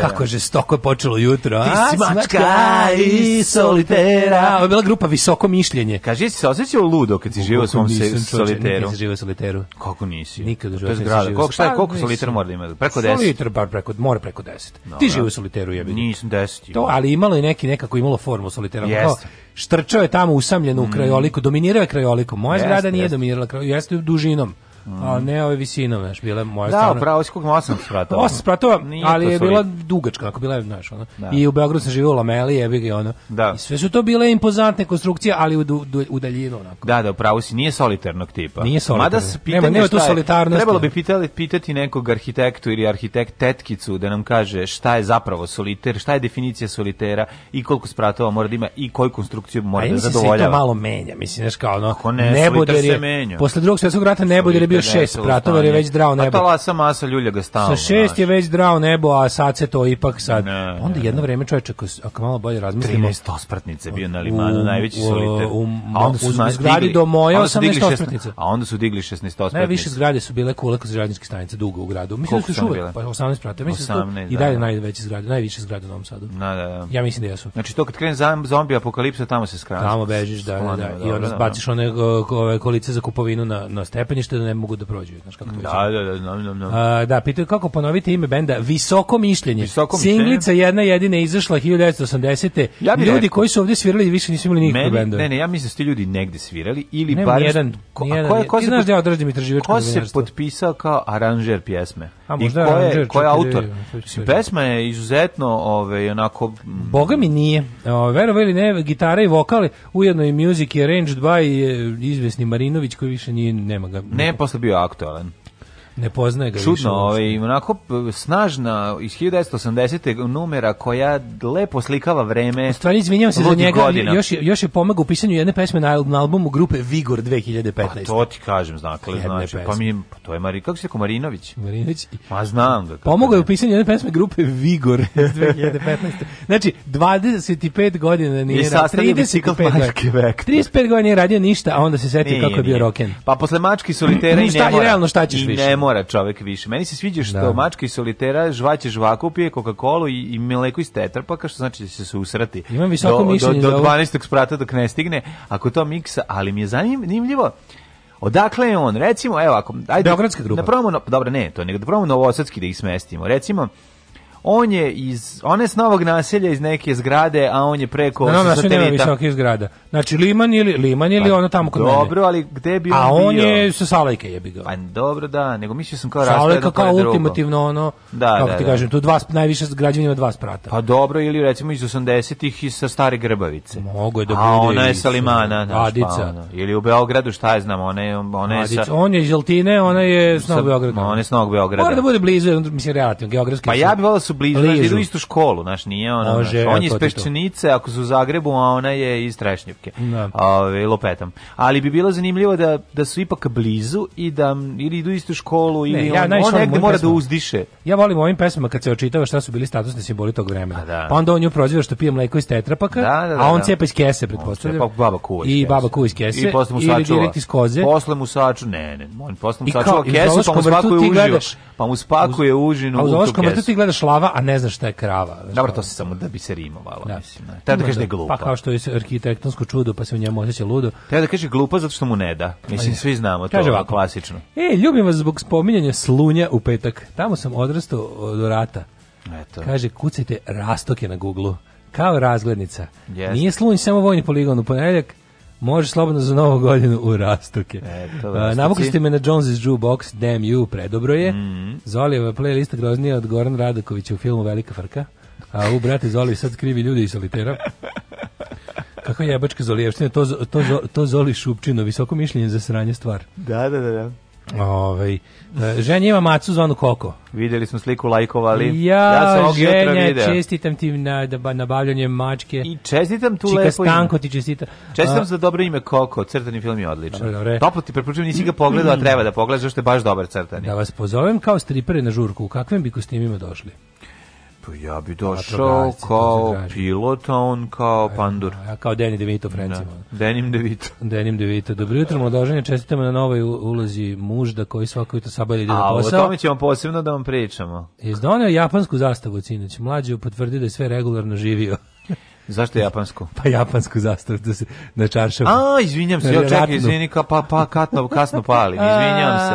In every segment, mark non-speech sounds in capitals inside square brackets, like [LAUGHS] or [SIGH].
Kako je žestoko počelo jutro, a? Ti si mačka i solitera. Ovo je bila grupa Visoko mišljenje. Kaži, jesi se osjećao ludo kad si živao u svom se, soliteru? Nisam živao soliteru. Kako nisi? Nikad u životu nisam živao. Koliko, šta je, koliko solitera pa, mora da ima? Preko 10? Soliter, bar preko, mora preko 10. No, Ti živao u soliteru, jebi. Nisam 10. To, ali imalo je neki, nekako imalo formu solitera. Pa jeste. Štrčao je tamo usamljen u mm. krajoliku, dominirao je krajoliku. Moja zgrada nije dominirala krajoliku, jeste dužinom. Mm. A ne ove visinove, znaš, bile moje da, strane. Da, pravo iskog osam spratova. Osam spratova, ali je bila dugačka, ako bila, znaš, ono. Da. I u Beogradu sam živio u Lameli, jebi ga, ono. Da. I sve su to bile impozantne konstrukcije, ali u, du, u daljinu, onako. Da, da, pravo si, nije solitarnog tipa. Nije solitarnog. Mada se pitanje nema, nema Trebalo bi pitali, pitati nekog arhitektu ili arhitekt tetkicu da nam kaže šta je zapravo soliter, šta je definicija solitera i koliko spratova mora da ima i koju konstrukciju mora pa da, da zadovoljava. A mislim se to malo menja, mislim, znaš, kao ono, ne, ne soliter se menja. Posle drugog svjetskog rata ne je bio je šest pratova, je već drao pa nebo. A ta lasa masa ljulja ga stalno. Sa šest je već drao nebo, a sad se to ipak sad. Ne, onda ne, jedno vreme čovječe, ako, ako malo bolje razmislimo... 13 ospratnice bio na limanu, u, najveći soliter. U, u, a onda u zgradi do moje 18 ospratnice. A onda su digli 16 ospratnice. Ne, više zgrade su bile kule kod žradničke stanice dugo u gradu. Mislim da su uvek, pa 18 pratova. Mislim 18, da su i dalje da, da. najveći zgrade, najviše zgrade u Novom Sadu. Da, da, da. Ja mislim da jesu. Znači to kad krene zombi apokalipsa, tamo se skrati. Tamo bežiš, da, da, da. I onda baciš da. one eh, kolice za kupovinu na, na stepenište da ne mogu da prođu, znaš kako to da, da, da, no, no, no. da, pitaju kako ponoviti ime benda Visoko mišljenje. Visoko Singlica jedna jedina izašla 1980. Ja ljudi rekao, koji su ovde svirali više nisu imali nikakve bendove. Ne, ne, ja mislim da su ti ljudi negde svirali ili ne, bar jedan. Ko, nijedan, ko, je, ko ti znaš da ja održim istraživačko Ko se potpisao kao aranžer pjesme? A možda I ko je, ko je autor? Da pesma je izuzetno ovaj onako Boga mi nije. Verovali ili ne, gitara i vokali ujedno i music arranged by e, izvesni Marinović koji više nije nema ga. Ne, pa posle bio aktualan. Ne poznaje ga Čudno, više. Ovaj, onako snažna iz 1980. numera koja lepo slikava vreme. U stvari, izvinjam se za njega, još, još je pomag u pisanju jedne pesme na, albumu grupe Vigor 2015. Pa to ti kažem, znakle, znači, pa mi, pa to je Mari, kako se rekao, Marinović? Marinović. Ma znam ga. Pomogao je u pisanju jedne pesme grupe Vigor [LAUGHS] iz 2015. Znači, 25 godina nije I radio, 35 godina. 35 godina nije radio ništa, a onda se setio kako je bio roken. Pa posle mački solitera i ne mora. realno šta ćeš više? mora čovek više. Meni se sviđa što da. mačka iz solitera žvaće žvaku, pije Coca-Colu i, i mleko iz tetrapaka, što znači da će se usrati. Imam visoko do, mišljenje do, do, do 12. sprata dok ne stigne, ako to miksa, ali mi je zanimljivo Odakle je on? Recimo, evo ako ajde Beogradska grupa. Da probamo, no, dobro ne, to nego da probamo Novosadski da ih smestimo. Recimo on je iz, one s novog naselja iz neke zgrade, a on je preko na novom satelita. Nema visokih zgrada. Znači Liman ili Liman ili pa, ono tamo kod dobro, mene. ali gde bi on A on bio? je sa Salajke je ga. Pa dobro, da, nego mislio sam kao rastaje Salajka pa kao ultimativno ono, da, kako da, ti da. kažem, tu dva najviše građevina dva sprata. Pa dobro, ili recimo iz 80-ih i sa stare Grbavice. Mogu je da bude. A ona je sa Limana, da. Adica. Pa ili u Beogradu, šta je znam, ona je ona je Adica. sa On je iz Jeltine, ona je s Novog Beograda. Ona je s Novog Beograda. Mora da bude blizu, mislim relativno geografski. Pa ja bih voleo su blizu, znaš, da idu istu školu, znaš, nije ona, on je iz Peščenice, ako su u Zagrebu, a ona je iz Trešnjevke, da. Ove, lopetam. Ali bi bilo zanimljivo da, da su ipak blizu i da ili idu istu školu, ne, ili ja, on, on negde mora pesma. da uzdiše. Ja volim ovim pesmama kad se očitava šta su bili statusni simboli tog vremena. Pa da. Pa onda on nju proziva što pije mleko iz tetrapaka, da, da, da, a on da. cepa iz kese, pretpostavljam. Pa baba kuva I baba kuva iz kese. I posle mu sačuva. Ili iz koze. Posle mu saču, ne, ne, on posle mu sačuva kesu, pa mu spakuje užinu. Pa mu spakuje užinu u tu A u Zološkom vrtu ti gledaš glava, a ne znaš šta je krava. Dobro, to se samo da bi se rimovalo, da. mislim. Ne. Treba da kaže da je glupa. Pa kao što je arhitektonsko čudo, pa se u njemu osjeća ludo. Treba da kaže glupa zato što mu ne da. Mislim, svi znamo to, kaže ovako, klasično. E, ljubim vas zbog spominjanja slunja u petak. Tamo sam odrastao do rata. Eto. Kaže, kucajte rastoke na Google-u. Kao razglednica. Yes. Nije slunj samo vojni poligon u ponedeljak, Može slobodno za novu godinu u rastuke. E, Navukli ste me na Jones's Jukebox, damn you, predobro je. Mm -hmm. Zolijeva playlista groznija od Goran Radakovića u filmu Velika frka. A u brate Zoli sad krivi ljudi iz solitera. Kako jebačka Zolijevština, to, to, to Zoli Šupčino, visoko mišljenje za sranje stvar. Da, da, da, da. Ove, ovaj, ženja ima macu zvanu Koko. Videli smo sliku lajkovali. ja, ja sam ovog jutra čestitam ti na da nabavljanje mačke. I čestitam tu Čika lepo. Čika Stanko ti čestita. Čestitam za dobro ime Koko, crtani film je odličan. Dobro, dobro. Toplo ti preporučujem, nisi ga pogledao, a treba da pogledaš, što je baš dobar crtani. Da vas pozovem kao stripere na žurku, u kakvim bi kostimima došli? To ja bi došao kao pilot, a on kao pandur. A, a, a kao Danny DeVito Francima. Da. Denim DeVito. Denim DeVito. Dobro jutro, mladoženje, čestitamo na novoj ulozi mužda koji svako jutro sabad da ide na posao. A o tome ćemo posebno da vam pričamo. Je japansku zastavu, cinoć. Mlađe potvrdi da je sve regularno živio. Zašto japansku? Pa japansku zastavu da se na čaršavu. A, izvinjam se, ja čekaj, izvini, ka, pa, pa katno, kasno pali, izvinjam se.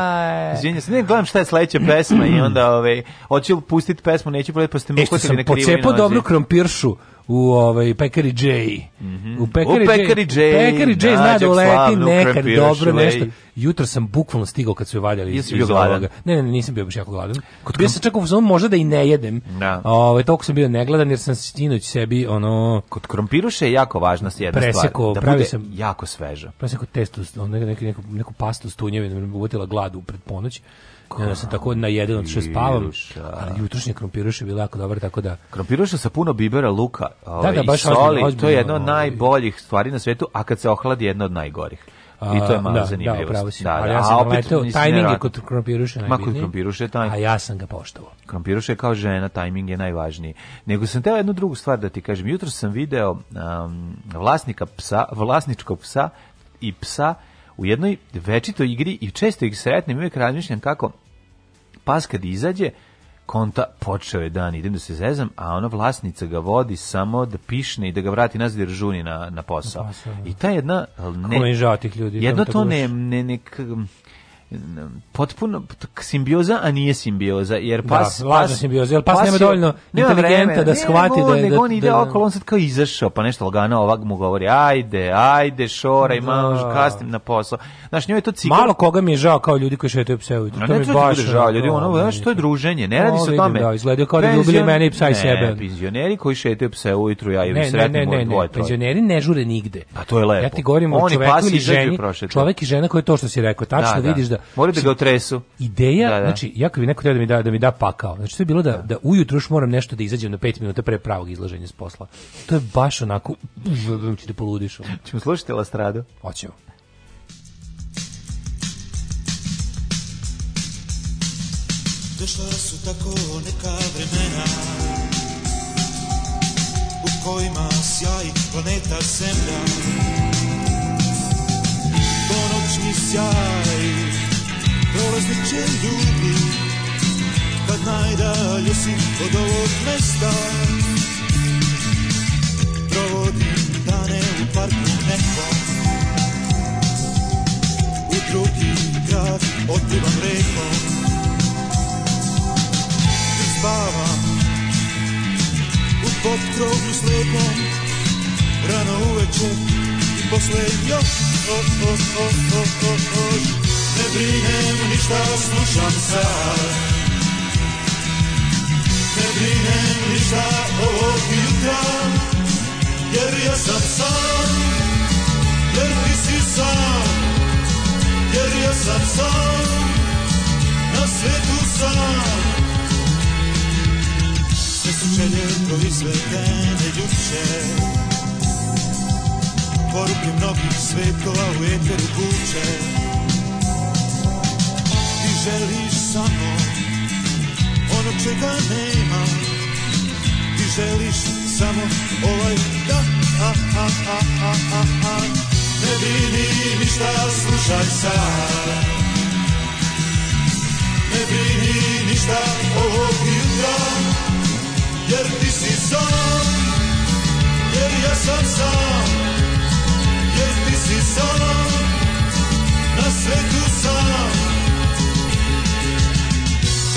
Izvinjam se, ne gledam šta je sledeća pesma i onda, ove, ovaj, hoću pustiti pesmu, neću pogledati, pa ste mi e, ukotili na krivu. Pocepo dobru krompiršu u ovaj pekari J. Mm -hmm. U pekari, u pekari J. Pekari J zna da uleti nekad dobro ovaj. nešto. Jutro sam bukvalno stigao kad su je valjali iz, iz ovoga. Ne, ne, nisam bio baš jako gladan. Kod bio sam čak u možda da i ne jedem. Da. Ovaj toliko sam bio negladan jer sam sinoć sebi ono kod krompiruše je jako važna jedna preseko, stvar da pravi sam jako sveža. Preseko testo, neku neku neku pastu s tunjevima, me uhvatila glad u pred ponoć. Ja, ja sam tako na jedan od što spavam, ali jutrošnje krompiruše je bilo jako dobro, tako da... Krompiruše sa puno bibera, luka da, ovaj, da, baš i soli, ozbiljno, ozbiljno, to je jedno od ovaj. najboljih stvari na svetu, a kad se ohladi jedno od najgorih. I to je malo da, zanimljivo. Da, upravo si. Da, da ja sam naletao, tajming je kod krompiruša najbitniji. Ma kod krompiruša taj... A ja sam ga poštovao. Krompiruše je kao žena, tajming je najvažniji. Nego sam teo jednu drugu stvar da ti kažem. Jutro sam video um, vlasnika psa, vlasničkog psa i psa u jednoj večitoj igri i često ih sretnim, uvijek razmišljam kako pas kad izađe, konta počeo je dan, idem da se zezam, a ona vlasnica ga vodi samo da pišne i da ga vrati nazad jer žuni na, na posao. Da. I ta jedna... Ne, Kako meni žao tih ljudi. Jedno to ne, ne, ne, potpuno simbioza, a nije simbioza, jer da, pas... Da, lažna simbioza, jer pas, pas nema dovoljno nema inteligenta vreme, da shvati da je... Nego da- on ide da- okolo, on sad kao izašao, pa nešto lagano ovak mu govori, ajde, ajde, šoraj, da. malo kasnim na posao. Znaš, njoj je to cigar... Malo koga mi je žao kao ljudi koji šetaju pse ujutru. No, to mi baš... žao, ljudi, ono, znaš, to je druženje, ne radi se o tome. Da, izgledaju kao da ljubili mene i psa i sebe. Ne, penzioneri koji šetaju pse ujutru, ja im sretnim moje dvoje. Penzioneri ne žure nigde. Pa to je lepo. Ja ti govorim o čoveku ili ženi, čovek i žena koji je to što si rekao, tačno vidiš da Mora da ga otresu. Ideja, da, da. znači, jako bi neko treba da mi da, da mi da pakao. Znači, to je bilo da, da, da ujutro još moram nešto da izađem na 5 minuta pre pravog izlaženja s posla. To je baš onako, znači da poludiš. Čemo slušati Lastradu? Hoćemo. Došla su tako neka vremena U kojima sjaji planeta zemlja Ponoćni sjaj prolaznik će ljubi Kad najdalje si od ovog mesta Provodim dane u parku nekom U drugi grad otplivam rekom I spavam u potkrovlju slepom Rano uveče i posle još, o, o, o, o, o, još ne brinem ništa, slušam sad. Ne brinem ništa ovog jutra, jer ja sam sam, jer ti si sam. Jer ja sam sam, na svetu sam. Sve sučelje proizvedene ljuče, poruke mnogih svetova u eteru kuće želiš samo ono čega nema Ti želiš samo ovaj da a, a, a, a, a, a. Ne brini ništa, slušaj sad Ne brini ništa ovog jutra Jer ti si sam Jer ja sam sam Jer ti si sam Na svetu sam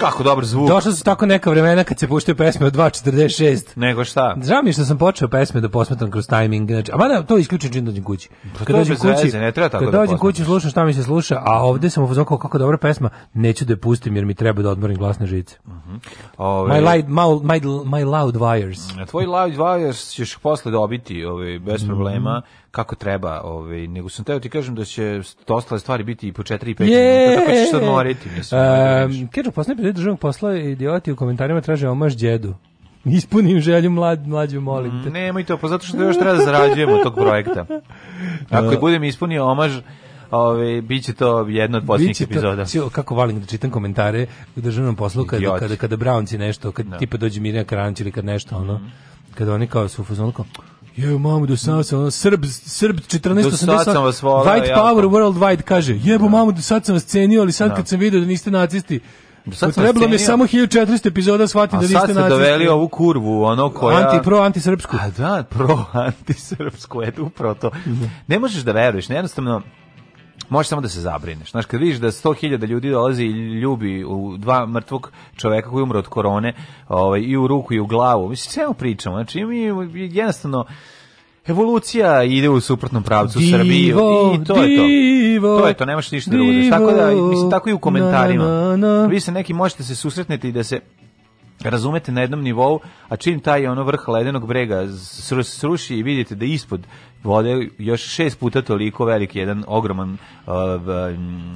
Kako dobar zvuk. Došla su tako neka vremena kad se puštaju pesme od 2.46. Nego šta? Žao mi što sam počeo pesme da posmetam kroz timing. Znači, a mada to isključim čim dođem kući. Pa kad to dođem kući, veze, ne treba tako kad da dođem kući slušam šta mi se sluša, a ovde sam ufazon kako dobra pesma, neću da je pustim jer mi treba da odmorim glasne žice. Uh mhm. -huh. Ove... My, light, my, my, my loud wires. Tvoji loud wires ćeš posle dobiti ove, bez mhm. problema. Mm -hmm kako treba, ovaj, nego sam teo ti kažem da će ostale stvari biti i po 4 i 5 minuta, tako ćeš sad moriti, mislim. Um, Kažu, posle državnog posla idioti u komentarima traže omaž djedu. [LAUGHS] Ispunim želju mlad, mlađu, molim te. Mm, nemoj to, pa zato što još treba da zarađujemo tog projekta. [LAUGHS] Ako da. budem ispunio omaž, Ove ovaj, biće to jedna od poslednjih epizoda. Cio, kako valim da čitam komentare u državnom poslu kada kada kada Brownci nešto, kad no. Da. tipa dođe Mirja Karanć ili kad nešto mm ono. Mhm. Kada oni kao su fuzonko, Jo, mamu, do sada sam, ono, Srb, Srb 1480, sam vas volao, White ja, Power Worldwide kaže, jebo da. mamu, do sada sam vas cenio, ali sad da. kad sam vidio da niste nacisti, Trebalo mi je samo 1400 epizoda shvatim da niste nacisti. A sad ste doveli ovu kurvu, ono koja... Anti-pro, antisrpsku. A da, pro, [LAUGHS] antisrpsku, eto, upravo to. Da. Ne možeš da veruješ, jednostavno, možeš samo da se zabrineš. Znaš, kad vidiš da 100.000 ljudi dolazi i ljubi u dva mrtvog čoveka koji umre od korone, ovaj, i u ruku i u glavu, mislim, čemu pričamo? Znači, mi jednostavno, evolucija ide u suprotnom pravcu divo, Srbiji i to je to. to je to, nemaš ništa divo, da Tako da, mislim, tako i u komentarima. Na, na, na. Vi se neki možete se susretnete i da se razumete na jednom nivou, a čim taj ono vrh ledenog brega sruši i vidite da ispod vode još šest puta toliko velik jedan ogroman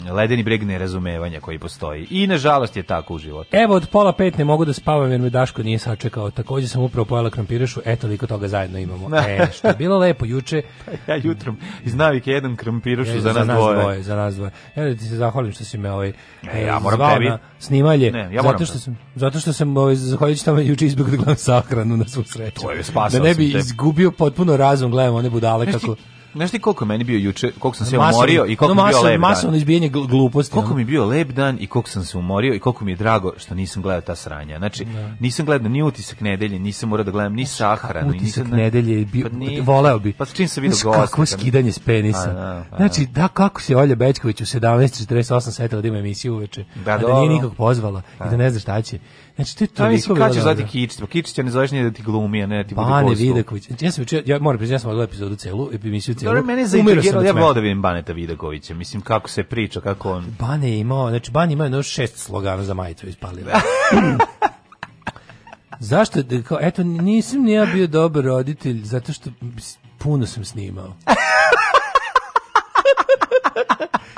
uh, ledeni breg nerazumevanja koji postoji. I nažalost je tako u životu. Evo od pola pet ne mogu da spavam jer me Daško nije sačekao. Takođe sam upravo pojela krompirišu. eto liko toga zajedno imamo. [LAUGHS] E, što je bilo lepo juče. Pa ja jutrom iz navike jedan krompirušu za, nas, za nas dvoje. dvoje. Za nas dvoje. Ja da ti se zahvalim što si me ovaj, e, ja moram zvao tebi. na snimalje. Ne, ja zato, što sam, zato što sam ovaj, zahvaljujući tamo juče izbjeg da gledam sahranu na svu sreću. To je, da ne bi izgubio potpuno razum, gledam one budale budale kako... Znaš ti koliko je meni bio juče, koliko sam se masovno, umorio i koliko no, mi bio lep dan. Masovno izbijanje gluposti. Koliko no. mi bio lep dan i koliko sam se umorio i koliko mi je drago što nisam gledao ta sranja. Znači, no. Da. nisam gledao ni utisak nedelje, nisam morao da gledam ni sahranu. Utisak nisam, nedelje je bio, pa ni, voleo bi. Pa čim sam vidio gosta. Kako skidanje s penisa. A, a, da, pa znači, da. da kako se Olja Bečković u 17.48 setila da ima emisiju uveče, da, a da nije nikog pozvala i da ne zna šta će. Znači ti je to. Mislim kako ćeš zvati Kičić, pa Kičić ne zoveš da ti glumi, a ne da ti bude Bane Vidaković. Ja sam čuo, ja moram priznati, ja sam gledao epizodu celu, epizodu celu. Dobro, mene zainteresiralo, ja volim da vidim Baneta Vidakovića. Mislim kako se priča, kako on. Bane je imao, znači Bane ima jedno šest slogana za majicu ispalio. [LAUGHS] Zašto? Eto, nisam ni ja bio dobar roditelj, zato što puno sam snimao. [LAUGHS]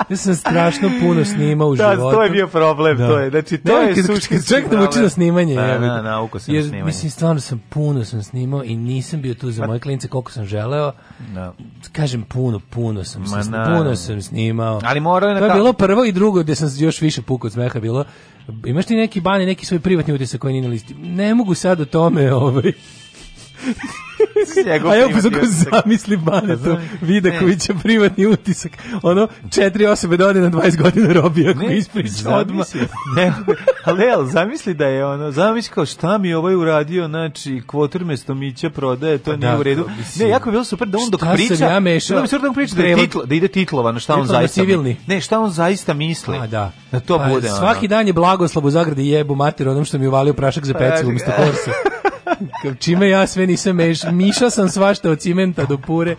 ja sam strašno puno snimao u da, životu. Da, to je bio problem, da. to je. Znači, to ne, je suštinski Čovjek da uči na snimanje. Da, da, da nauko sam Jer, snimanje. Mislim, stvarno sam puno sam snimao i nisam bio tu za moje klinice koliko sam želeo. Da. Kažem, puno, puno sam, Ma, sam puno sam snimao. Ali morao je na... To je bilo prvo i drugo gde sam još više pukao od smeha bilo. Imaš ti neki bani, neki svoj privatni utisak koji nije na listi? Ne mogu sad o tome, ovaj... A evo pa zako zamisli Banetu Vidakovića e. privatni utisak. Ono, četiri osobe dode da na 20 godina robi ako ne, ispriča odmah. ne, ali el, zamisli da je ono, zamisli kao šta mi ovaj uradio, znači, kvoter mesto Mića prodaje, to pa nije da, u redu. Ne, jako je bilo super da on dok priča, sam ja mešao, da, mi priča da, je titlo, da ide titlova na šta on zaista civilni. Ne, šta on zaista misli. A, pa da. da to pa, bude. Svaki ono. dan je blagoslav u zagradi jebu mater onom što mi uvalio prašak za pa pecilu umesto korsa. [LAUGHS] Kao čime ja sve nisam meš, miša sam svašta od cimenta do pure,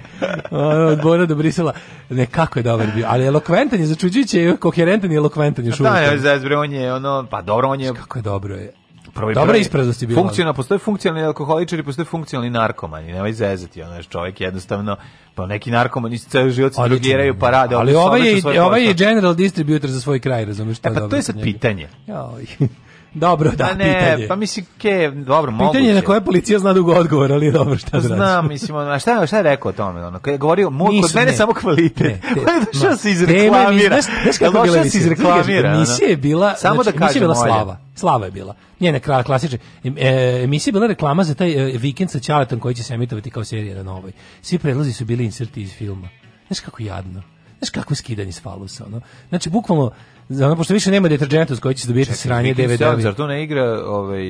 od Bora do Brisela. Ne, kako je dobar bio, ali elokventan je, začuđujuće, koherentan je elokventan je uvijek. Da, ne, zazbre, on je ono, pa dobro, on je... Kako je dobro je. Prvi, Dobra ispraznost je bila. Funkcionalno, postoje funkcionalni alkoholičari, postoje funkcionalni narkomani, nemoj zezati, ono je čovjek jednostavno, pa neki narkomani se ceo život se drogiraju pa rade. Ali ovaj, ovaj je, ovaj je general distributor za svoj kraj, razumiješ? E, pa to je sad pitanje. Joj. Dobro, da, ne, pitanje. Pa mislim, ke, dobro, moguće. Pitanje na koje policija zna dugo odgovor, ali dobro, šta da Znam, znači. mislim, ono, šta, šta je rekao o tome? Ono, kada je govorio, moj, kod mene ne. samo kvalitet. [LAUGHS] On je došao da se izreklamira. Znaš kako je da bila znači, izreklamira? Emisija je bila, samo znači, da kažem, bila slava. Slava je bila. Njena kraja klasična. E, emisija je bila reklama za taj e, vikend sa Ćaletom koji će se emitovati kao serija na novoj. Svi predlozi su bili inserti iz filma. Znaš kako jadno. Znaš kako skidanje s falusa, ono. Znači, bukvalno, za pošto više nema deterdženta s kojim će se dobijeti sranje DVD-a. Zar to ne igra ovaj...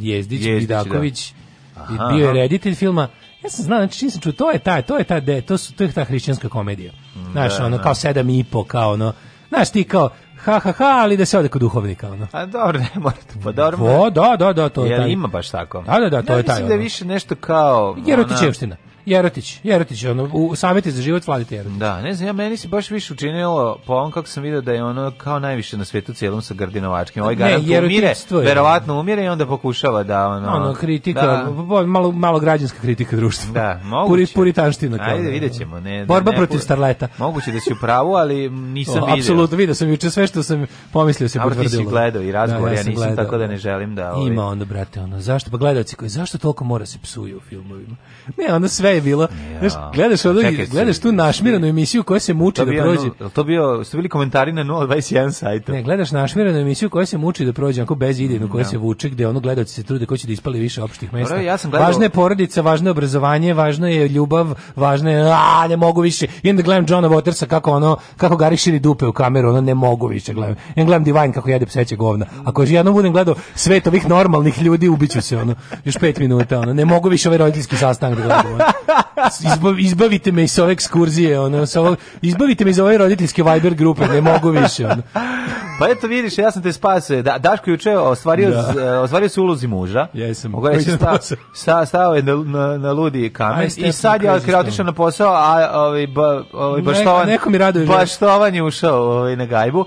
Jezdić, Jezdić da. Bidaković, da. i bio je reditelj filma. Ja sam znao, znači čim sam čuo, to je taj, to je ta, de, to, su, to je ta hrišćanska komedija. Mm, znaš, da, ono, da. kao sedam i po, kao ono, znaš ti kao, ha, ha, ha, ali da se ode kod duhovnika, ono. A dobro, ne morate, pa dobro. O, da. da, da, da, to je taj. Jel ima baš tako? Da, da, da, to ja, je taj. Ja mislim da je više nešto kao... Jeroti ona... Jerotić, Jerotić, ono, u savjeti za život Vladite Jerotić. Da, ne znam, ja meni se baš više učinilo po on kako sam vidio da je ono kao najviše na svetu cijelom sa Grdinovačkim. Ovaj garant umire, verovatno umire i onda pokušava da ono... Ono, da. kritika, da. malo, malo građanska kritika društva. Da, [LAUGHS] moguće. puritanština. Kao, Ajde, da vidjet ćemo. Ne, Borba ne, protiv starleta. Moguće da si u pravu, ali nisam o, vidio. Apsolutno, vidio sam juče sve što sam pomislio se potvrdilo. ti si gledao i razgovor, da, ja, nisam gledao. tako da ne želim da... Ovi... Ima ovaj- onda, brate, ono, zašto, pa gledalci koji, zašto toliko mora se psuju u filmovima? Ne, onda sve je bilo. Znaš, gledaš, ovdje, gledaš tu našmiranu emisiju koja se muči da prođe. to bio, su bili komentari na 021 sajtu. Ne, gledaš našmiranu emisiju koja se muči da prođe, onako bez idejnu, koja da. se vuče, gde ono gledaoci se trude ko će da ispali više opštih mesta. Ja sam gledao... Važna je porodica, važno je obrazovanje, važno je ljubav, važno je, a, ne mogu više. I onda gledam Johna Watersa kako ono, kako gari širi dupe u kameru, ono ne mogu više gledam. Ja gledam Divine kako jede pseće govna. Ako još jednom budem gledao svet ovih normalnih ljudi, ubiću se ono. Još pet minuta ono. Ne mogu više ovaj roditeljski sastanak da gledam izbavite me iz ove ekskurzije, ono, ovog, izbavite me iz ove roditeljske Viber grupe, ne mogu više. Ono. Pa eto vidiš, ja sam te spasio. Da, Daško juče ostvario, da. E, ostvario se ulozi muža. Jesam. Mogu reći, stav, stav, stao je na, na, na ludi kamen i sad je ja otišao na posao, a ovaj, ba, ovaj, baštovan, Neko, neko mi Baštovan je ušao ovaj, na gajbu.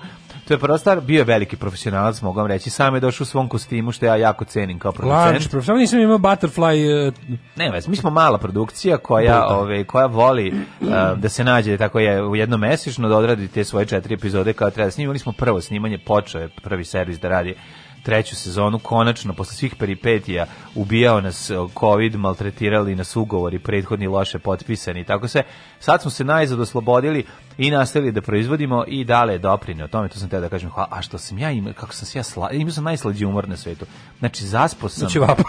To je prostar, bio je veliki profesionalac, mogu vam reći. Sam je došao u svom kostimu, što ja jako cenim kao producent. Large, profesional, nisam imao Butterfly... Uh... Ne, ves, mi smo mala produkcija koja, ove, koja voli uh, da se nađe tako je u jednom mesečno da odradi te svoje četiri epizode kao treba da snimali smo prvo snimanje, počeo je prvi servis da radi treću sezonu konačno posle svih peripetija ubijao nas e, covid, maltretirali nas ugovori prethodni loše potpisani i tako se. Sad smo se najzad oslobodili i nastavili da proizvodimo i dale doprine. O tome to sam te da kažem, hvala. a što sam ja im, kako sam se ja sla, imao sam najslađi umor na svetu. Znači zaspo sam. Znači vapa.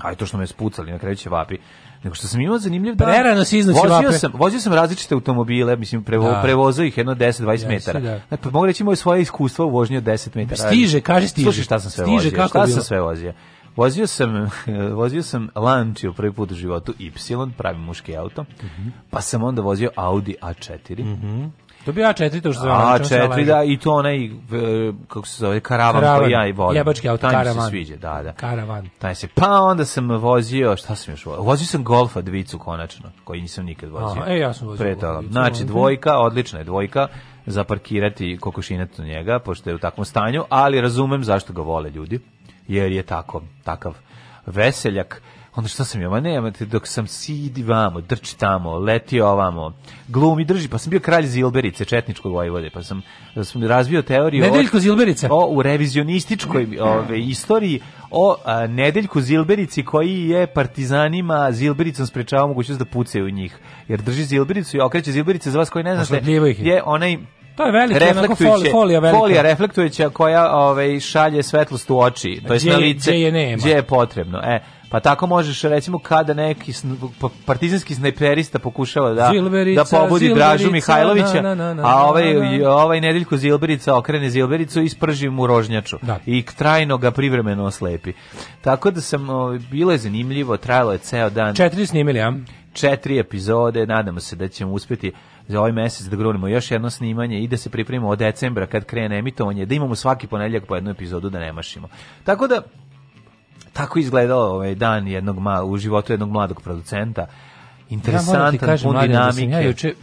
Aj to što me spucali na kraju će vapi nego što sam imao zanimljiv dan. Prerano si vozio sam, vozio sam različite automobile, mislim, prevo, da. prevozio ih jedno 10-20 yes, metara. Da. Dakle, mogu reći moje svoje iskustvo u vožnji od 10 metara. Stiže, kaže stiže. Slušaj šta sam sve stiže, vozio. Kako šta bilo? sam sve vozio? Vozio sam, [LAUGHS] vozio sam Lancia prvi put u životu Y, pravi muški auto, mm -hmm. pa sam onda vozio Audi A4, mm -hmm. To bi A4 to što se A4, da, i to onaj, e, kako se zove, karavan, karavan koji ja i volim. Jebački auto, karavan. Taj se sviđa, da, da. Karavan. Taj se, pa onda sam vozio, šta sam još vozio? Vozio sam golfa dvicu konačno, koji nisam nikad vozio. Aha, e, ja sam vozio. Pre toga. Znači, da. dvojka, odlična je dvojka zaparkirati kokošinac na njega, pošto je u takvom stanju, ali razumem zašto ga vole ljudi, jer je tako, takav veseljak onda što sam ja, ma nema, dok sam sidi vamo, drči tamo, letio ovamo, glumi drži, pa sam bio kralj Zilberice, Četničkog Vojvode, pa sam, da sam razvio teoriju Nedeljko Zilberice. O, u revizionističkoj ove, istoriji o a, Nedeljku Zilberici koji je partizanima Zilbericom sprečavao mogućnost da pucaju u njih. Jer drži Zilbericu i okreće Zilberice za vas koji ne znate, je onaj to je velika reflektujuća, folija velika. Folija reflektujuća koja ove, šalje svetlost u oči, to jest na lice. Gdje je, nema. gdje je potrebno. E, Pa tako možeš recimo kada neki pa partizanski snajperista pokušava da Zilberica, da pobudi Dražu Mihajlovića, na, na, na, a ovaj ovaj nedeljko Zilberica okrene Zilbericu i sprži mu rožnjaču da. i trajno ga privremeno oslepi. Tako da sam bilo je zanimljivo, trajalo je ceo dan. Četiri snimili, a? Četiri epizode, nadamo se da ćemo uspjeti za ovaj mjesec da grunimo još jedno snimanje i da se pripremimo od decembra kad krene emitovanje, da imamo svaki ponedjeljak po jednu epizodu da ne mašimo. Tako da tako izgledao ovaj dan jednog ma, u životu jednog mladog producenta. Interesantan, ja, da kažem, pun da dinamike. Da ja juče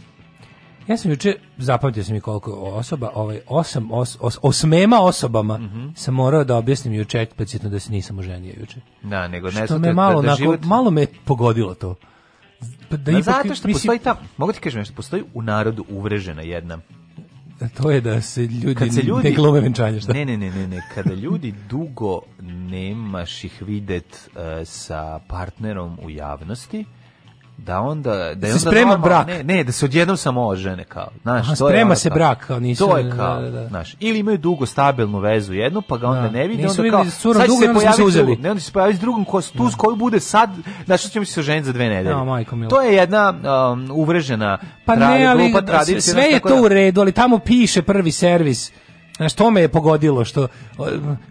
ja sam juče zapamtio sam i koliko osoba, ovaj osam os, os, osmema osobama mm -hmm. sam morao da objasnim juče eksplicitno da se nisam oženio juče. Da, nego ne što me da- malo da, da život... onako, malo me pogodilo to. Pa da, da ipak, zato što mislim... postoji ta, mogu ti kažem nešto, postoji u narodu uvrežena jedna to je da se ljudi, kad se ljudi ne glume venčanje, šta? Ne, ne, ne, ne, ne, kada ljudi dugo nemaš ih videt uh, eh, sa partnerom u javnosti, da onda da se onda sprema normalno, brak. Ne, ne, da se odjednom samo ožene kao. Znaš, Aha, to sprema je ono, se kao, brak kao nisu. To je kao, da, da, da. Znaš, ili imaju dugo stabilnu vezu jednu, pa ga onda da. ne vidi, nisu onda kao da sad dugo se pojavi se uzeli. Ne, onda se pojavi s drugom ko tu da. s koju bude sad, znaš, što ćemo se ženiti za dve nedelje. No, majko, to je jedna um, uvrežena pa tra, ne, ali, grupa tradicija. Sve je to u redu, ali tamo piše prvi servis. Znaš, to me je pogodilo, što,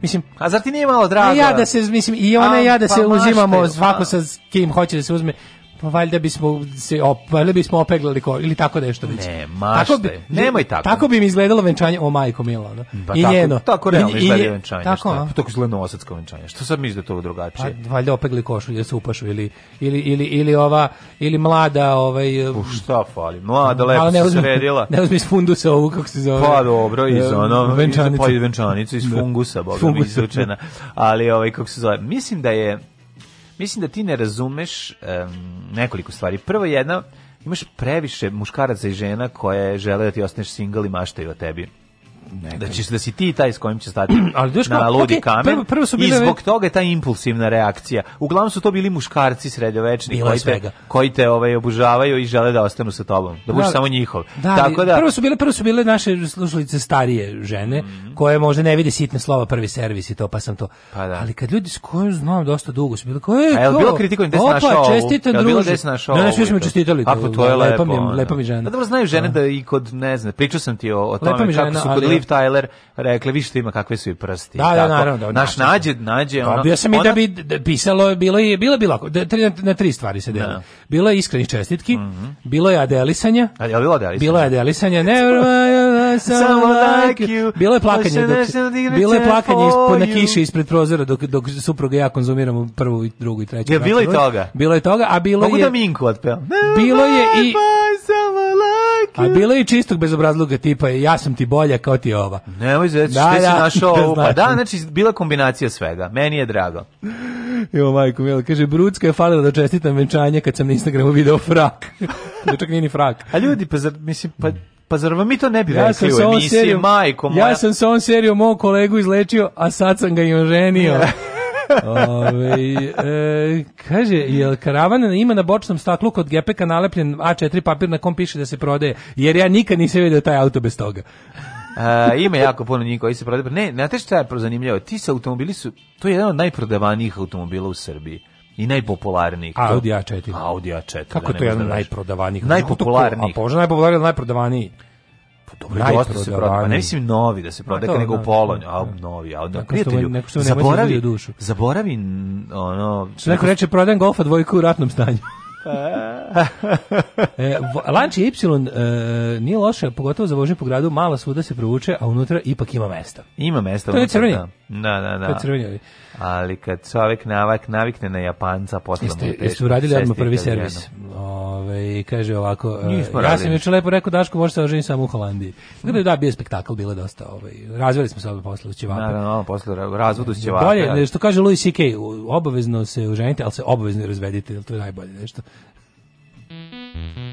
mislim... A zar ti nije malo drago? Ja da se, mislim, i ona i ja da pa se uzimamo svako sa kim hoće da se uzme pa valjda bismo se op, valjda bismo opeglali kor ili tako nešto već. Ne, mašte. Tako bi, nemoj tako. Tako bi mi izgledalo venčanje o majko mila, ono. Pa, I tako, njeno. Tako realno izgleda venčanje. Tako, Pa, tako izgleda novosadsko venčanje. Šta sad misliš da to drugačije? Pa valjda opegli košulju da se upašu ili ili ili ili ova ili mlada, ovaj U šta fali? Mlada lepo se sredila. [LAUGHS] Ne uzmi iz fundusa ovu kako se zove. Pa dobro, iz ono venčanice. pa iz venčanice iz da. fungusa, boga mi izvučena. Ali ovaj kako se zove? Mislim da je mislim da ti ne razumeš um, nekoliko stvari. Prvo jedna, imaš previše muškaraca i žena koje žele da ti ostaneš single i maštaju o tebi. Da ćeš da si ti taj s kojim će stati [CLEARS THROAT] ali duško, na ludi okay, kamen. Prvo, prvo su bile I zbog toga je ta impulsivna reakcija. Uglavnom su to bili muškarci sredovečni koji te, koji te ovaj, obužavaju i žele da ostanu sa tobom. Da budeš da, samo njihov. Da, Tako da, prvo, su bile, prvo su bile naše slušalice starije žene mm -hmm. koje možda ne vide sitne slova prvi servis i to, pa sam to. Pa da. Ali kad ljudi s kojim znam dosta dugo su bili, ko je A je bilo kritikovanje gde si našao ovu? Čestite, druže. bilo Ne, ne, svi smo čestitali. Ako pa to je lepo. Lepa mi, lepa mi žena. Da, dobro znaju žene da. da i kod, ne znam, pričao sam ti o tome kako su kod Liv Tyler rekli, vi što ima kakve su i prsti. Da, da, naravno. Da, Naš nađe, nađe. Pa, ono, bio sam i da bi pisalo, bilo je, bilo je bilo, da, tri, na, tri stvari se dela. Da. Bila je iskrenih čestitki, mm bilo je adelisanja. Ali je bilo adelisanja? Bilo je adelisanja. Ne, samo [LAUGHS] like you. Bilo je da plakanje, dok, bilo je plakanje ispod, na kiši ispred prozora dok, dok supruga ja konzumiramo prvu, drugu i treću. Je, bilo i toga. Bilo je toga, a bilo Mogu je... Mogu da Minku otpeo. Bilo je i... A bilo je i čistog bezobrazluga tipa, ja sam ti bolja kao ti ova. Nemoj zreći, da, si da. našao ovu? [LAUGHS] Pa da, znači-, znači, bila kombinacija svega. Meni je drago. Jo, majko, milo, kaže, Brudska je falila da čestitam venčanje kad sam na Instagramu video frak. [LAUGHS] da čak nije ni frak. A ljudi, pa zar, mislim, pa, pa zar vam mi to ne bi ja rekli u emisiji, majko moja? Ja sam sa ovom serijom mog kolegu izlečio, a sad sam ga i oženio. [LAUGHS] Ove, e, kaže, jel karavana ima na bočnom staklu kod gepeka nalepljen A4 papir na kom piše da se prodaje, jer ja nikad nisam vidio taj auto bez toga. uh, ima jako puno njih koji se prodaju. Ne, znate šta je zanimljivo? Ti se automobili su, to je jedan od najprodavanijih automobila u Srbiji i najpopularniji. Audi A4. Audi A4. Kako da to da je jedan najprodavanijih? Najpopularniji. A pože najpopularniji ili najprodavaniji? dobro, dosta se da prodaje. Pa ne mislim novi da se prodaje, pa nego u da, Polonju, da. a novi, a da prijatelju. Ovaj- neko što zaboravi dušu. Zaboravi ono. Što neko reče prodajem Golfa dvojku u ratnom stanju. [LAUGHS] e, lanč Y e, nije loše, pogotovo za vožnje po gradu, mala svuda se provuče, a unutra ipak ima mesta. Ima mesta. To je crveni. Da. Da, da, da. Kad crveni Ali kad čovjek navak, navikne na Japanca, posle mu je teško. uradili da odmah prvi servis. Ove, kaže ovako, Nismo e, ja sam juče lepo rekao Daško, može se oženiti samo u Holandiji. Gledaj, mm. da, bio spektakl, bilo dosta. Ovaj, razveli smo se obe posle u Čevapa. Naravno, posle razvodu s Čevapa. Bolje, da. što kaže Louis C.K., obavezno se oženite, ali se obavezno razvedite, jer to je najbolje nešto. Mm -hmm.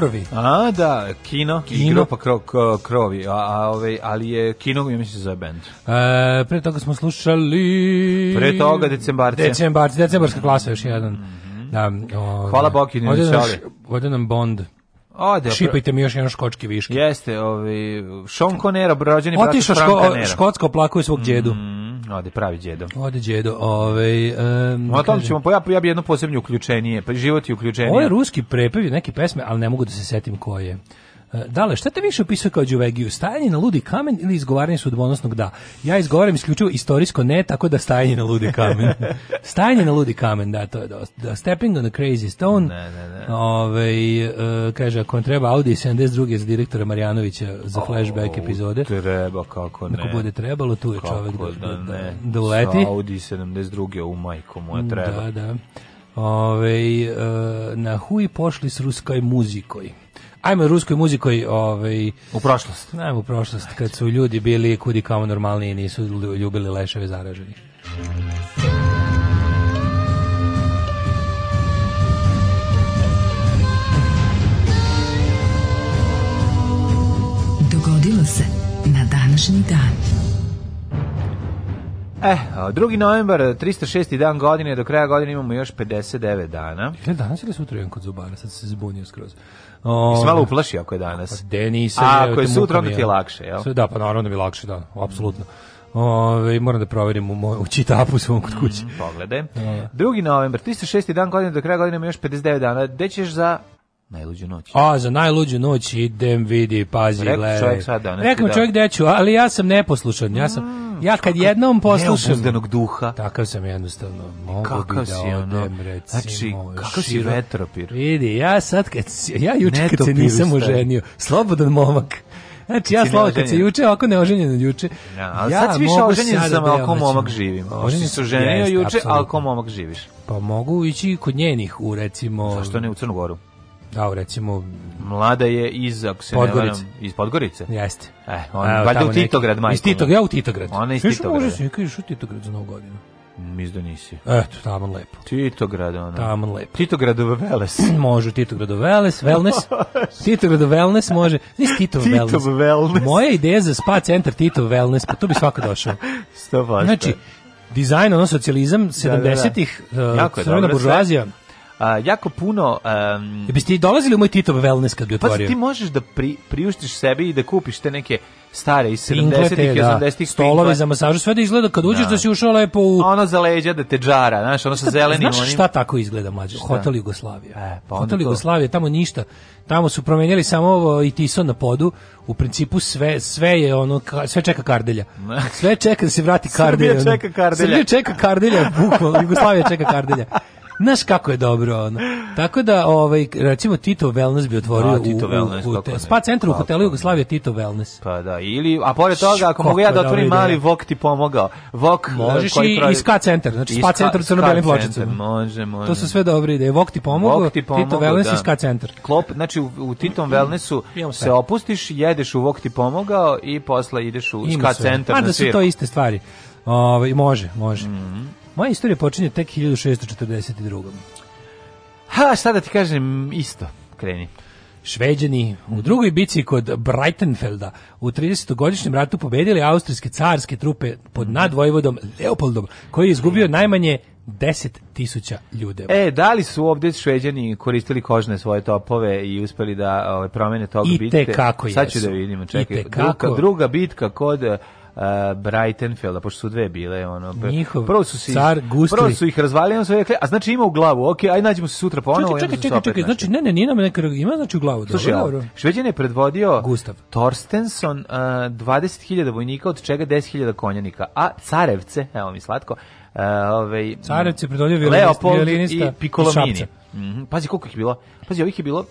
Korvi. A, da, kino, kino. i grupa kro, Krovi, a, a, ove, ovaj, ali je kino, ja mislim, za band. E, pre toga smo slušali... Pre toga decembarce. Decembarce, decembarska klasa još jedan. Mm -hmm. da, ove, Hvala Bokini, ovde nam Bond. Ode, Šipajte mi još jedan škotski viški. Jeste, ovi, ovaj, Sean Conner, rođeni brat Sean Conner. Otišao ško, Škotsko, plakuje svog djedu. Mm -hmm. Ode pravi đedo. Ode đedo. Ovaj um, o tom ćemo pa ja, ja bi jedno posebno uključenije, pa život i uključenije. Ovo je ruski prepevi neke pesme, ali ne mogu da se setim koje. E, Dale, šta te više opisuje kao Đuvegiju? Stajanje na ludi kamen ili izgovaranje sudbonosnog da? Ja izgovaram isključivo istorijsko ne, tako da stajanje na ludi kamen. [LAUGHS] stajanje na ludi kamen, da, to je dosta. Da, stepping on the crazy stone. Ne, ne, ne. Ove, ovaj, e, kaže, ako vam treba Audi 72. za direktora Marjanovića za oh, flashback epizode. Treba, kako ne. Ako bude trebalo, tu je kako čovjek da-, da, da, ne. da, da uleti. Sa Audi 72. u majku moja treba. Da, da. Ove, ovaj, e, na Hui pošli s ruskoj muzikoj ajmo ruskoj muzikoj ovaj, u prošlost. Ajmo u prošlost, kad su ljudi bili kudi kao normalni i nisu ljubili leševe zaraženih. Dogodilo se na današnji dan. Eh, 2. novembar, 306. dan godine, do kraja godine imamo još 59 dana. Je danas ili sutra jedan kod zubara, sad se zbunio skroz. O, ovaj. se malo uplašio ako je danas. Pa Denis, A ako je sutra, onda ti je lakše, jel? Sve, da, pa naravno da mi je lakše, da, apsolutno. Ove, ovaj, moram da proverim u, moj, u čitapu svom kod mm, kuće. Mm, pogledaj. E. novembar, 306. dan godine, do kraja godine ima još 59 dana. Gde ćeš za najluđu noć. A, za najluđu noć idem, vidi, pazi, Rekao čovjek sad danas. Rekao da. čovjek da. deću, ali ja sam neposlušan, ja sam... Mm. Mm. ja kad jednom poslušam neobuzdanog duha takav sam jednostavno mogu kakav da si ono, znači kako si vetropir vidi ja sad kad ja juče kad se nisam oženio slobodan momak Znači ja slavo kad se juče ne oženjen od juče. Ja, ali sad si više oženjen sam da ako momak živim. si se oženio juče, ali ako momak živiš. Pa mogu ići kod njenih u recimo Zašto ne u Crnu Goru? Da, recimo mlada je iz ako se Podgorice. ne varam, iz Podgorice. Jeste. E, on A, valjda u Titograd majko. Iz Titograd, ja u Titograd. Ona iz Titograda. Možeš mi kažeš u Titograd za novu godinu. Mislim da nisi. Eto, tamo lepo. Titograd, ono. Tamo lepo. Titogradova [CLEARS THROAT] [LAUGHS] wellness. može, Titogradova wellness, wellness. Titogradova wellness može. Nisi Titov wellness. Titov wellness. Moja ideja za spa centar Titov wellness, pa tu bi svako došao. 100%. [LAUGHS] Znači, dizajn, ono, socijalizam, 70-ih, da, da, da. Uh, crvena buržuazija. Sve Uh, jako puno... Um, Biste ti dolazili u moj Titov wellness kad bi otvorio? Pa ti možeš da pri, priuštiš sebi i da kupiš te neke stare iz 70-ih, 80-ih stolovi za masažu, sve da izgleda kad uđeš da, da si ušao lepo u ono za leđa da te džara, znaš, ono sa zelenim znaš onim. šta tako izgleda mlađe? Hotel Jugoslavija. E, pa Hotel to... Jugoslavija, tamo ništa. Tamo su promenjali samo ovo i tiso na podu. U principu sve sve je ono sve čeka Kardelja. [LAUGHS] Sve čeka da se vrati Kardelja. Srbija čeka Kardelja. Srbija čeka Kardelja, bukvalno [LAUGHS] Jugoslavija čeka Kardelja. Znaš kako je dobro ono. Tako da ovaj recimo Tito Wellness bi otvorio a, da, Tito u, Wellness, u, u te, spa centru u hotelu Jugoslavija Tito Wellness. Pa da, ili a pored toga ako mogu ja da otvorim mali Vok ti pomogao. Vok eh, možeš koji i, pravi... i ska centar, znači spa centar sa belim pločicama. Može, može. To su sve dobre ideje. Vok ti pomogao, Tito Wellness da. i ska centar. Klop, znači u, u Titom Wellnessu [CLEARS THROAT] se opustiš, jedeš u Vok ti pomogao i posle ideš u ska centar na da su to iste stvari. Ovaj može, može. Mm -hmm. Moja istorija počinje tek 1642. Ha, šta da ti kažem, isto, kreni. Šveđani u drugoj bici kod Breitenfelda u 30-godišnjem ratu pobedili austrijske carske trupe pod nadvojvodom Leopoldom, koji je izgubio najmanje 10.000 ljude. E, da li su ovde šveđani koristili kožne svoje topove i uspeli da ove, promene tog bitke? I te bitke? kako jesu. Sad ću da vidimo, čekaj. Druga, druga bitka kod uh, Brightonfielda, pošto su dve bile, ono, Njihov prvo su si, car Gustri. Prvo su ih razvalili, su rekli, a znači ima u glavu, ok, aj nađemo se sutra ponovo. Čekaj, čekaj, čekaj, čekaj, znači, ne, ne, nije nam neka, ima znači u glavu. Slušaj, dobro, Šveđan je predvodio Gustav. Torstenson, uh, 20.000 vojnika, od čega 10.000 konjanika, a carevce, evo mi slatko, uh, ovaj, Carevce predvodio violinista, i Piccolomini. Mm -hmm, pazi koliko ih je bilo. Pazi, ovih je bilo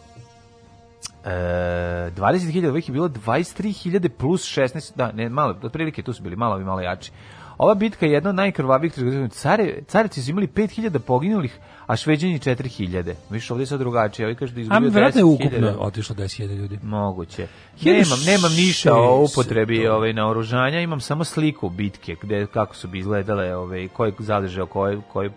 E, 20.000 ovih je bilo 23.000 plus 16, da, ne, malo, otprilike tu su bili malo i malo jači. Ova bitka je jedna od najkrvavijih Care, carici su imali 5000 poginulih, a šveđani 4000. Više ovde sad drugačije. Ovi kažu da izgubio 10.000. A verovatno je ukupno otišlo 10.000 ljudi. Moguće. Nemam, nemam ništa o upotrebi ovaj, oružanja, imam samo sliku bitke, gde, kako su bi izgledale, ovaj, koji zadržao, koji, koji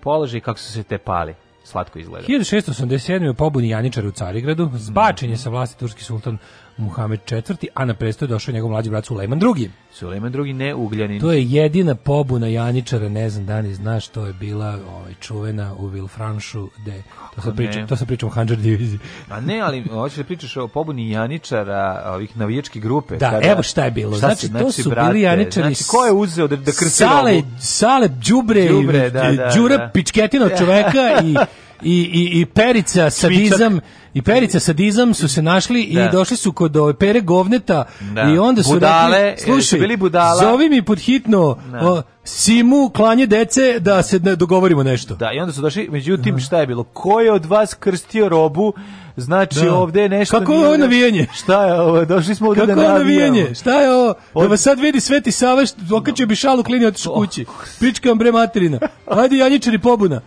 položaj i kako su se te pali slatko izgleda. 1687. je pobuni Janičar u Carigradu, zbačen je sa vlasti turski sultan Muhamed IV, a na presto došao njegov mlađi brat Sulejman II. Sulejman II ne ugljanin. To je jedina pobuna Janičara, ne znam da li znaš, to je bila ovaj, čuvena u Vilfranšu, de, to se priča, to se priča u Hanđar diviziji. a pa ne, ali hoćeš da pričaš o pobuni Janičara, ovih navijačkih grupe. Da, kada, evo šta je bilo. Šta znači, znači, to su brate, bili Janičari. Znači, ko je uzeo da, da krci Sale, Sale, Đubre, Đubre da, da, Đura da. Pičketina čoveka i [LAUGHS] i, i, i Perica, sadizam, i Perica sadizam su se našli da. i došli su kod ove pere govneta da. i onda su budale, rekli, e, slušaj, su bili budala. zovi mi pod hitno da. o, Simu, klanje dece, da se ne dogovorimo nešto. Da, i onda su došli, međutim, šta je bilo? Ko je od vas krstio robu? Znači, da. ovde je nešto... Kako je ovo navijenje? Šta je ovo? Došli smo ovde Kako da navijamo. Kako je ovo navijenje? Šta je ovo? Da vas sad vidi Sveti Sava, okačio bi šalu klinio otišu oh. kući. Pička vam bre materina. Hajde janjičari pobuna.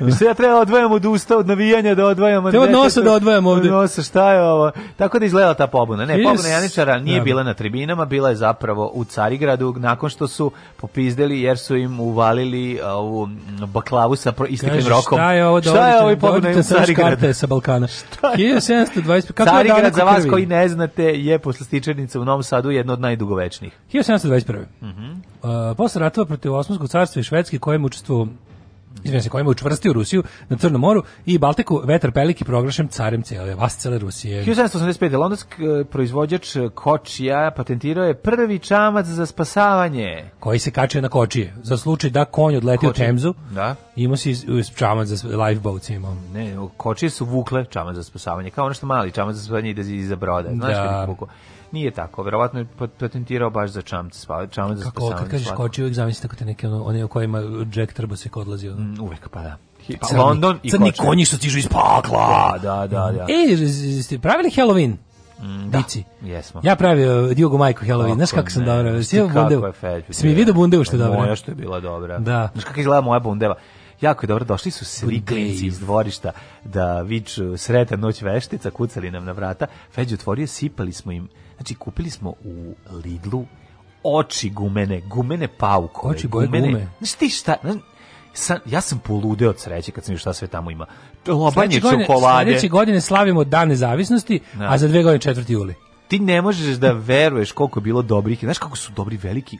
I sve ja treba da odvajam od usta, od navijanja da odvajam. Od od nosa da odvajam ovde. Od nosa, šta je ovo? Tako da izgledala ta pobuna. Ne, pobuna Janičara nije da. bila na tribinama, bila je zapravo u Carigradu, nakon što su popizdeli jer su im uvalili ovu baklavu sa isteklim rokom. Šta je ovo? Šta je ovo da pobuna u Carigradu? sa Balkana. [LAUGHS] Šta je? 1725. Kako Carigrad za vas koji ne znate je posle stičernice u Novom Sadu jedno od najdugovečnijih. 1721. Mm -hmm. posle ratova protiv Osmanskog carstva i Švedske kojem učestvuju izvijem se, kojima učvrstio Rusiju na Crnom moru i Baltiku vetar peliki proglašen carem cele, vas cele Rusije. 1785. Londonsk e, proizvođač kočija patentirao je prvi čamac za spasavanje. Koji se kače na kočije. Za slučaj da konj odleti u Temzu, da. imao si čamac za lifeboats imao. Ne, kočije su vukle čamac za spasavanje, kao ono što mali čamac za spasavanje ide iza broda. Znaš da. Nije tako, verovatno je pa- patentirao baš za čamce spavati. Čamce kako, spavati, kad kažeš koči, uvijek zamisli tako te neke ono, one o kojima Jack Trbosek se kodlazi. Mm, uvek, pa da. Pa, crni, London i crni konji što stižu iz pakla. Da, da, da. da. E, ste pravili Halloween? Mm, da, Bici. jesmo. Ja pravio Diogo Majko Halloween, znaš kako sam dobro. Ti kako je feđu. Si mi vidio bundevu što je pa dobro. Moja što je bila dobra. Da. Znaš kako izgleda moja bundeva jako je dobro, došli su svi klinci iz dvorišta da viču sreta noć veštica, kucali nam na vrata, Feđu otvorio, sipali smo im Znači, kupili smo u Lidlu oči gumene, gumene paukove. Oči boje gumene. gume. Znaš ti šta, znaš, ja sam poludeo od sreće kad sam vidio šta sve tamo ima. Lobanje čokolade. Sledeće godine slavimo Dan nezavisnosti, no. Da. a za dve godine 4. juli. Ti ne možeš da veruješ koliko je bilo dobrih. Znaš kako su dobri veliki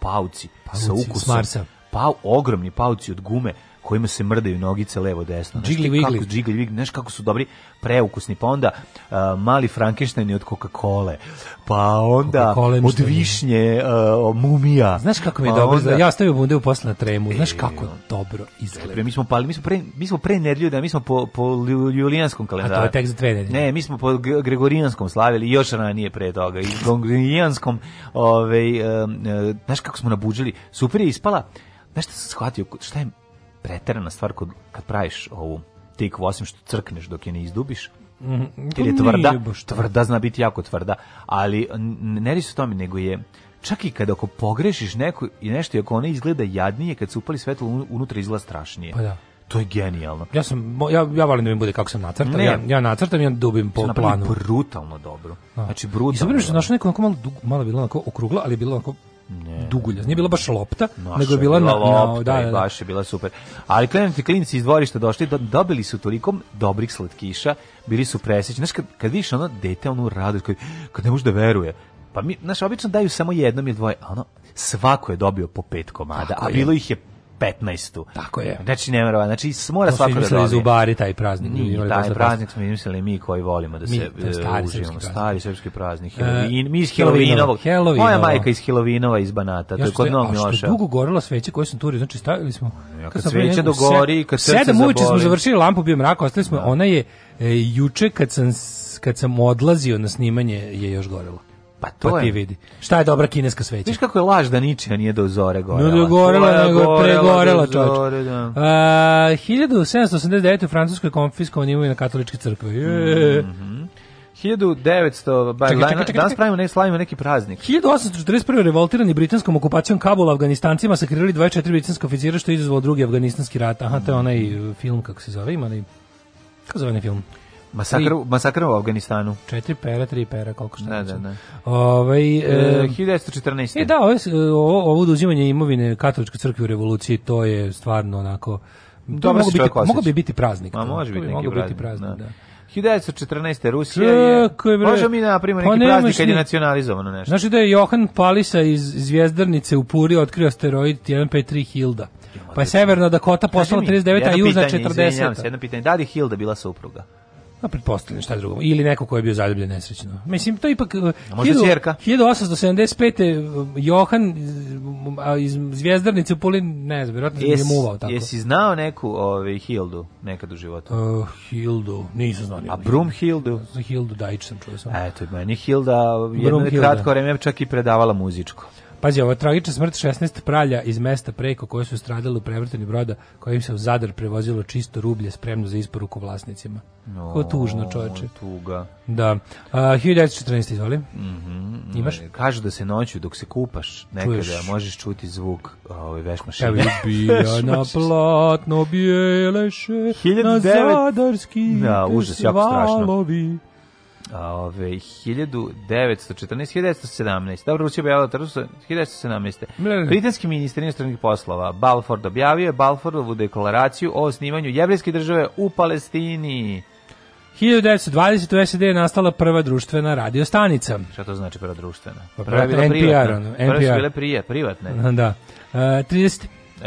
pauci, pauci sa ukusom. Smarsa. Pa, ogromni pauci od gume kojima se mrdaju nogice levo desno. Džigli Vigli. Džigli Vigli, znaš kako su dobri, preukusni. Pa onda uh, mali Frankenstein od kokakole Pa onda od višnje uh, mumija. Znaš kako mi je pa dobro, onda... ja stavio bunde u posle na tremu. Znaš e, kako e, dobro izgleda. Mi smo pali, mi smo pre mi smo pre nedelju da mi smo po po julijanskom kalendaru. A to je tek za dve nedelje. Ne, mi smo po gregorijanskom slavili još ranije pre toga i gregorijanskom, ovaj, e, znaš kako smo nabuđili. Super je ispala. Znaš šta sam shvatio, šta je preterana stvar kod, kad praviš ovu tikvu, osim što crkneš dok je ne izdubiš, mhm, jer je pa tvrda, tvrda zna biti jako tvrda, ali ne radi se o tome, nego je čak i kada ako pogrešiš neko i nešto i ako ona izgleda jadnije, kad se upali svetlo unutra izgleda strašnije. Pa da. To je genijalno. Ja sam ja ja valim da mi bude kako sam nacrtao. Ja ja nacrtam ja dubim po planu. Brutalno dobro. Da. Znači brutalno. I što našo neko malo malo bilo onako okruglo, ali je bilo onako ne. duguljaz. Nije bila baš lopta, Naša nego je bila, bila na, lopta, da, da, da. baš je bila super. Ali klinci, klinici iz dvorišta došli, do, dobili su toliko dobrih slatkiša, bili su presjećeni. Znaš, kad, kad vidiš ono dete, onu radost, kad, kad ne može da veruje, pa mi, znaš, obično daju samo jednom ili dvoje, a ono, svako je dobio po pet komada, Tako a bilo je. ih je 15. Tako je. Znači ne neverovatno. Znači mora to svako da dobije. Zubari taj praznik. Nije, taj praznik smo mislili mi koji volimo da se mi, stari, uh, uživamo. Stari srpski praznik. E, Helovin, uh, mi iz Helovinovog. Helovinova. Moja majka iz Helovinova iz Banata. Ja to je kod Novog Miloša. A što dugo gorela sveće koje sam turio, znači stavili smo... Ja, kad, kad sveće dogori, kad srce zaboli. Sedam uveče smo završili lampu, bio mrak, ostali smo. Da. Ona je e, juče kad sam, kad sam odlazio na snimanje je još gorelo. Pa, pa to pa ti je. vidi. Šta je dobra kineska sveća? Viš kako je laž da ničija nije do zore gorela. No, do gorela, nego gorela, pregorela, da čovječ. Da. A, 1789. u Francuskoj konfiskovan imovina katoličke crkve. Je. Mm -hmm. 1900 bar čekaj, čekaj, čekaj, danas pravimo ne slavimo neki praznik. 1841 revoltirani britanskom okupacijom Kabula Afganistancima sakrirali 24 britanska oficira što je izazvalo drugi afganistanski rat. Aha, to je onaj e, film kako se zove, ima onaj kako se zove onaj film? Masakr, masakr u Afganistanu. Četiri pera, tri pera, koliko što da, da, da. Ove, ovaj, e, 1914. E, e, da, e, ovo, ovo oduzimanje imovine katoličke crkve u revoluciji, to je stvarno onako... Dobro mogu biti, mogu bi biti praznik. Ma, može biti neki praznik, praznik da. da. 1914. Rusija je... Možemo mi da napravimo neki pa praznik kad je nacionalizovano nešto. Znaš da je Johan Palisa iz Zvijezdarnice u Puri otkrio asteroid 153 Hilda. Pa je severna Dakota postala 39, a južna 40. Izvinjam se, jedno pitanje. Da li Hilda bila supruga? A pretpostavljam šta drugo. Ili neko ko je bio zaljubljen nesrećno. Mislim, to ipak... E, a možda 1000, 1875. E, Johan iz Zvijezdarnice u Puli, ne znam, vjerojatno je muvao tako. Jesi znao neku ovaj, Hildu nekad u životu? Uh, Hildu, nisam znao. A Brum Hildu? Hildu Dajić sam čuo sam. Eto, meni Hilda jedno Brum je kratko vreme čak i predavala muzičko. Pazi, ovo tragična smrt 16 pralja iz mesta preko koje su stradali u prevrtanju broda kojim se u Zadar prevozilo čisto rublje spremno za isporuku vlasnicima. No, Ko tužno, čoveče. Tuga. Da. Uh, 1914, izvoli. Mm -hmm, Imaš? Kažu da se noću dok se kupaš nekada Čuješ. možeš čuti zvuk ove ovaj, veš mašine. Evo [LAUGHS] bija na platno bijeleše 19... na zadarski da, užas, jako strašno. Ove, 1914-1917. Dobro, Rusija objavila Trsu 1917. Britanski ministar inostranih poslova Balford objavio je Balfordovu deklaraciju o osnivanju jevrijske države u Palestini. 1920 u SED je nastala prva društvena radiostanica. Šta to znači prva društvena? Pa prva je bila NPR, privatna. Ono, NPR. Prva su bile prije, privatne. Da. Uh, 30. Uh,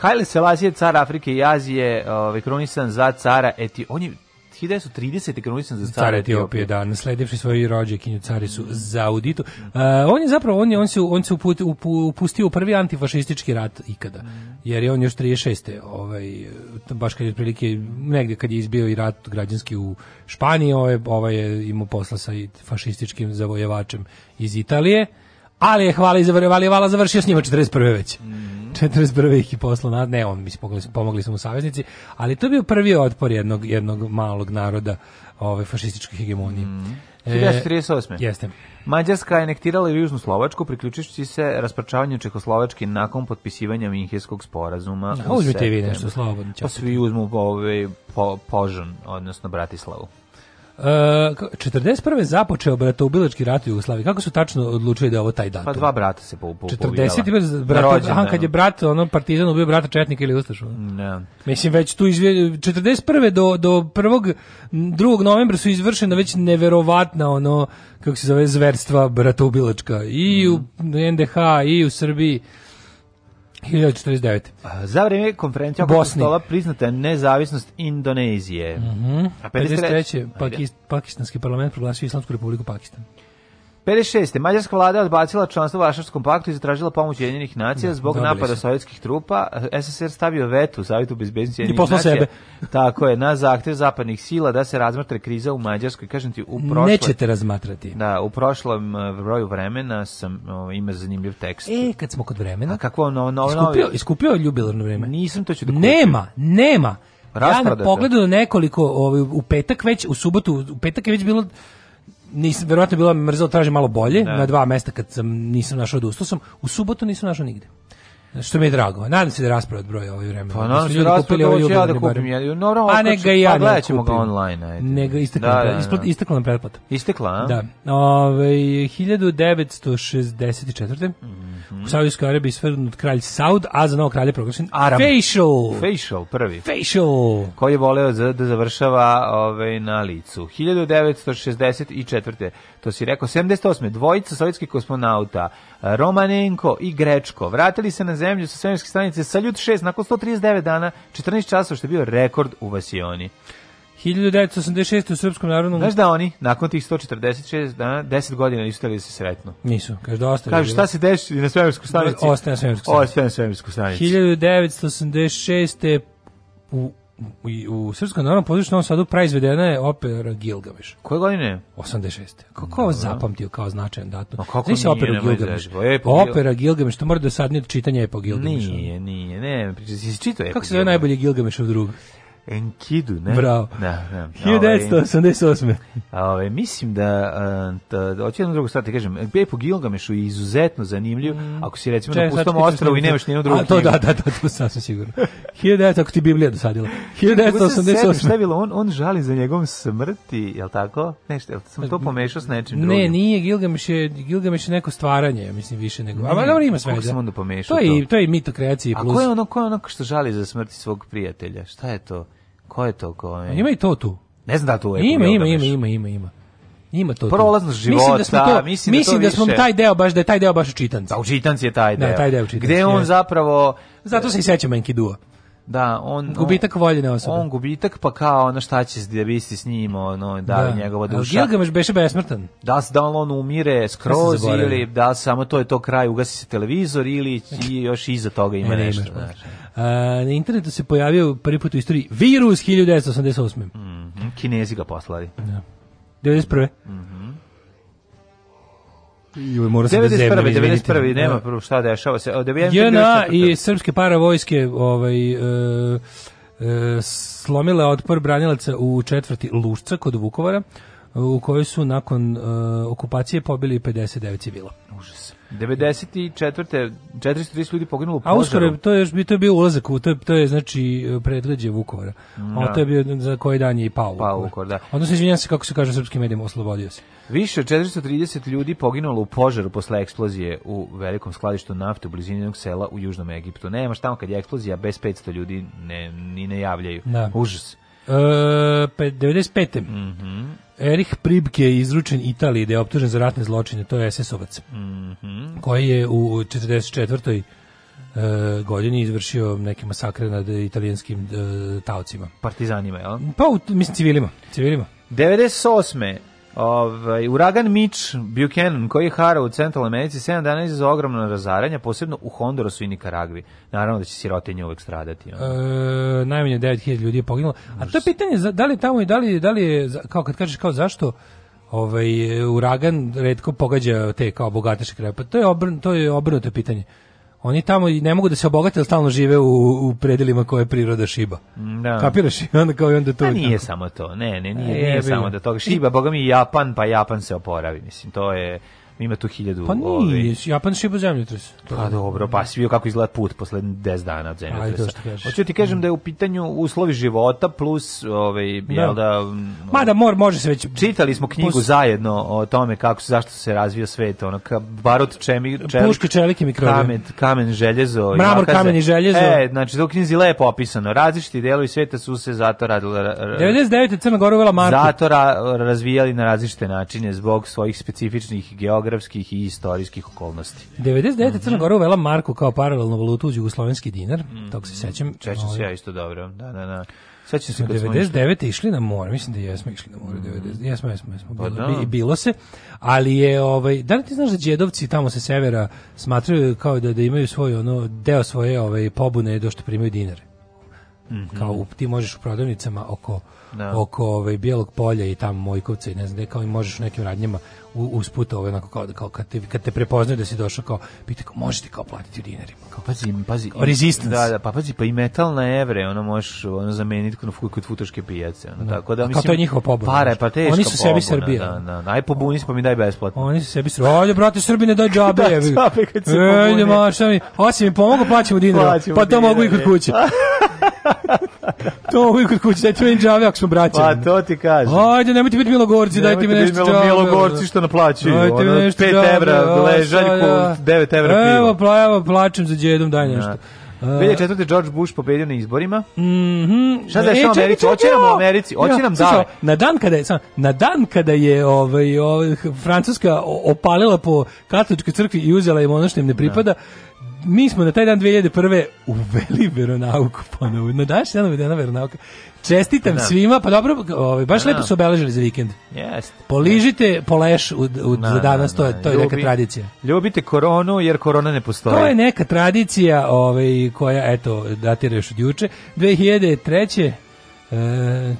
Haile Selassie, car Afrike i Azije, uh, kronisan za cara Eti... On je 1930. krenuli sam za car Etiopije, da, nasledivši svoju rođakinju caricu mm. Zauditu. Uh, e, on je zapravo, on, je, on se, on se uput, upu, upustio u prvi antifašistički rat ikada, jer je on još 36. Ovaj, baš kad je prilike, negde kad je izbio i rat građanski u Španiji, ovaj, ovaj je imao posla sa fašističkim zavojevačem iz Italije, ali je hvala i završio s njima 41. već. Mm. 41. ih je poslao na, ne, on, mislim, pomogli, pomogli smo mu saveznici, ali to je bio prvi otpor jednog, jednog malog naroda ove ovaj, fašističke hegemonije. Mm. 1938. E, jeste. Mađarska je nektirala južnu Slovačku, priključujući se raspračavanju Čehoslovačke nakon potpisivanja Minhijskog sporazuma. Ja, da, uzmite vi nešto slobodno. Pa svi uzmu ove, ovaj, po, Požan, odnosno Bratislavu. Uh, e, 41. započeo bratoubilački rat u Jugoslaviji. Kako su tačno odlučili da je ovo taj datum? Pa dva brata se po, po, 40. brat, aha, da. kad je brat ono partizan ubio brata četnika ili ustašu. Ne. Mislim već tu izve... 41. do do 1. 2. novembra su izvršena već neverovatna ono kako se zove zverstva bratoubilačka i mm. u NDH i u Srbiji. 1949. Za vrijeme konferencije oko stola priznata nezavisnost Indonezije. Mm -hmm. A 53. 53. Pakist, pakistanski parlament proglasio Islamsku republiku Pakistan. 56. Mađarska vlada odbacila članstvo u Varšavskom paktu i zatražila pomoć jedinih nacija da, zbog Dobili napada su. sovjetskih trupa. SSR stavio vetu u Savjetu bezbednosti Ujedinjenih nacija. Sebe. [LAUGHS] Tako je, na zahtev zapadnih sila da se razmatra kriza u Mađarskoj. Kažem ti, u prošlom... Nećete razmatrati. Da, u prošlom eh, broju vremena sam o, ovaj, ima zanimljiv tekst. E, kad smo kod vremena... A kako ono... ono iskupio, novi... iskupio ljubilarno vreme. Nisam to ću da kupim. Nema, nema. Ja na pogledu nekoliko ovaj, u petak već u subotu u petak je već bilo nisam verovatno bila mrzlo da tražim malo bolje da. na dva mesta kad sam nisam našao da sam u subotu nisam našao nigde što mi je drago. Nadam se da rasprava odbroja ovaj vreme. Pa nadam se da rasprava ovo ovaj ja da kupim. Ja, no, a ne ga ja pa gledat ga online. Ajde. Ne ga istekla, da, da, da. Isplat, istekla nam pretplata. Istekla, a? Da. ovaj 1964. Mm Mhm. u Saudijskoj Arabiji svrgnut kralj Saud, a za novog kralje proglašen Aram. Facial. Facial, prvi. Facial. Koji je voleo za, da završava ovaj, na licu. 1964. To si rekao, 78. Dvojica sovjetskih kosmonauta, Romanenko i Grečko, vratili se na zemlju sa svemirske stanice Saljut 6 nakon 139 dana, 14 časova, što je bio rekord u Vasioni. 1986. u Srpskom narodnom... Znaš da oni, nakon tih 146 dana, 10 godina nisu htjeli da se sretnu? Nisu, kaže da ostaje. Kaže šta se desi na svemirsku da, stanici? Ostaje na svemirsku stanici. Ostaje na svemirsku stanici. 1986. u u, u Srpskom narodnom pozorištu Novom Sadu praizvedena je opera Gilgamesh. Koje godine? 86. Kako ovo zapamtio kao značajan datum? No, kako Znaš opera Gilgameš? Opera Gilgamesh, to mora da sadnije čitanje je po Nije, nije, ne, priča, si čitao je Kako se zove Gilgamesh u drugu? Enkidu, ne? Bravo. Da, da. 1988. Da. Ove, mislim da, da hoću jednu drugu stvar ti da kažem, Bepo Gilgamešu je izuzetno zanimljiv, mm. ako si recimo Če, na pustom ostrovu i nemaš nijednu drugu knjigu. Da, da, da, da, to sasvim sigurno. 1900, ako ti Biblija dosadila. 1988. Šta je bilo, on, on žali za njegovom smrti, je li tako? Nešto, jel sam to pa, pomešao s nečim drugim? Ne, nije, Gilgameš je, Gilgameš je neko stvaranje, mislim, više nego. Ne, A dobro, ima sve. Kako sam onda pomešao to? Je, to I, to je plus. A ko je ono, ko je ono što žali za smrti svog prijatelja? Šta je to? Ko je to? Ko je? Ima i to tu. Ne znam da tu je. Ima, ima, ima, ima, ima, ima. Ima to. Prolaznost života. Mislim da smo to, mislim, da, mislim da, smo taj deo baš da je taj deo baš učitanci. Pa učitanci je taj da, deo. Da, taj deo učitanci. Gde on je. zapravo Zato se i sećam Enki da on gubitak voljene osobe. On gubitak pa kao ono šta će da biti s njim, ono da, da. njegova duša. Gilgamesh beše besmrtan. Da se da on umire skroz ili da samo to je to kraj, ugasi se televizor ili znači, i još iza toga ima e, ne, nešto, ne A, na internetu se pojavio prvi put u istoriji virus 1988. Mm -hmm. Kinezi ga poslali. Da. 91. Mhm. Mm Ju, mora 91. Da 91. nema da. prvo šta dešava se. JNA i srpske paravojske ovaj, e, e, slomile otpor branilaca u četvrti Lušca kod Vukovara u kojoj su nakon uh, okupacije pobili 59 civila. Užas. 94. 430 ljudi poginulo u požaru. A uskoro to je to je bio ulazak u to je, to je znači predgrađe Vukovara. No. A da. to je bio za koji dan je i pao. Pao Vukovar, da. Odnosno izvinjavam se kako se kaže srpskim medijima oslobodio se. Više 430 ljudi poginulo u požaru posle eksplozije u velikom skladištu nafte u blizini jednog sela u južnom Egiptu. Nema šta tamo kad je eksplozija bez 500 ljudi ne ni ne javljaju. Da. Užas. E, 95. Mm -hmm. Erich Pribke je izručen Italiji da je optužen za ratne zločine, to je SS-ovac, mm -hmm. koji je u 44. E, eh, godini izvršio neke masakre nad italijanskim e, taocima. Partizanima, jel? Pa, u, mislim, civilima. civilima. 98. Ovaj, uragan Mitch Buchanan, koji je harao u Central Americi 7 dana izazvao ogromno razaranja, posebno u Hondurasu i Nikaragvi. Naravno da će sirotinje uvek stradati. Ono. E, najmanje 9000 ljudi je poginulo. A to je pitanje, da li tamo i da li, da li je, kao kad kažeš kao zašto, ovaj, uragan retko pogađa te kao bogataše kraje. Pa to je, obrn, to je obrnuto pitanje. Oni tamo i ne mogu da se obogate, stalno žive u, u predelima koje priroda šiba. Mm, da. Kapiraš? I onda kao i onda to. A pa nije tako. samo to. Ne, ne, nije, e, nije, nije samo da toga. Šiba, boga mi Japan, pa Japan se oporavi. Mislim, to je ima tu hiljadu... Pa nije, ove... Ovaj. Japan šiba zemljotres. Pa dobro, pa si bio kako izgleda put posle 10 dana od zemljotresa. Hoću ti kažem mm. da je u pitanju uslovi života plus, ove, ovaj, da. jel da... Mm, Mada mor, može se već... Čitali smo knjigu Pus... zajedno o tome kako, se zašto se razvio svet, ono, ka, barot, čemi, čelik... Puške, čelike, mikrovi. Kamen, kamen, željezo. Mramor, makaze. kamen i željezo. E, znači, to u knjizi lepo opisano. Različiti delovi sveta su se zato radili... 99. Crna Gora uvela Marku. Zato ra, razvijali na različite načine zbog svojih specifičnih geografija demografskih i istorijskih okolnosti. 99. Mm -hmm. Crna Gora uvela marku kao paralelnu valutu uz jugoslovenski dinar, mm -hmm. tog se sećam. Sećam se ovaj, ja isto dobro, da, da, da. Sećam se kad 99. Išli. išli na more, mislim da jesmo išli na more, 90. Mhm. Jesmo, jesmo, jesmo. Pa bilo, pa da. bilo se, ali je ovaj da li ti znaš da đedovci tamo sa severa smatraju kao da da imaju svoj ono deo svoje ovaj pobune do što primaju dinare. Mm -hmm. Kao ti možeš u prodavnicama oko da. oko ovaj bijelog polja i tamo Mojkovca i ne znam gde kao i možeš u nekim radnjama usputa ovaj onako kao, kao kad, te, kad te prepoznaju da si došao kao pita kao možete kao platiti u dinarima kao pa pazi pazi kao resistance da da pa pazi pa i metal na evre ono možeš ono zameniti kod fuku kod futoške pijace ono da. tako da mislim kao to je njihova pobuna para pa teško oni su sebi Srbija da da naj da. pobuni pa mi daj besplatno oni su sebi Srbija ajde brate Srbine daj džabe [LAUGHS] da, jebi džabe kad e, ajde maša mi hoće mi pomogu plaćamo dinara pa to mogu i kod kuće [LAUGHS] to uvijek kod kuće, dajte meni džave ako smo braće. Pa to ti kažem. Ajde, nemojte biti milogorci, dajte mi nešto džave. Nemojte biti milogorci što naplaćuju. Dajte mi nešto 5 evra, ležaljku, 9 evra piva. Evo, pla, evo, plačem za djedom, daj da. nešto. Uh, četvrti George Bush pobedio na izborima. Mhm. Mm Šta da je Americi? Hoće nam u Americi, hoće nam da. Na dan kada je sam, na dan kada je ovaj, ovaj Francuska opalila po katoličkoj crkvi i uzela im ono što im ne pripada, da mi smo na taj dan 2001. uveli veronauku ponovo. Na daš jedan jedna veronauka. Čestitam da. svima, pa dobro, ovaj, baš da. lepo su obeležili za vikend. Jeste. Poližite poleš u, u, da, za danas, to je, to je Ljubi, neka tradicija. Ljubite koronu, jer korona ne postoji. To je neka tradicija ovaj, koja, eto, datira još od juče. 2003. E,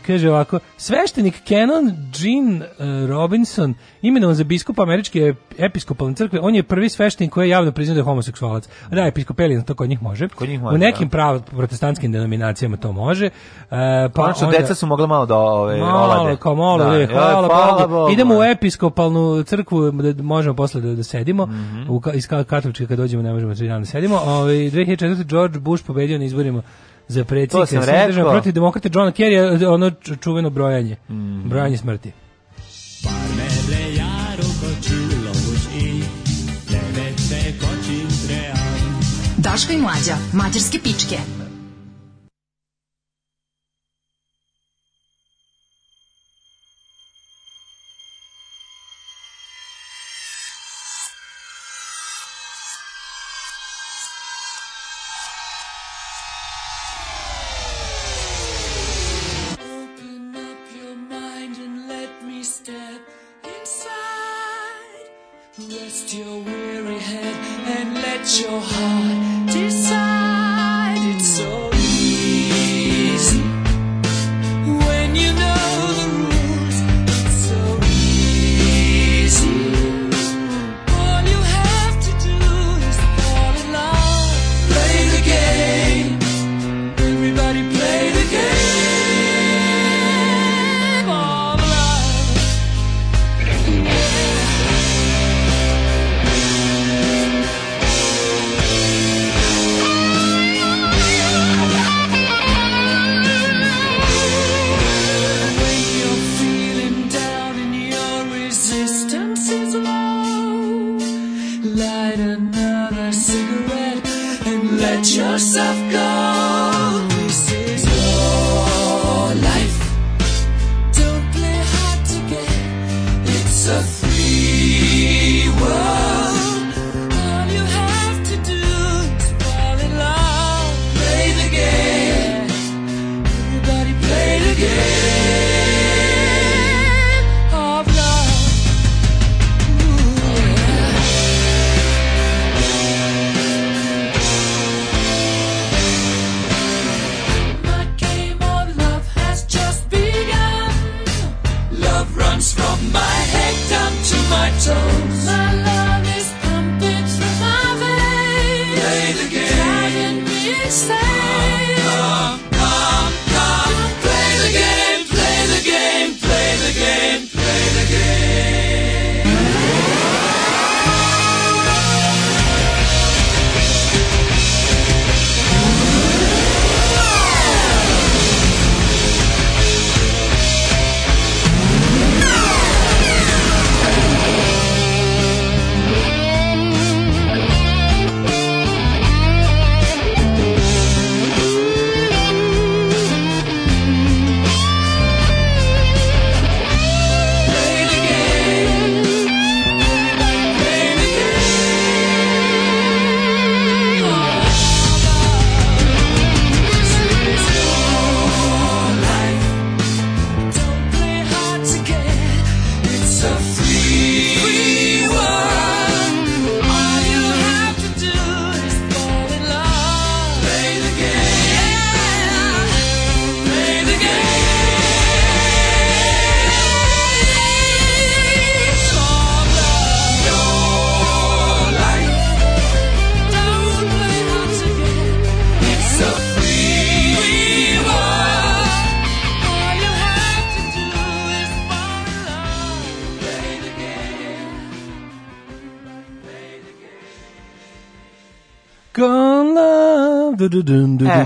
kaže ovako, sveštenik Canon Jean e, Robinson, imenovan za biskupa američke episkopalne crkve, on je prvi sveštenik koji je javno priznao da je homoseksualac. Da, episkopelijan, to kod njih može. Kod njih može U da. nekim prav, protestantskim denominacijama to može. E, pa Konačno, onda, deca su mogla malo da ove, malo, olade. Kao malo, da, je, hvala, hvala Bogu. Idemo u da. episkopalnu crkvu, da možemo posle da, da sedimo. Mm -hmm. u, iz katoličke kad dođemo ne možemo da, da sedimo. Ove, ovaj, 2004. George Bush pobedio na izborima za predsjednika Sjedržava protiv demokrata Johna Kerry, ono čuveno brojanje, mm. brojanje smrti. Daško i mlađa, mađarske pičke. your heart.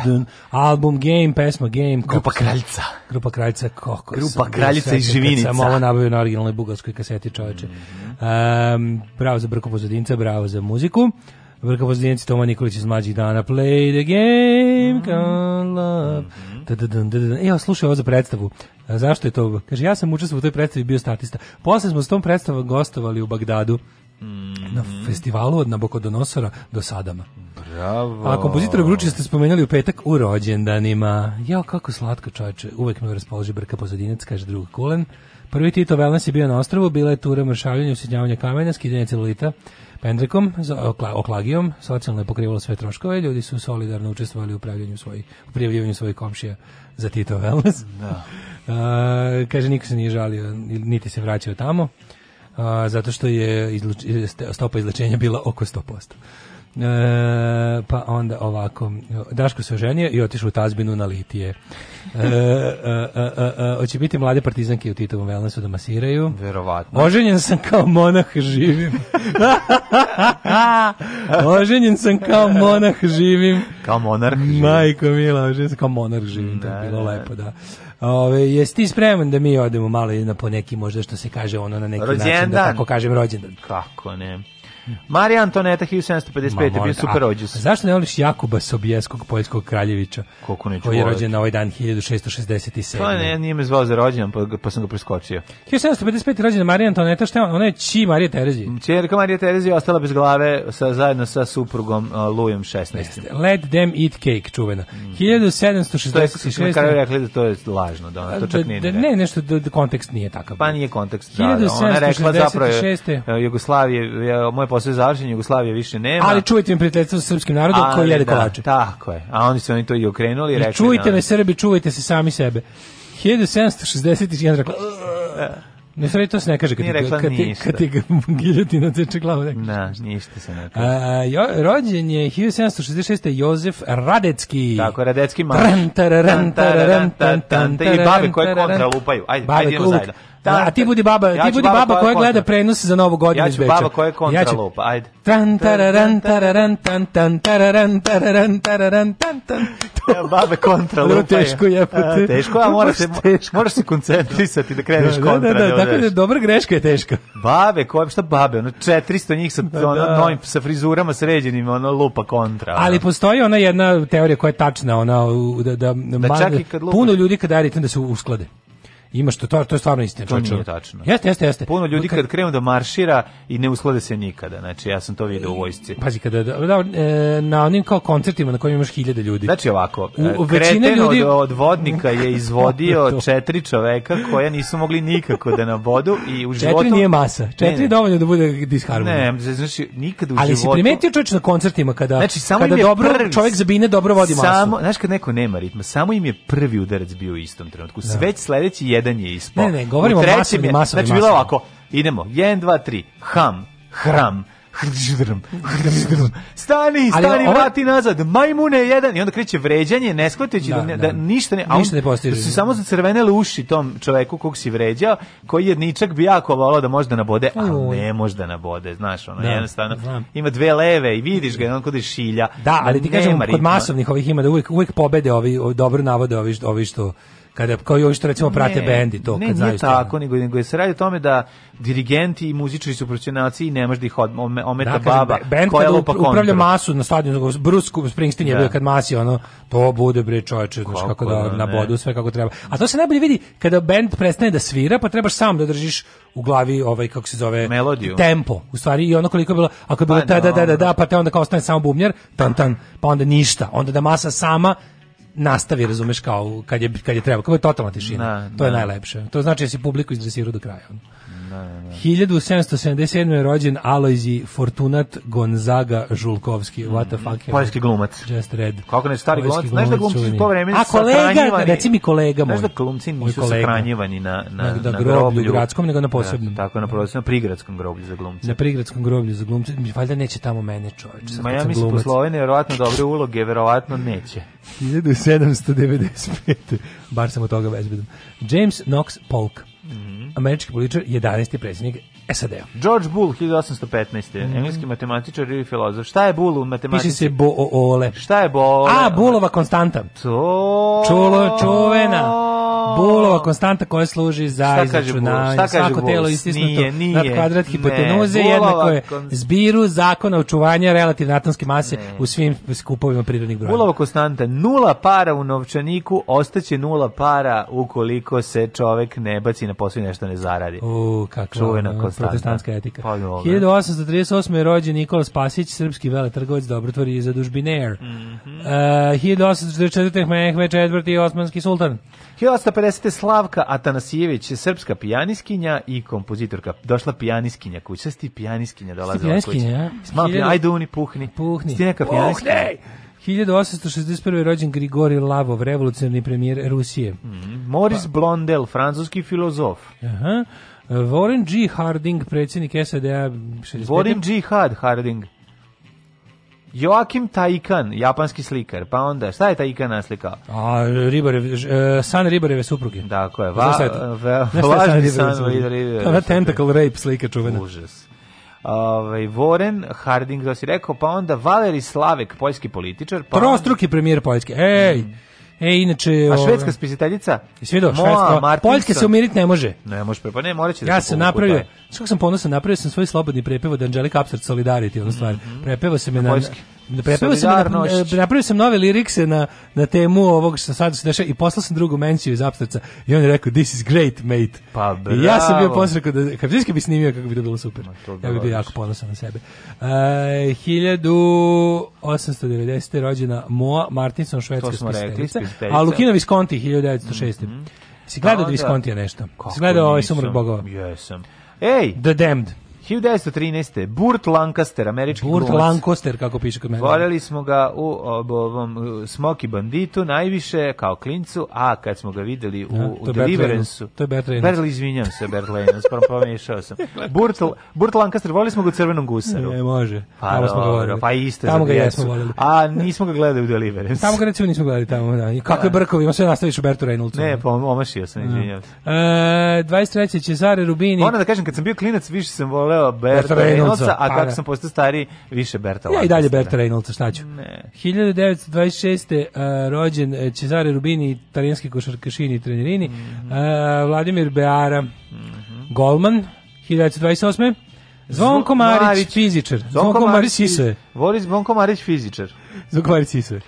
Radun, album Game, pesma Game. Grupa Kraljica. Grupa Kraljica, Kokos. Grupa Kraljica iz Živinica. Sam ovo nabavio na originalnoj bugarskoj kaseti čoveče. Mm -hmm. um, bravo za Brko Pozadinca, bravo za muziku. Brka Pozadinci, Toma Nikolić iz mlađih dana. Play the game, mm -hmm. love. Da, da, da, da. Evo, slušaj ovo za predstavu. A zašto je to? Kaže, ja sam učestvovao u toj predstavi bio statista. Posle smo s tom predstavom gostovali u Bagdadu na festivalu od Nabokodonosora do Sadama. Bravo. A kompozitora Gruči ste spomenuli u petak u rođendanima. Jao, kako slatko čoveče, uvek me raspoloži brka pozadinac, kaže drug Kulen. Prvi Tito Velnes je bio na ostrovu, bila je tura mršavljanja, usjednjavanja kamena, skidanja celulita pendrekom, oklagijom, socijalno je pokrivalo sve troškove, ljudi su solidarno učestvovali u pravljanju svojih, u prijavljivanju svojih komšija za Tito Velnes. Da. [LAUGHS] A, kaže, niko se nije žalio, niti se vraćao tamo a, zato što je izluč, stopa izlečenja bila oko 100%. E, pa onda ovako Daško se oženio i otišao u tazbinu na litije e e, e, e, e, hoće biti mlade partizanke u Titovom wellnessu da masiraju verovatno oženjen sam kao monah živim oženjen sam kao monah živim kao monarh živim majko mila oženjen sam kao monarh živim ne, to je bilo lepo da Ove, jesi ti spreman da mi odemo malo na po neki možda što se kaže ono na neki rođendan. način da tako kažem rođendan. Kako ne? Marija Antoneta 1755 je bio super rođus. Zašto ne voliš Jakuba Sobjeskog, poljskog kraljevića? Koliko neću Koji je rođen na ovaj dan 1667. Pa ne, nije me zvao za rođendan, pa, pa sam ga preskočio. 1755 rođena Marija Antoneta, šta ona Ona je Či Marija Terezija. Mm, Čerka Marija Terezija ostala bez glave sa, zajedno sa suprugom uh, Lujem 16. Jeste. Let them eat cake, čuvena. Mm. 1766. Kada je rekli da to je lažno, da ona to čak da, nije. Da, da, ne, nešto, da, da, kontekst nije takav. Pa nije kontekst, da, da. da. Ona rekla zapravo je, e, Jugoslavije, e, moje posle završenja Jugoslavije više nema. Ali čujte mi prijateljstvo sa srpskim narodom koji jede da, kolače. Tako je. A oni su oni to i okrenuli i rekli. Čujte me Srbi, čuvajte se sami sebe. 1761 rekla... Ne sve to se ne kaže kad ti kad ti kad ti [LAUGHS] giljotina teče glavu ne. Na, ništa se ne kaže. A, rođen je 1766 Jozef Radecki. Tako Radecki ma. Ran tararan tararan tan tan. Te babe koje kontra lupaju. Ajde, ajde idemo zajedno. Da, a ti budi baba, ja ti budi baba, baba koja gleda kontra. za novu godinu iz Beča. Ja ću baba koja je kontralup, ja ajde. Tan tararan tararan tan tan tararan tararan tararan tan tan. Ja, babe kontralup. Vrlo teško je. A, teško, a moraš se, moraš se koncentrisati da kreneš kontra. Da, da, da, da tako da dobra greška je teška. Babe, koje, šta babe, ono 400 njih sa, da, ono, da. novim, sa frizurama sređenim, ono lupa kontra. Ono. Ali postoji ona jedna teorija koja je tačna, ona, da, da, da man, čak i kad lupa. puno ljudi kad daje da se usklade. Ima što to to je stvarno istina, To nije tačno. Jeste, jeste, jeste. Puno ljudi kad krenu da maršira i ne usklade se nikada. Znači ja sam to video u vojsci. Pazi kada da, da, na onim kao koncertima na kojima imaš hiljade ljudi. Znači ovako, u, e, većina ljudi od, od vodnika je izvodio [LAUGHS] četiri čoveka koja nisu mogli nikako da na vodu i u životu. Četiri nije masa. Četiri ne, ne. dovoljno da bude disharmonija. Ne, znači nikad u Ali životu. Ali si primetio čovjek na koncertima kada znači, samo kada dobro prvi, čovjek zabine dobro vodi masu. Samo, znaš kad neko nema ritma, samo im je prvi udarac bio u istom trenutku. Da. Sve sledeći jedan je ispao. Ne, ne, govorimo o masovnim, je, masovnim. Znači, bilo ovako, idemo, 1, 2, 3, ham, hram, hrđdrm, hrđdrm. Stani, stani, ova... vrati nazad. Majmune jedan i onda kreće vređanje, ne shvatajući da, da, da. da, ništa ne, a on, ništa ne postiže. Da su samo zacrvenele uši tom čoveku kog si vređao, koji je ničak bi jako volao da može da nabode, a ne može da nabode, znaš, ono da, jednostavno. Znam. Ima dve leve i vidiš ga, on kod je šilja. Da, ali ti kažem kod masovnih ovih ima da uvek uvek pobede ovi, ovi dobro navode ovi ovi što kada kao i ovi što recimo prate ne, bendi to ne, kad znaju. Ne, tako, nego nego je se radi o tome da dirigenti i muzičari su profesionalci i ne možeš da ih ometa da, baba. Bend koja kada upravlja kontru. masu na stadionu, Bruce Springsteen je da. bio kad masi ono to bude bre čoveče, znaš kako da, da, na bodu sve kako treba. A to se najbolje vidi kada bend prestane da svira, pa trebaš sam da držiš u glavi ovaj kako se zove melodiju tempo u stvari i ono koliko je bilo ako je bilo pa, da da da da pa te onda kao ostane samo bubnjar tan tan pa onda ništa onda da masa sama nastavi, razumeš, kao kad je, kad je treba, kao je totalna tišina. Da, to je da. najlepše. To znači da si publiku interesirao do kraja. 1777. Da, da, da. je rođen Alojzi Fortunat Gonzaga Žulkovski. Mm. What the fuck? Poljski glumac. Just red. Kako ne stari glumac? Znaš da glumci u to vreme A kolega, reci mi kolega moj. Znaš da glumci nisu sahranjivani na, na, na, na groblju. gradskom, nego na posebnom. tako, na posebnom, prigradskom groblju za glumce. Na prigradskom groblju za glumce. Valjda neće tamo mene čovječ. Ma ja mislim, po Slovene, verovatno dobre uloge, verovatno neće. 1795. Bar sam od toga bezbedan. James Knox Polk američki političar, 11. predsjednik SAD-a. George Bull, 1815. Mm. Engleski matematičar i filozof. Šta je Bull u matematici? Piše se Boole. Šta je Boole? A, Bullova konstanta. To... Čulo čuvena. Bulova konstanta koja služi za izračunanje. Svako telo istisnuto nad kvadrat hipotenuze ne, jednako je zbiru zakona očuvanja relativne atomske mase ne. u svim skupovima prirodnih brojeva. Bulova konstanta, nula para u novčaniku, ostaće nula para ukoliko se čovek ne baci na posao i nešto ne zaradi. U, kakva Čuvena protestantska etika. Pa, 1838. je rođen Nikola Spasić, srpski veletrgovac, dobrotvor i zadužbiner. Mm -hmm. uh, 1844. Mehmeć Edvard osmanski sultan. 1850. Slavka Atanasijević, srpska pijaniskinja i kompozitorka. Došla pijaniskinja kuća, sti pijaniskinja dolaze u kuću. Ja? Malo ajde uni, puhni. Puhni. Sti neka pijaniskinja. Puhni! 1861. rođen Grigori Lavov, revolucionarni premijer Rusije. Mm, Moris pa. Blondel, francuski filozof. Aha. Warren G. Harding, predsjednik SAD-a. Warren G. Hard Harding. Joakim Taikan, japanski slikar. Pa onda, šta je Taikan naslikao? A, Ribareve, uh, San Ribareve supruge. Da, je? va, va, je San Ribareve. Ona tentacle rape slika čuvena. Užas. Ove, ovaj, Voren Harding, da si rekao, pa onda Valeri Slavek, poljski političar. Pa Prostruki premijer poljski. Ej! Mm. E, inače... A ovaj, švedska spisiteljica? Jesi vidio, švedska. Poljska se umiriti ne može. Ne može, pa ne, morat će da Ja sam napravio, da. što sam ponosan, napravio sam svoj slobodni prepev od Anđelika Apsard Solidarity, ono stvar. Mm -hmm. Prepevao se je na, Poljski. Da Prepravio sam, e, napravio sam nove lirikse na, na temu ovog što sad se dešava i poslao sam drugu menciju iz Apstraca i on je rekao this is great mate. Pa bravo. I ja sam bio posrekao da kapitaliski bi snimio kako bi to bilo super. To ja bih bio jako ponosan na sebe. E, 1890. rođena Moa Martinson, švedska spisateljica. A Lukino Visconti 1906. Mm -hmm. Si gledao da Viscontija nešto? Kako si gledao ovaj Sumrak bogova? Jesam. Ej! The Damned. 1913. Burt Lancaster, američki Burt glumac. Lancaster, kako piše kod mene. Voljeli smo ga u ovom Smoky Banditu najviše, kao klincu, a kad smo ga videli u, ja, da, u Deliverance-u... To je Bert Reynolds. Berl, izvinjam se, Bert Reynolds, pomiješao pa pa sam. [LAUGHS] Burt, Burt Lancaster, voljeli smo ga u Crvenom gusaru. Ne, može. Pa, tamo smo govorili. Pa isto tamo ga jesmo voljeli. A nismo ga gledali u Deliverance. Tamo ga recimo nismo gledali tamo, da. I kakve da. brkovi, ima sve nastaviš u Bertu Reynoldsu. Ne, pomašio pa omašio sam, da. izvinjam. Uh, 23. Cesare Rubini. Ona da kažem, kad sam bio klinac, više sam volio voleo Berta, Reynoldsa, a pa kako da. sam postao stariji, više Berta Lankastera. Ja i dalje da. Berta Reynoldsa, šta ću? Ne. 1926. Uh, rođen e, Cesare Rubini, italijanski košarkašini i trenerini, mm -hmm. uh, Vladimir Beara, mm -hmm. Golman, 1928. Zvonko Marić, Marić fizičar. Zvonko, Zvonko Marić Sisuje. Voris Zvonko Marić fizičar. Zvonko Marić Sisuje.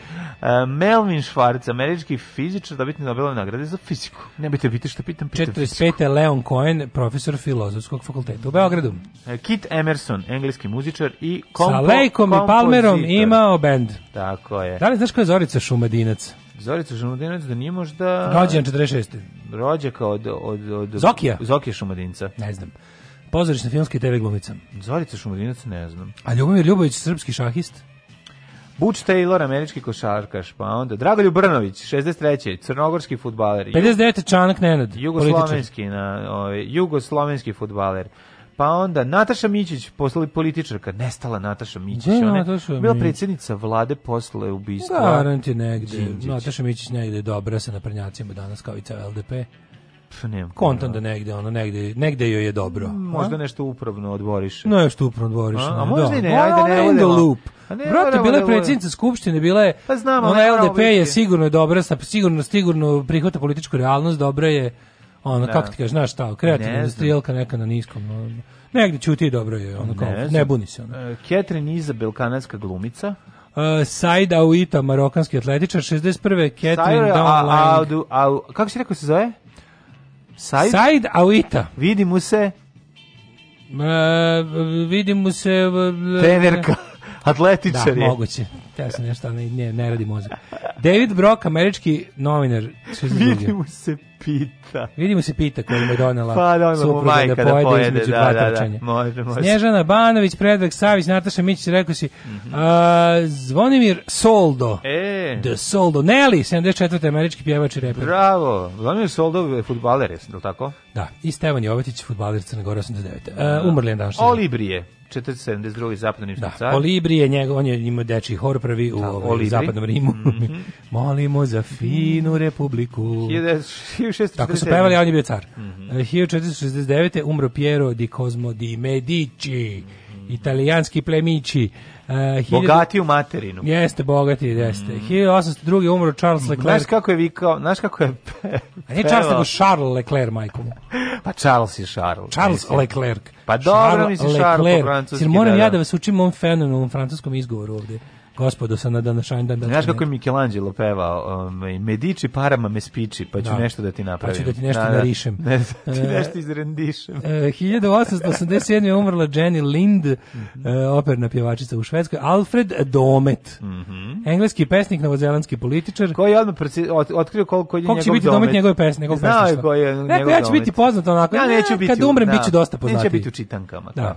E, Melvin Schwartz, američki fizičar, dobitnik Nobelove nagrade za fiziku. Ne bih te biti što pitam, pitam 45. Leon Cohen, profesor filozofskog fakulteta u Beogradu. E, Kit Emerson, engleski muzičar i kompo, Sa Lejkom i Palmerom imao bend. Tako je. Da li znaš ko je Zorica Šumadinac? Zorica Šumadinac da nije možda... Rođen 46. Rođaka od... od, od Zokija? Zokija Šumadinca. Ne znam pozorišna filmska i TV glumica. Zorica Šumadinac, ne znam. A Ljubomir Ljubović, srpski šahist? Butch Taylor, američki košarkaš, pa onda Dragoljub Brnović, 63. crnogorski futbaler. 59. Čanak Nenad, jugoslovenski, na, ovaj, jugoslovenski futbaler. Pa onda Nataša Mićić, poslali političarka, nestala Nataša Mićić, De, ona je bila predsjednica vlade posle ubistva. Garant je negde, Đinđić. Nataša Mićić negde dobra sa naprnjacima danas kao i ceo LDP. Nemam Kontam da negde, ona negde, negde joj je dobro. Mm, možda a? nešto upravno odboriše. No, što upravno odboriše. A, a da. možda da. ne, ajde ne, ajde. Ona in the loop. Ne, Brate, bila je da predsjednica Skupštine, bila je... Pa znamo, ona LDP je sigurno dobra, sigurno, sigurno prihvata političku realnost, dobra je, ona da. kako ti kažeš, znaš šta, kreativna industrijalka neka na niskom... No, negde ćuti dobro je, ona kao, ne, ne buni se. ona Uh, e, Catherine Isabel, kanadska glumica. Uh, Saida Uita, marokanski atletičar, 61. Catherine Downline. Kako si rekao se zove? Said, Said Auita. Vidimo se. E, vidimo se... Trenerka atletičari. da, je. moguće. Ja sam nešto, ne, ne, ne radi mozak. David Brock, američki novinar. [LAUGHS] Vidimo se pita. Vidimo se pita koju mu je donela pa, donela da, supruga da, da pojede, da pojede između da, da, da, može, može. Snježana Banović, Predrag Savić, Nataša Mićić, rekao si, mm -hmm. a, Zvonimir Soldo. E. The Soldo. Nelly, 74. američki pjevač i reper. Bravo. Zvonimir Soldo je futbaler, je li tako? Da. I Stevan Jovetić, futbaler Crne Gore 89. A, umrli je danas. Olibrije. 472. zapadnim da, car. Olibri je njegov, on je imao deči hor prvi u da, ovaj, zapadnom Rimu. Mm -hmm. [LAUGHS] Molimo za finu republiku. 1647. Tako su pevali, a on je bio car. Mm -hmm. 1469. umro Piero di Cosmo di Medici, mm -hmm. italijanski plemići. Uh, bogati u materinu. Jeste, bogati, jeste. Mm. 1802. umro Charles Leclerc. Znaš kako je vikao, znaš kako je pe, A nije Charles, nego Charles Leclerc, majko mu. pa Charles je Charles. Charles Leclerc. Pa dobro, Charles mislim Charles po francuski. Jer moram da, da. ja da, da vas učim ovom fenomenu, francuskom izgovoru ovde gospodo sa na današnji dan. Znaš da, kako je da. Michelangelo pevao, ovaj, um, Medici parama me spiči, pa ću da. nešto da ti napravim. Pa ću da ti nešto da, da. narišem. [LAUGHS] Ne, da ti e, nešto izrendišem. E, 1887. je umrla Jenny Lind, mm -hmm. e, mhm. operna pjevačica u Švedskoj, Alfred Domet, mm -hmm. engleski pesnik, novozelandski političar. Koji je odmah otkrio koliko je njegov domet. će biti domet njegove pesne, njegov pesništva. Znao je koji je e, pa njegov domet. Ja ću biti poznat onako. Ja neću e, biti. Kad umrem, bit će dosta poznati. Neće biti u čitankama. Da.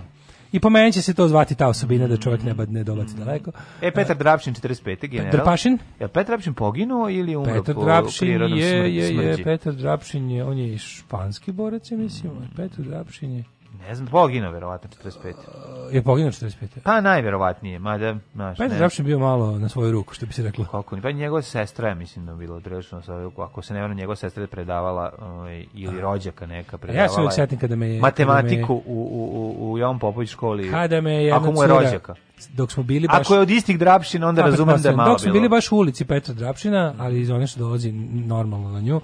I po meni će se to zvati ta osobina da čovjek ne ne dobaci daleko. E Petar Drapšin 45. general. Drapšin? Ja Petar Drapšin poginuo ili umro Petar Drapšin je, smrđi. je, je, Petar Drapšin je on je španski borac, mislim. Petar Drapšin je Ne znam, poginuo verovatno 45. Uh, je poginuo 45. Pa najverovatnije, mada, znaš, Petar pa Drapšin bio malo na svoju ruku, što bi se reklo. Kako ni, pa njegova sestra je, mislim da bilo odrešeno sa ruku, ako se ne vrlo njegova sestra je predavala ovaj, ili rođaka neka predavala. A ja se uvijek setim kada me je... Matematiku me je, u, u, u Jovan Popović školi. Kada me je... Ako mu je rođaka. Dok smo bili baš... Ako je od istih Drapšina, onda pa, pa, razumem da je malo Dok smo bili baš u ulici Petra Drapšina, ali iz one što dolazi normalno na nju,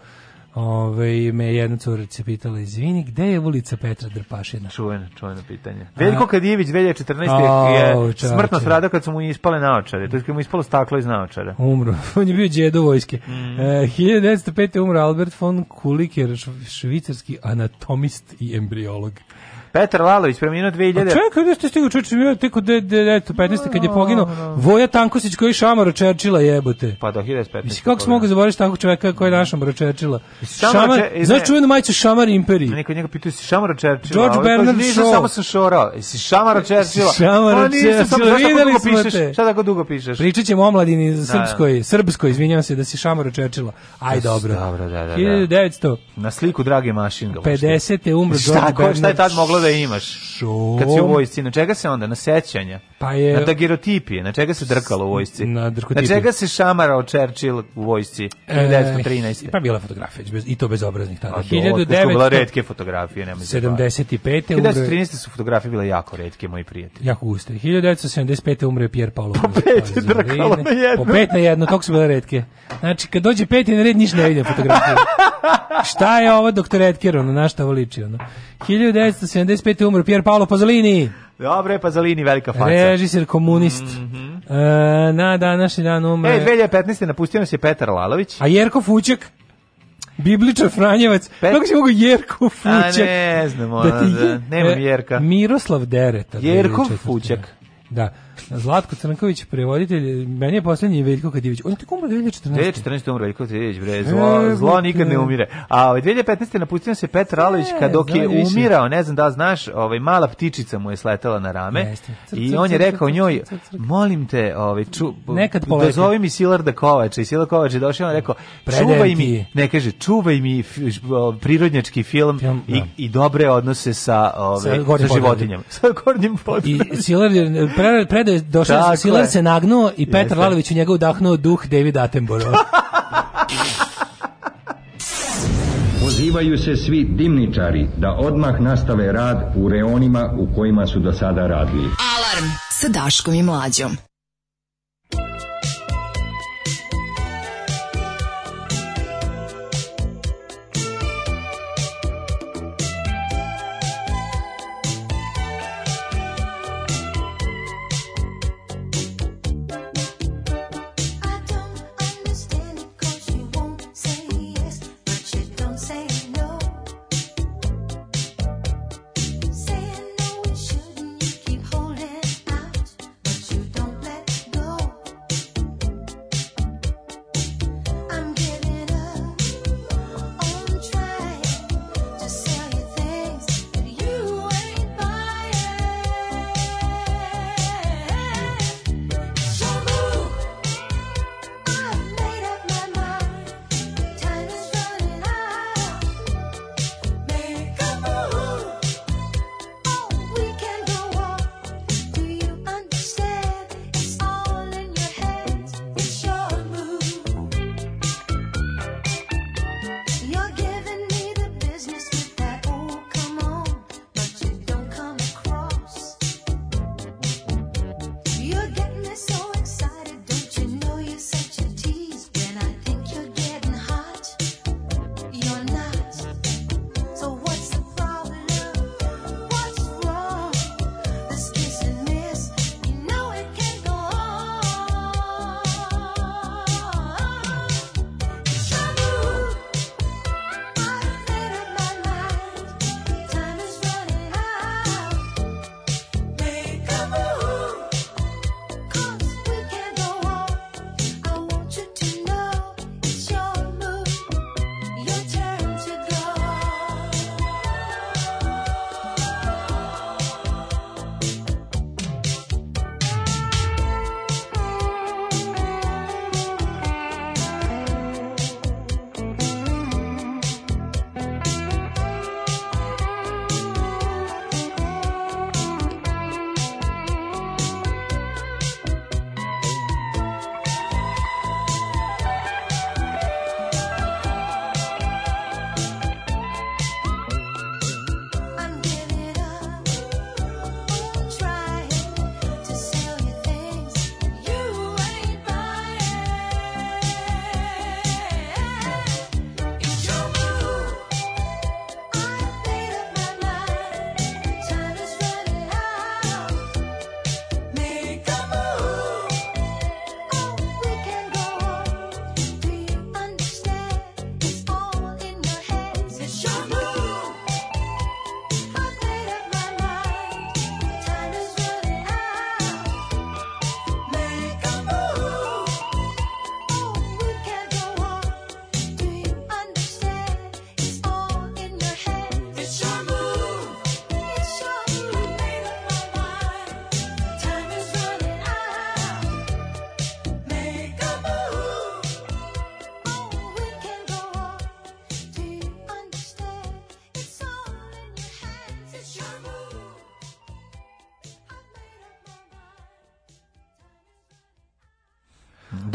Ove, me je jedna curica pitala, izvini, gde je ulica Petra Drpašina? Čuveno, čuveno pitanje. Veljko Kadijević 2014. je o, smrtno stradao kad su mu ispale naočare. To je kad mu ispalo staklo iz naočara. Umro. [LAUGHS] On je bio djedo vojske. Mm. E, 1905. umro Albert von Kuliker, švicarski anatomist i embriolog. Petar Lalović preminuo 2000. čekaj, gde ste stigli čuči, bio tek od 1915. kad je poginuo Voja Tankosić koji Šamara Čerčila jebote. Pa do 1915. Mislim kako se mogu zaboraviti tako čoveka koji je našom Čerčila. Šamar, znaš čuvenu majicu Šamar Imperiji. Neko njega pitao si Šamara Čerčila. George Bernard Shaw. Samo sam šorao. Si Šamara Čerčila. Šamara Čerčila, videli smo te. Šta tako dugo pišeš? Pričat ćemo omladini srpskoj, srpskoj, izvinjavam se da si Šamara Čerčila. Aj dobro. Dobro, da, da. 1900. Na sliku Drage Mašinga. 50. umro George Bernard. Šta je tad moglo stavove da imaš? Šo? Kad si u vojsci, na čega se onda? Na sećanja? Pa je... Na dagerotipije, na čega se drkalo u vojsci? Na, na čega se šamarao Churchill u vojsci? E, 1913. Pa bila fotografija, i to bezobraznih tada. A do, 1900... bila redke fotografije, nema 75. umre... 1913. su fotografije bile jako redke, moji prijatelji. Jako guste. 1975. umre Pierre Paolo. Po pet je drkalo na jedno. Po pet na jedno, toliko su bile redke. Znači, kad dođe pet na red, ništa ne vidim fotografije. [LAUGHS] Šta je ovo, doktor Edker, ono, na šta ovo liči, ono? 1970 95. umro Pier Paolo Pazolini. Dobre, Pazolini, velika faca. Režisir, komunist. Mm -hmm. e, na današnji dan umre... E, 2015. napustio nas je Petar Lalović. A Jerko Fučak? Bibličar Franjevac. Pet... Kako si mogu Jerko Fučak? A ne znamo. ona, da, ti... da. nemam Jerka. Miroslav Dereta. Jerko Fučak. Da. Zlatko Crnković, prevoditelj, meni je posljednji Veljko Kadijević. On je tako umro 2014. 2014. umro Veljko Kadijević, bre, e, zlo, zlo nikad ne umire. A ovaj 2015. napustio se Petar Alović kad dok je umirao, ne znam da znaš, ovaj mala ptičica mu je sletela na rame i on je rekao njoj, molim te, ovaj ču, Nekad dozovi mi Silarda Kovača i Silar Kovač je došao on je rekao, čuvaj mi, ne kaže, čuvaj mi prirodnjački film i, da. i dobre odnose sa, ovaj, sa, sa životinjama. Sa gornjim podbradom. [LAUGHS] I Silar je gledao, došao dakle. Silar se nagnuo i Petar Lalović u njega udahnuo duh David Attenborough. [LAUGHS] Pozivaju se svi dimničari da odmah nastave rad u reonima u kojima su do sada radili. Alarm sa Daškom i Mlađom.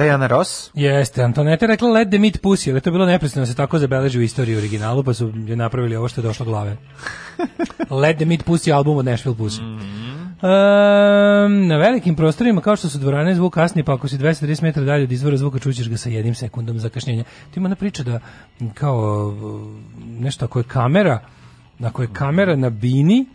Diana Ross. Jeste, Antoneta je rekla let the meat pussy, ali to je bilo neprestano da se tako zabeleži u istoriji originalu, pa su je napravili ovo što je došlo glave. [LAUGHS] let the meat pussy album od Nashville Pussy. Mm -hmm. um, na velikim prostorima kao što su dvorane zvuk kasni, pa ako si 230 metara dalje od izvora zvuka čućeš ga sa jednim sekundom zakašnjenja. Tu ima ona priča da kao nešto ako je kamera, ako je kamera na bini,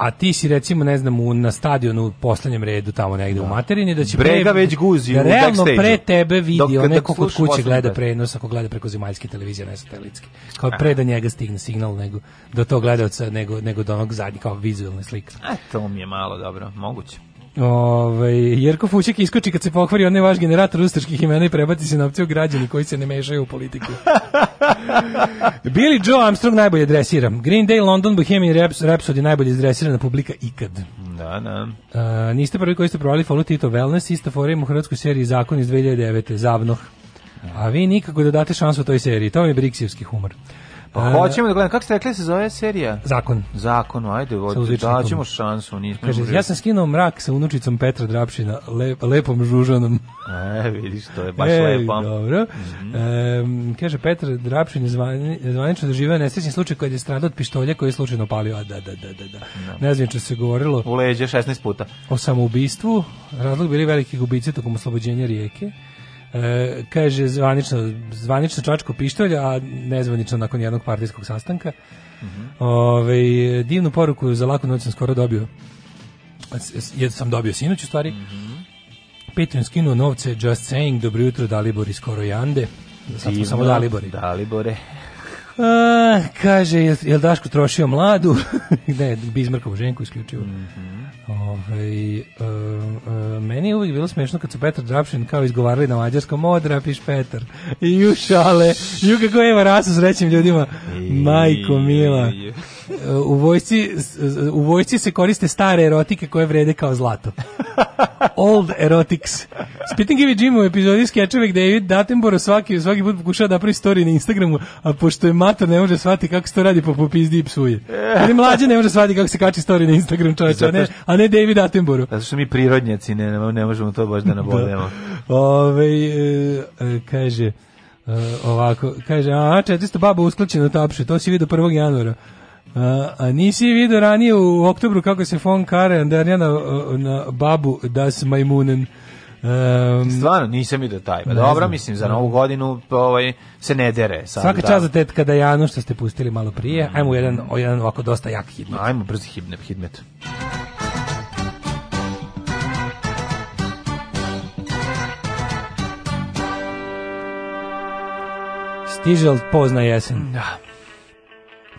a ti si recimo ne znam u, na stadionu u poslednjem redu tamo negde da. u materini da će Brega pre, već guzi da realno pre tebe vidi dok, neko kod kuće gleda da. prenos ako gleda preko zemaljske televizije ne satelitske kao pre da njega stigne signal nego do da tog gledaoca nego nego do onog zadnjeg kao vizuelne slike a e, to mi je malo dobro moguće Ovaj Jerko Fućek iskoči kad se pokvari onaj vaš generator ustaških imena i prebaci se na opciju građani koji se ne mešaju u politiku. [LAUGHS] Billy Joe Armstrong najbolje dresira. Green Day, London, Bohemian Rhapsody najbolje izdresirana publika ikad. Da, da. A, niste prvi koji ste provali Follow Tito Wellness, isto forum u hrvatskoj seriji Zakon iz 2009. Zavnoh. A vi nikako da date šansu toj seriji, to je briksijevski humor. Pa e, hoćemo da gledamo. Kako ste rekli se zove serija? Zakon. Zakon, ajde, daćemo šansu. Nismo Kaže, ja sam skinuo mrak sa unučicom Petra Drapšina, le, lepom žužanom. E, vidiš, to je baš e, lepo. Dobro. Mm -hmm. e, kaže, Petar Drapšin je zvanično doživio nesrećni slučaj kad je stradao od pištolja koji je slučajno palio. A da, da, da, da. da. da. Ne znam se govorilo. U leđe 16 puta. O samoubistvu, razlog bili veliki gubici tokom oslobođenja rijeke. E, kaže zvanično zvanično čačko pištolja, a nezvanično nakon jednog partijskog sastanka. Mm -hmm. Ove, divnu poruku za laku noć sam skoro dobio. Jed sam dobio sinoć u stvari. Mm -hmm. Patreon skinuo novce Just Saying, dobro jutro Dalibor iz Korojande. Sad smo samo Dalibore Dalibore. A, kaže, jel, jel Daško trošio mladu? [LAUGHS] ne, Bizmarkovu ženku isključivo. Mm -hmm. Ove, ovaj, uh, e, uh, meni je uvijek bilo smešno kad su Petar Drapšin kao izgovarali na mađarskom Modra piš Petar i ju šale ju kako Eva rasu s ljudima majko mila u vojsci, u vojsci se koriste stare erotike koje vrede kao zlato. Old erotics. Spitting Evie Jim u epizodi skečeve gde David Datenborough svaki, svaki put pokušava da pravi story na Instagramu, a pošto je mator ne može svati kako se to radi, pa po popizdi i psuje. Ali mlađe ne može svati kako se kači story na Instagram čovječe, a ne, a ne David Attenborough. Zato što mi prirodnjaci ne, ne možemo to baš da nabodemo. Da. Ove, e, e kaže... Uh, ovako, kaže, a 400 baba usklačeno tapše, to si vidio 1. januara. A, nisi vidio ranije u oktobru kako se Fon Kare Anderja na, na babu Das Majmunen Um, Stvarno, nisam vidio taj. Dobro, znam. mislim, za novu godinu ovaj, se ne dere. Sad, Svaka da. čast za tetka Dajanu što ste pustili malo prije. Ajmo jedan, o jedan ovako dosta jak hidmet. Ajmo brzi hidmet. hidmet. Stižel pozna jesen. Da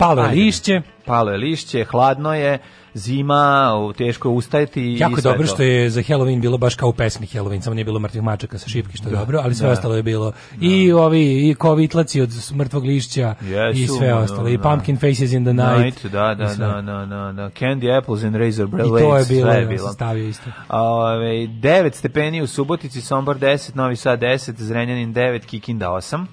palo je lišće. Palo je lišće, hladno je, zima, teško je ustajati. Jako i sve dobro što je za Halloween bilo baš kao u pesmi Halloween, samo nije bilo mrtvih mačaka sa šipki, što je da, dobro, ali sve da, ostalo je bilo. Da. I ovi, i kovitlaci od mrtvog lišća yes, i sve da, ostalo. I da. Pumpkin Faces in the Night. night da, da, da, da, da, da, Candy Apples and Razor Blades, I to je bilo, sve je bilo. stavio isto. Ove, 9 stepeni u Subotici, Sombor 10, Novi Sad 10, Zrenjanin 9, Kikinda 8.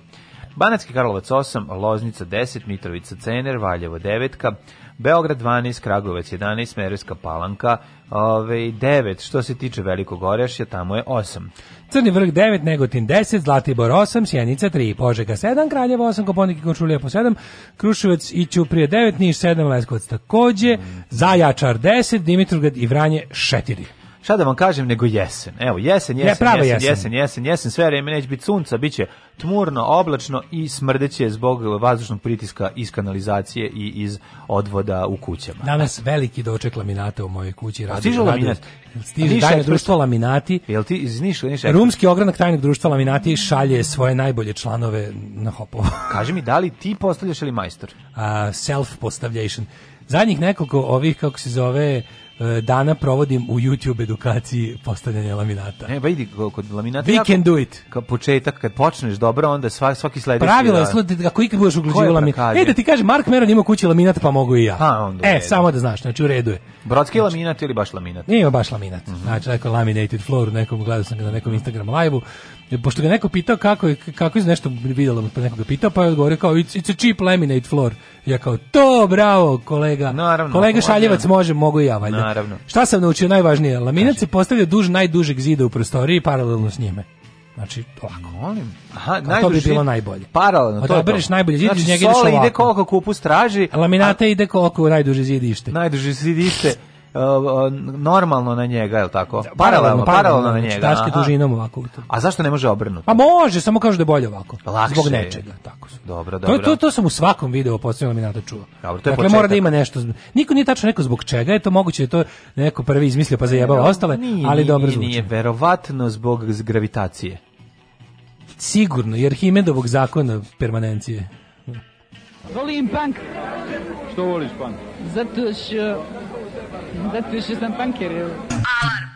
Banacki Karlovac 8, Loznica 10, Mitrovica Cener, Valjevo 9, Beograd 12, Kragujevac 11, Smederska Palanka ove, ovaj, 9, što se tiče Velikog Orjašja, tamo je 8. Crni vrh 9, Negotin 10, Zlatibor 8, Sjenica 3, Požega 7, Kraljevo 8, Koponik i Kočulija po 7, Kruševac i Ćuprije 9, Niš 7, Leskovac takođe, Zajačar 10, Dimitrovgrad i Vranje 4 šta da vam kažem nego jesen. Evo, jesen, jesen, ja, jesen, jesen, jesen, jesen, jesen, sve vreme neće biti sunca, bit će tmurno, oblačno i smrdeće zbog vazdušnog pritiska iz kanalizacije i iz odvoda u kućama. Danas veliki doček laminata u mojoj kući. Pa radi, Stižu laminat? Stižu tajno društvo laminati. Jel ti iz Niša? Niša Rumski ogranak tajnog društva laminati šalje svoje najbolje članove na hopovo. [LAUGHS] Kaži mi, da li ti postavljaš ili majstor? Uh, self-postavljation. Zadnjih nekoliko ovih, kako se zove, Eh, dana provodim u YouTube edukaciji postavljanja laminata. Ne, vidi, kod laminata... We can do it. Kao početak, kad počneš dobro, onda svak, svaki sledeći... Pravilo je, da, kako ikad budeš uglađivo laminat... E, da ti kaže, Mark Meron ima kući laminat, pa mogu i ja. Ha, onda e, samo da znaš, znači u redu je. Brodski znači, laminat ili baš laminat? Nije baš laminat. Mm -hmm. Znači, neko laminated floor, nekom, gledao sam ga na nekom Instagram liveu. Pošto ga neko pitao kako je, kako je nešto vidjelo, pa nekoga pitao, pa je odgovorio kao, it's, a cheap laminate floor. Ja kao, to, bravo, kolega. Naravno, kolega Šaljevac može, mogu i ja, valjda. Naravno. Šta sam naučio najvažnije? Laminat Naši. se postavlja duž najdužeg zida u prostoriji paralelno s njime. Znači, ovako. Molim. Aha, to bi bilo najbolje. Paralelno, to Odabereš to. najbolje zid, znači, njega ideš ovako. ide koliko kupus traži. Laminata a... ide koliko najduže zidište. Najduže zidište normalno na njega, je li tako? Da, paralelno, paralelno, paralelno na znači, njega. Taške dužinom ovako. A zašto ne može obrnuto? Pa može, samo kažu da je bolje ovako. Lakše. Zbog nečega, tako su. Dobro, dobro. To, to, to sam u svakom videu posljedno mi nada čuo. Dobro, to je dakle, mora da ima nešto. Niko nije tačno neko zbog čega je to moguće, da to neko prvi izmislio pa zajebao ostale, nije, ali dobro zvuči. Nije, verovatno zbog gravitacije. Sigurno, jer Himedovog zakona permanencije. Volim punk. Što voliš punk? Zato što Zato više sam panker, evo. Alarm!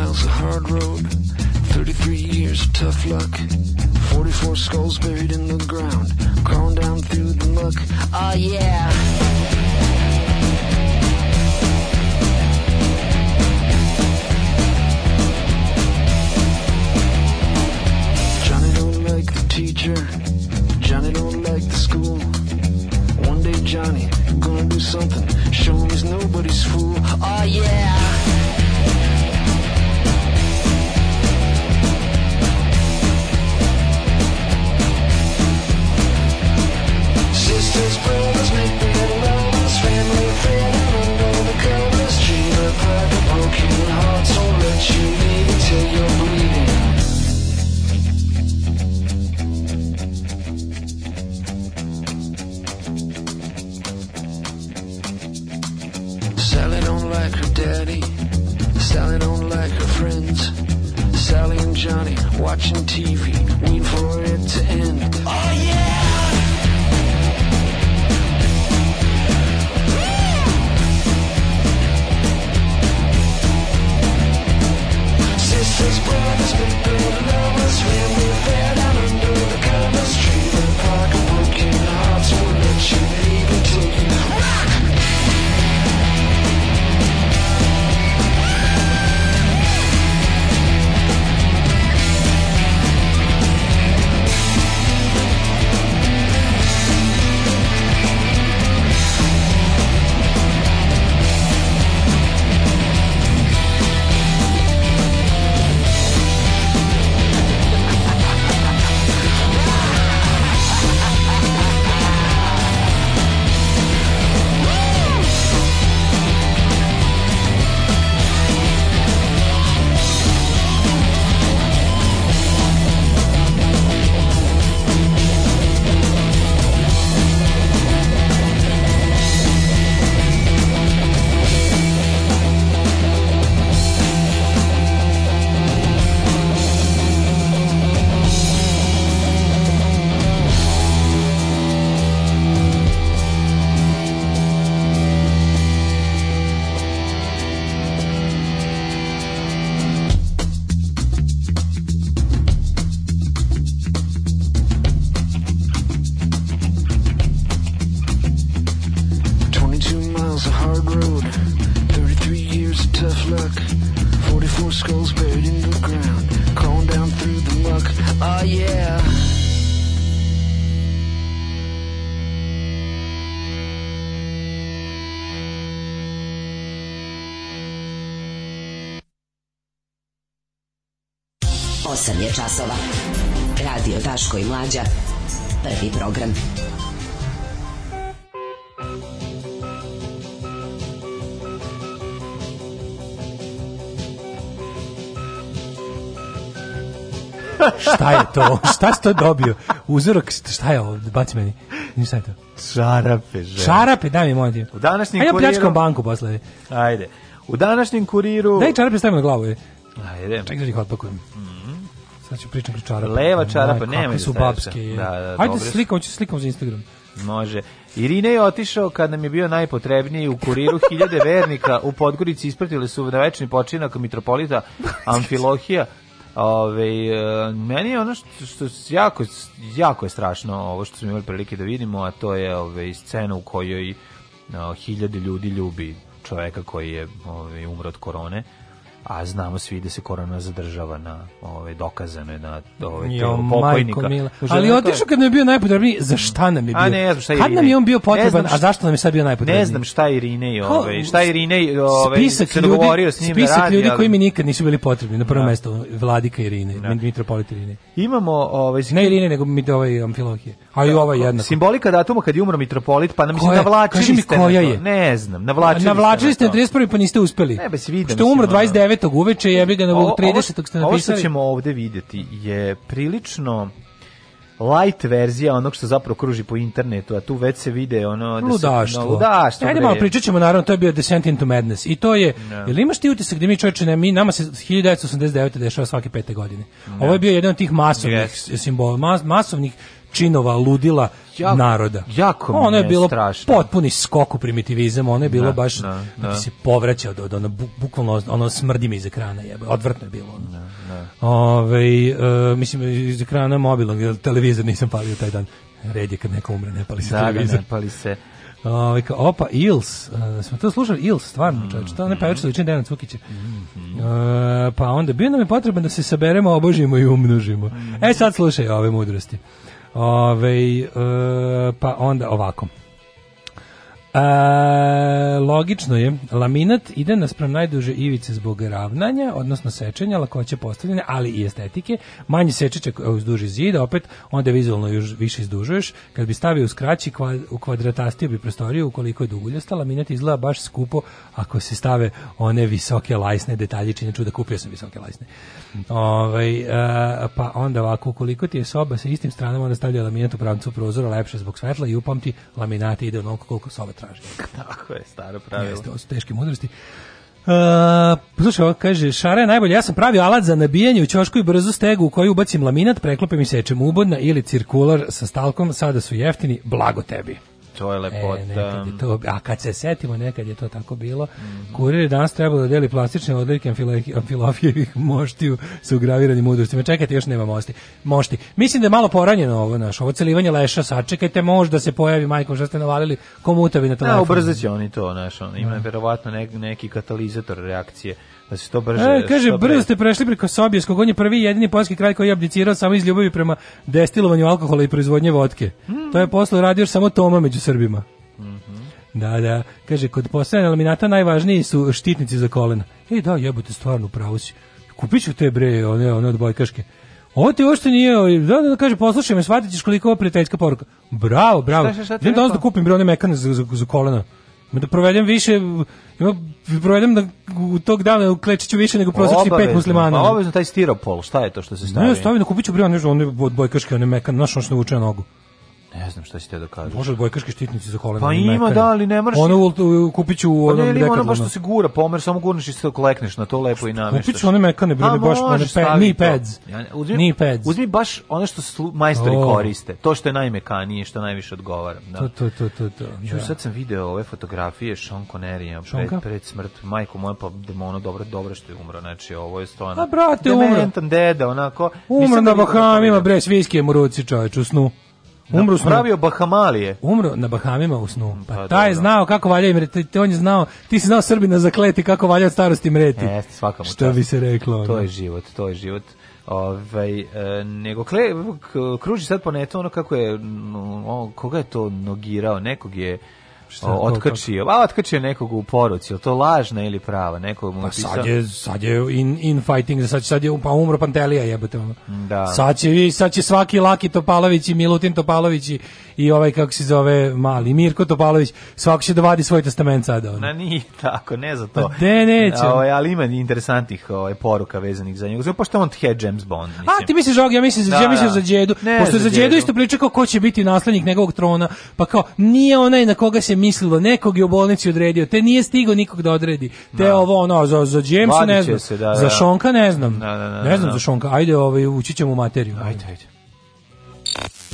miles of hard road, 33 years of tough luck, 44 skulls buried in the ground, crawling down through the muck. Oh yeah. teacher. Johnny don't like the school. One day Johnny gonna do something. Show him he's nobody's fool. Oh yeah. Sisters, brothers, make lovers, family, under the covers, broken hearts, won't let you leave until you're bleeding. like her daddy. Sally don't like her friends. Sally and Johnny watching TV, waiting for it to end. Oh yeah! Sisters, brothers, big brother lovers When we're down under the covers Treat the park and broken hearts will let you šta si to dobio? Uzorak, šta je ovo? Baci meni. Ništa je to. Čarape, žele. Šarape, daj mi moj dio. U današnjem kuriru... A ja banku posle. Ajde. U današnjem kuriru... Daj čarape stavim na glavu. Je. Ajde. Čekaj da ih odpakujem. Mm -hmm. Sad ću pričati kroz čarape. Leva čarapa, nema. Kakve su babske. Je. Da, da, Ajde da slikom, ću slikom za Instagram. Može. Irine je otišao kad nam je bio najpotrebniji u kuriru hiljade vernika u Podgorici ispratili su na večni počinak mitropolita Amfilohija Ove, e, meni je ono što, što jako, jako je strašno ovo što smo imali prilike da vidimo, a to je ove, scena u kojoj no, e, hiljade ljudi ljubi čoveka koji je ove, umro od korone a znamo svi da se korona zadržava na ove ovaj, dokazano je na ove ovaj, pokojnika. Ali otišao kad nam je bio najpotrebniji, za šta nam je bio? A ne, ja znam šta je Kad nam je on bio potreban, a zašto nam je sad bio najpotrebniji? Ne znam šta je Irine i ove, ovaj, šta je Irinej, ove, spisak se ljudi, s njim da spisak radi, ljudi koji mi nikad nisu bili potrebni. Na prvo da. mesto Vladika Irine, da. mitropolit Irine. Imamo ovaj Ne Irine, nego mi ovaj Amfilohije. A i ova jedna. Simbolika datuma kad je umro mitropolit, pa na mislim navlačili Kaži mi koja je? Ne znam, na vlači. Na vlači ste 31. pa niste uspeli. Ne, bez vide. Što umro 29. uveče, jebi ga na 30. ste napisali. Ovo ćemo ovde videti je prilično light verzija onog što zapravo kruži po internetu, a tu već se vide ono... Da Ludaštvo. Da no, ludaštvo. Ajde malo pričat ćemo, naravno, to je bio Descent into Madness. I to je... No. Da. Jel imaš ti utisak gdje da mi čovječe, ne, mi, nama se 1989. dešava svake pete godine. No. Da. Ovo je bio jedan od tih masovnih yes. simbola, mas, masovnih činova ludila jako, naroda. Jako ono je bilo strašno. potpuni skok u primitivizam, ono je bilo na, da, baš da. na. Da. Da se povraća od, od ono, bukvalno ono smrdi mi iz ekrana jebe, odvrtno je bilo. Ono. Na, na. Ove, e, mislim iz ekrana mobilnog, televizor nisam palio taj dan. Red je kad neko umre, ne pali se da, televizor. Da, ne pali se. Ove, ka, opa, Ils, uh, smo to slušali, Ils, stvarno, mm, čovječ, to ne mm. pevač lični Dejan Cukić. Mm, mm. E, pa onda, bio nam je potreban da se saberemo, obožimo i umnožimo. Mm. E sad slušaj ove mudrosti. Ove, e, pa onda ovako. E, logično je, laminat ide naspram najduže ivice zbog ravnanja, odnosno sečenja, lakoće postavljanja, ali i estetike. Manje sečiće uz duži zid, opet onda vizualno još više izdužuješ. Kad bi stavio skraći, u kvadratastiju bi prostoriju, ukoliko je duguljasta, laminat izgleda baš skupo ako se stave one visoke lajsne detaljičine. Čuda, kupio sam visoke lajsne. Ove, ovaj, e, pa onda ovako, ukoliko ti je soba sa istim stranama, onda stavlja laminat u pravcu prozora, lepše zbog svetla i upamti, laminati ide onoliko koliko soba traži. [LAUGHS] Tako je, staro pravilo. Jeste, ovo su teške mudrosti. Uh, slušaj, ovo kaže, šara je najbolje, ja sam pravio alat za nabijanje u čošku i brzu stegu u koju ubacim laminat, preklopim i sečem ubodna ili cirkular sa stalkom, sada su jeftini, blago tebi to je lepota. E, je to, um, a kad se setimo, nekad je to tako bilo. Mm -hmm. Kurir je danas trebalo da deli plastične odlike amfilofijevih moštiju sa ugraviranim mudrostima. Čekajte, još nema mosti. Mošti. Mislim da je malo poranjeno ovo naš, ovo celivanje leša, sačekajte, možda se pojavi majko što ste navalili komutavi na telefon. Da, ubrzat oni to, naš, on. ima mm. verovatno nek, neki katalizator reakcije da se to brže. E, kaže, brzo pre... ste prešli preko Sobijeskog, on je prvi jedini poljski kralj koji je abdicirao samo iz ljubavi prema destilovanju alkohola i proizvodnje vodke. Mm. To je posle radio samo Toma među Srbima. Mm Da, da. Kaže, kod postojanja laminata najvažniji su štitnici za kolena. E, da, jebote, stvarno, pravo si. Kupit ću te, bre, one, one od bojkaške. Ovo ti uopšte nije, ovaj, da, da, da kaže, poslušaj me, shvatit ćeš koliko je ovo prijateljska poruka. Bravo, bravo. Šta, šta, šta da kupim, bre, one mekane za, za, za kolena da provedem više ima provedem da u tog dana u Klečiću više nego prosečni pet muslimana. Pa obavezno taj stiropol, šta je to što se stavi? Ne, stavim da kupiću brijan, nešto, on je od bojkaške, on je mekan, našo što vuče nogu. Ne znam šta si te da kažeš. Može bojkaški štitnici za kolena. Pa ima, mekari. da, ali ne moraš... Ono u, kupit ću u pa ne, pa ono baš što se gura, pomer, samo gurniš i se kolekneš na to lepo i namještaš. Kupit ću one mekane, bre, baš one pe, ni pads. Ja, uzmi, ni pads. Uzmi baš ono što slu, majstori oh. koriste. To što je najmekanije, što najviše odgovara. Da. To, to, to, to, to. Ču, da. sad sam video ove fotografije Sean Connery-a pred, pred smrt. Majko moja, pa demono, dobro, dobro što je umro. Znači, ovo je stvarno... A, pa, brate, umro. Dementan deda, onako. Umro na da Bahamima, bre, sviski viskijem u ruci, čoveč, u snu. Umro snu. Pravio Bahamalije. Umro na Bahamima u snu. Pa, pa taj je znao kako valja im reti, on je znao, ti si znao Srbina zakleti kako valja od starosti mreti. Jeste, svakamo. Što čast. bi se reklo? Ono. To je život, to je život. Ovaj e, nego kle, kruži sad po netu ono kako je no, koga je to nogirao, nekog je Šta, otkačio, a otkačio nekog u poruci, to lažna ili prava, nekog mu pa sad je, sad je in, in fighting, sad, sad je pa umro Pantelija jebote. Da. Sad će, sad će svaki Laki Topalović i Milutin Topalović i, i ovaj kako se zove mali Mirko Topalović, svako će da vadi svoj testament sada. Ono. Na nije tako, ne za to. Ne, neće. Ovaj, ali ima interesantnih ovaj, poruka vezanih za njega. Zato pošto on the James Bond. Mislim. A ti misliš Žog, ja mislim, da, ja da. mislim da. za Đedu. Pošto za, Đedu isto priča kao ko će biti naslednik njegovog trona, pa kao nije onaj na koga se mislilo, nekog je u bolnici odredio, te nije stigao nikog da odredi. Te da. ovo ono za za Jamesa ne znam, se, da, za da. Šonka ne znam. Da, ne znam za Šonka. Ajde, ovaj ući ćemo u materiju. Ajde, ajde.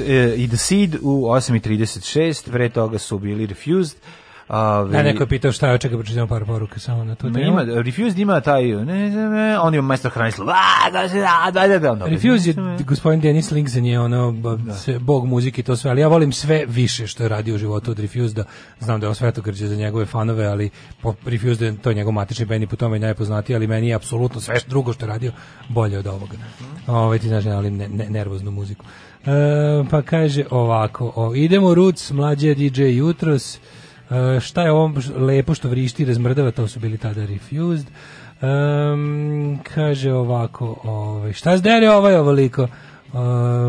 Eh, i The Seed u 8.36, pre toga su bili Refused, Ovi... Ja, neko je pitao šta je, čekaj, pročitam pa da par poruka samo na to. Ima, Refused ima taj, ne znam, on je majstor Hranislav, a, da, da, da, da, da, da. da. Refused je, da. gospodin Denis Lingzen je ono, sve, bog muzike to sve, ali ja volim sve više što je radio u životu od Refused, znam da je on svetogrđe za njegove fanove, ali po, Refused je to je njegov matični band i po tome najpoznatiji, ali meni je apsolutno sve drugo što je radio bolje od ovoga. Mhm. Ovaj ti znaš, ali ne, ne, nervoznu muziku. E, pa kaže ovako, o, idemo Ruc, mlađe DJ Jutros, Uh, šta je ovom lepo što vrišti razmrdava, to su bili tada refused. Um, kaže ovako, ovaj, šta zdere ovaj ovoliko? Uh,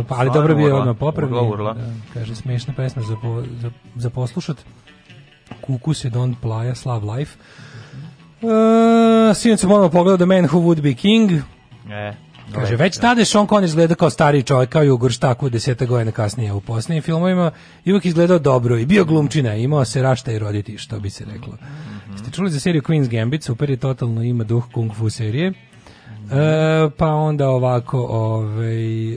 pa, ali dobro bi je odmah popravljen. Da, kaže, smešna pesma za, po, za, za poslušat. Kukus je Don Plaja, Slav Life. Uh, Sinoć sam ponovno pogledao The Man Who Would Be King. E. Kaže, već tada je Sean Connery izgledao kao stariji čovjek, kao i u Štaku deseta godina kasnije u posljednjim filmovima, i uvijek izgledao dobro i bio glumčina, imao se rašta i roditi, što bi se reklo. Mhm. Ste čuli za seriju Queen's Gambit, super je totalno ima duh kung fu serije. E, pa onda ovako, ovaj... E,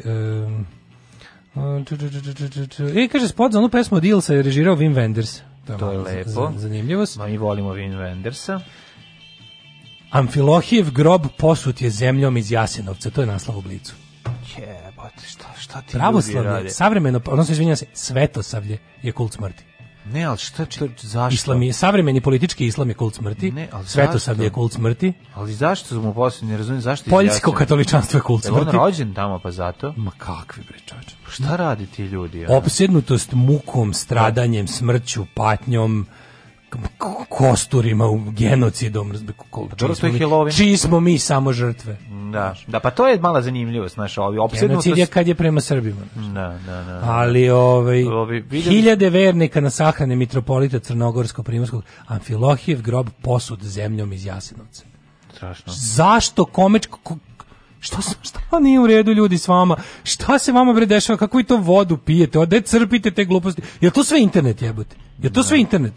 kaže, spod za onu pesmu Dilsa je režirao Wim Wenders. To je lepo. Zanimljivost. Ma mi volimo Wim Wendersa. Amfilohijev grob posut je zemljom iz Jasenovca, to je naslov u blicu. Jebote, šta, šta ti Pravoslavlje, savremeno, odnosno izvinjam se, svetosavlje je kult smrti. Ne, ali šta, šta zašto? Islam je, savremeni politički islam je kult smrti, ne, ali svetosavlje je kult smrti. Ali zašto mu posle, ne razumijem, zašto Poljsko katoličanstvo je kult smrti. Je on rođen tamo, pa zato? Ma kakvi bre Šta radi ti ljudi? Ja? Opsednutost mukom, stradanjem, smrću, patnjom, kosturima, u genocidom, pa čiji smo, mi, čiji smo mi samo žrtve. Da, da pa to je mala zanimljivost, znaš, ovi opsednutost. Genocid je kad je prema Srbima. Da, da, da. Ali ovaj vidim... hiljade vernika na sahrane mitropolita Crnogorsko-Primorskog, Amfilohijev grob posud zemljom iz Jasenovca. Strašno. Zašto komeć Šta, šta nije u redu ljudi s vama? Šta se vama bre dešava? Kako vi to vodu pijete? Ode crpite te gluposti? Je to sve internet jebote? Je to sve internet?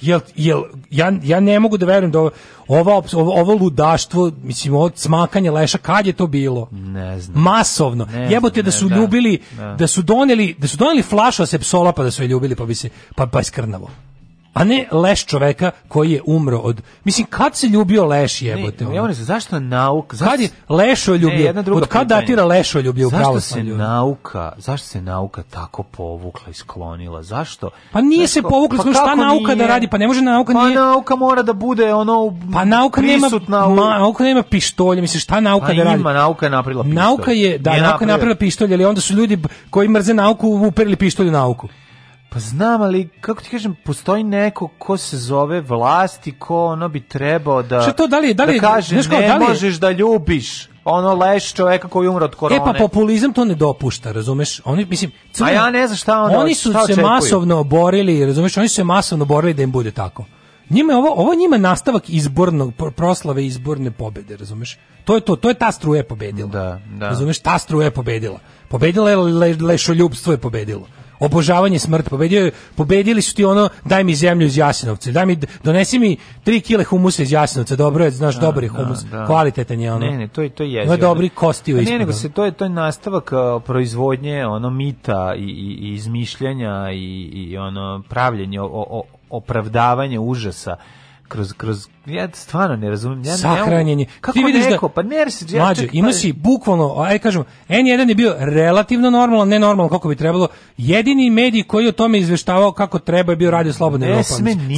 jel, jel, ja, ja ne mogu da verujem da ovo, ovo, ovo ludaštvo, mislim, ovo smakanje leša, kad je to bilo? Ne znam. Masovno. Ne Jebote da su ne, da. ljubili, da. da. su doneli, da su doneli flašu asepsola pa da su je ljubili, pa bi se, pa, pa skrnavo a ne leš čoveka koji je umro od... Mislim, kad se ljubio leš jebote? Ne, ono? zašto nauka Zašto... Kad je lešo ljubio? Ne, od kad datira lešo ljubio? Zašto se nauka, zašto se nauka tako povukla i sklonila? Zašto? Pa nije zašto? se povukla, pa šta nauka da nije? da radi? Pa ne može nauka pa nije... Pa nauka mora da bude ono pa nauka prisutna nema, u... nauka nema pištolje, misliš šta nauka pa da radi? Ima, nauka je napravila pištolje. Nauka je, da, je nauka napravila. je pištolje, ali onda su ljudi koji mrze nauku uperili pištolje u nauku. Pa znam, ali kako ti kažem, postoji neko ko se zove vlasti, ko ono bi trebao da, to, da, li, da, li, da kaže neško, ne da li, možeš da ljubiš ono leš čoveka koji umre od korone. E pa populizam to ne dopušta, razumeš? Oni mislim, crni, A pa ja ne znam šta ono, Oni su šta se masovno borili, razumeš? Oni su se masovno borili da im bude tako. Njima ovo ovo njima nastavak izbornog proslave izborne pobede, razumeš? To je to, to je ta struja pobedila. Da, da. Razumeš, ta struja je pobedila. Pobedila je le, lešoljubstvo je pobedilo obožavanje smrt, pobedio, pobedili su ti ono, daj mi zemlju iz Jasenovca, daj mi, donesi mi tri kile humusa iz Jasenovca, dobro je, znaš, da, dobar je da, humus, da, da. kvalitetan je ono. Ne, ne, to je, to je jezio. No, dobri kosti u Ne, nego da. se, to je, to je nastavak proizvodnje, ono, mita i, i, i izmišljanja i, i ono, pravljenje, o, o, opravdavanje užasa kroz kroz ja stvarno ne razumem ja sahranjenje kako ti vidiš da- neko, da pa ne se ja mlađe ima pa- si bukvalno aj kažem N1 je bio relativno normalan ne normalan kako bi trebalo jedini medij koji o tome izveštavao kako treba je bio Radio Slobodna Evropa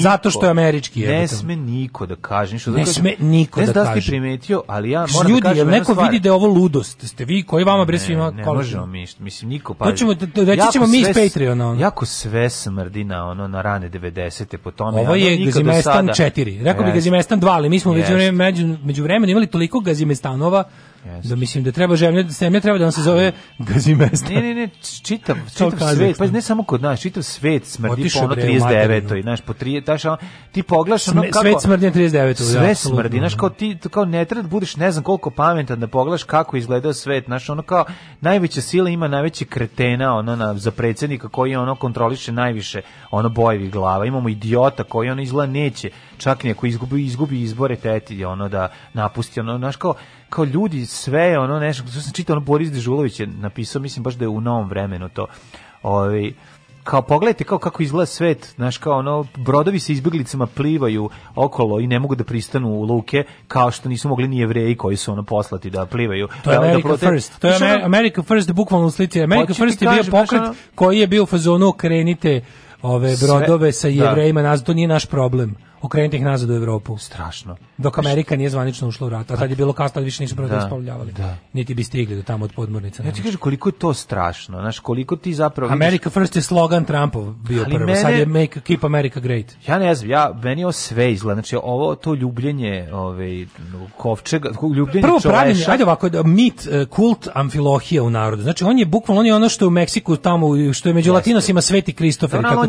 zato što je američki ne sme niko da kaže ništa ne sme niko da, da kaže primetio ali ja moram da ljudi, da kažem ljudi neko stvar. vidi da je ovo ludost ste vi koji vama bre svima ne, ne možemo mi mislim niko pa ćemo reći ćemo mi iz Patreona jako sve smrdi na ono na rane 90 te po tome ovo je Gazimerstan 4 četiri. Rekao yes. bi Gazimestan dva, ali mi smo yes. među, među, među vremenom imali toliko Gazimestanova Da mislim da treba žemlja, zemlja treba da nam se zove [LAUGHS] gazimesta. Ne, ne, ne, čitam, čitam svet, pa ne samo kod nas, čitav svet smrdi Otišu po pa ono 39. I, znaš, po 30, taš, ti poglaš ono kako... Svet smrdi na 39. Sve da, smrdi, znaš, kao ti, kao ne treba da budeš ne znam koliko pametan da poglaš kako izgleda svet, znaš, ono kao najveća sila ima najveći kretena, ono, na, za predsednika koji ono kontroliše najviše, ono, bojevi glava, imamo idiota koji ono izgleda neće, čak neko izgubi, izgubi izbore teti, ono, da napusti, ono, znaš, kao, kao ljudi sve ono nešto što sam čitao ono Boris Dežulović je napisao mislim baš da je u novom vremenu to ovaj kao pogledajte kao kako izgleda svet, znaš kao ono brodovi sa izbeglicama plivaju okolo i ne mogu da pristanu u luke kao što nisu mogli ni jevreji koji su ono poslati da plivaju. To je da, America da prote... First. To je Amer America First bukvalno u slici. America First je bio pokret ono... koji je bio u fazonu krenite ove brodove Sve, sa da. jevrejima, nas to nije naš problem okrenuti ih nazad u Evropu. Strašno. Dok Amerika nije zvanično ušla u rat, a tad je bilo kasno, više nisu prvo da da, ispavljavali. Da. Niti bi stigli do tamo od podmornica. Ja ti kažem koliko je to strašno, znaš, koliko ti zapravo... America first je slogan Trumpov bio ali prvo, mene, sad je make, keep America great. Ja ne znam, ja, meni ovo sve izgleda, znači ovo to ljubljenje ovaj, kovčega, ljubljenje prvo pravilnje, ajde ovako, mit, e, kult amfilohija u narodu, znači on je bukvalno, on je ono što je u Meksiku tamo, što je među Latinosima Sveti Kristofer, da, on,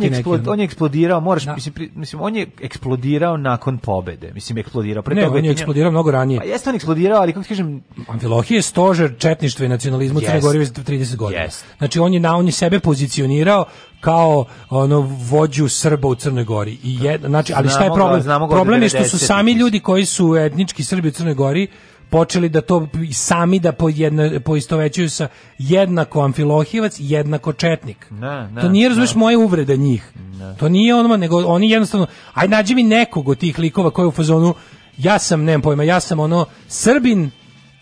on, je eksplodirao, moraš, da. mislim, mislim, on je eksplodirao eksplodirao nakon pobede. Mislim, eksplodirao. Pre ne, toga on je eksplodirao mnogo ranije. Pa jeste on eksplodirao, ali kako kažem... Amfilohije je stožer četništva i nacionalizmu Crne Gore 30 godina. Yes. Znači, on je, na, on je sebe pozicionirao kao ono vođu Srba u Crnoj Gori. I jed, znači, ali šta je problem? problem je što su sami ljudi koji su etnički Srbi u Crnoj Gori počeli da to sami da pojedno, poistovećuju sa jednako amfilohivac, jednako četnik. Na, na, to nije, razumiješ, moje uvrede njih. Na. To nije ono, nego oni jednostavno, aj nađi mi nekog od tih likova koji u fazonu, ja sam, nemam pojma, ja sam ono, Srbin,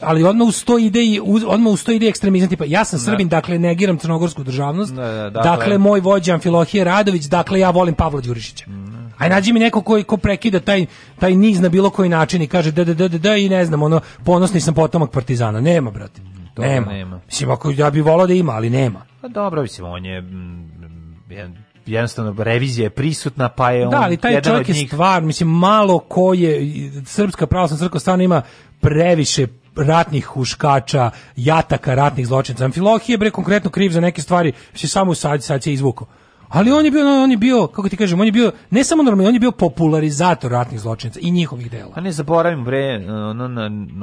ali odmah uz to ide i uz, odmah uz to ide ekstremizam tipa ja sam Srbin, da. dakle negiram crnogorsku državnost. Da, da, dakle, dakle, moj vođa Amfilohije Radović, dakle ja volim Pavla Đurišića. Mm, Aj nađi mi neko koji ko prekida taj taj niz na bilo koji način i kaže da da da da i ne znam, ono ponosni sam potomak partizana. Nema, brate. Mm, to nema. nema. Mislim ako ja bih volao da ima, ali nema. Pa dobro, mislim on je mm, jedan jednostavno revizija je prisutna, pa je on Da, ali taj čovjek je stvar, mislim, malo ko je, Srpska pravoslavna crkva stvarno ima previše ratnih huškača, jataka ratnih zločinaca. Amfilohije bre konkretno kriv za neke stvari, se samo sad sad se izvukao. Ali on je bio on je bio kako ti kažem, on je bio ne samo normalno, on je bio popularizator ratnih zločinaca i njihovih dela. A ne zaboravim bre ono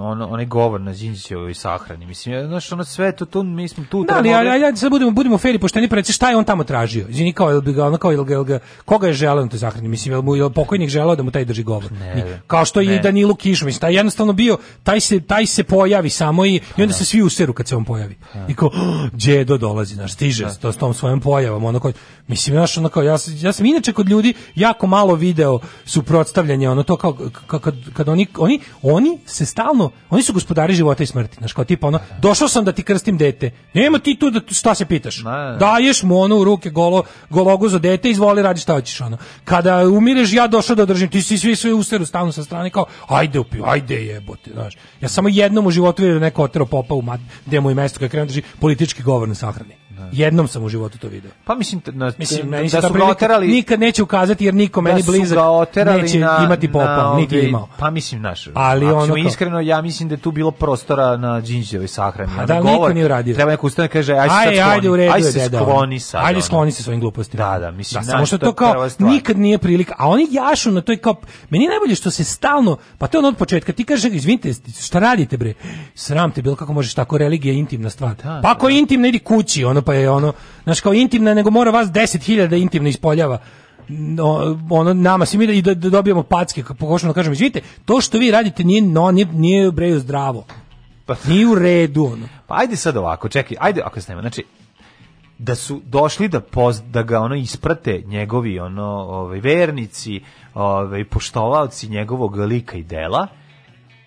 ono onaj govor na Đinđićevoj sahrani. Mislim, ja znaš, ono sve to tu mi smo tu. Da, ali ja ja sad budemo budemo feri pošteni preci šta je on tamo tražio. Izini kao jel bi ga ono kao jel, jel ga koga je želeo na sahrani? Mislim jel mu jel pokojnik želeo da mu taj drži govor. Ne, kao što ne. i Danilo Kiš, mislim, taj jednostavno bio taj se taj se pojavi samo i, i onda da. se svi useru kad se on pojavi. Da. I kao đedo [GASPS] dolazi, znaš, stiže da. s tom svojom pojavom, ono kao Mislim, ja sam kao, ja, ja sam inače kod ljudi jako malo video suprotstavljanje, ono to kao, kad, kad oni, oni, oni se stalno, oni su gospodari života i smrti, znaš, kao tipa ono, došao sam da ti krstim dete, nema ti tu da, šta se pitaš, daješ mu ono u ruke golo, gologu za dete, izvoli, radi šta hoćeš, ono. Kada umireš, ja došao da držim ti si svi sve usteru stalno sa strane, kao, ajde upi ajde jebote, znaš. Ja samo jednom u životu vidio da neko otero popa u mat, gde mu je mesto kada krenu da drži politički govor na sahrani. Da. Jednom sam u životu to video. Pa mislim, na, mislim da, da su ga oterali... Nikad neće ukazati jer niko meni da blizak neće na, imati popa, na, niti je ovaj- imao. Pa mislim, naš, ali ono kao, iskreno, ja mislim da tu bilo prostora na Đinđevoj sahrani. Pa da, da govor, niko nije uradio. Treba neko ustane kaže, aj se aj, ajde, u redu, aj se deda, skloni sad. Ajde, skloni se svojim glupostima. Da, da, mislim, da, samo što to kao, nikad nije prilika. A oni jašu na toj kao, meni najbolje što se stalno, pa to ono od početka, ti kaže, izvinite, šta radite bre? Sram te bilo, kako možeš tako, religija intimna stvar. Da, pa ako da. intimna, idi kući, ono pa je ono, znaš kao intimna, nego mora vas 10.000 da intimno ispoljava. No, ono nama svi mi da, i da, da dobijemo packe pokušamo da kažem izvinite to što vi radite nije no nije, nije breju zdravo pa nije u redu ono pa ajde sad ovako čekaj ajde ako se nema znači da su došli da poz, da ga ono isprate njegovi ono ovaj vernici ovaj poštovaoci njegovog lika i dela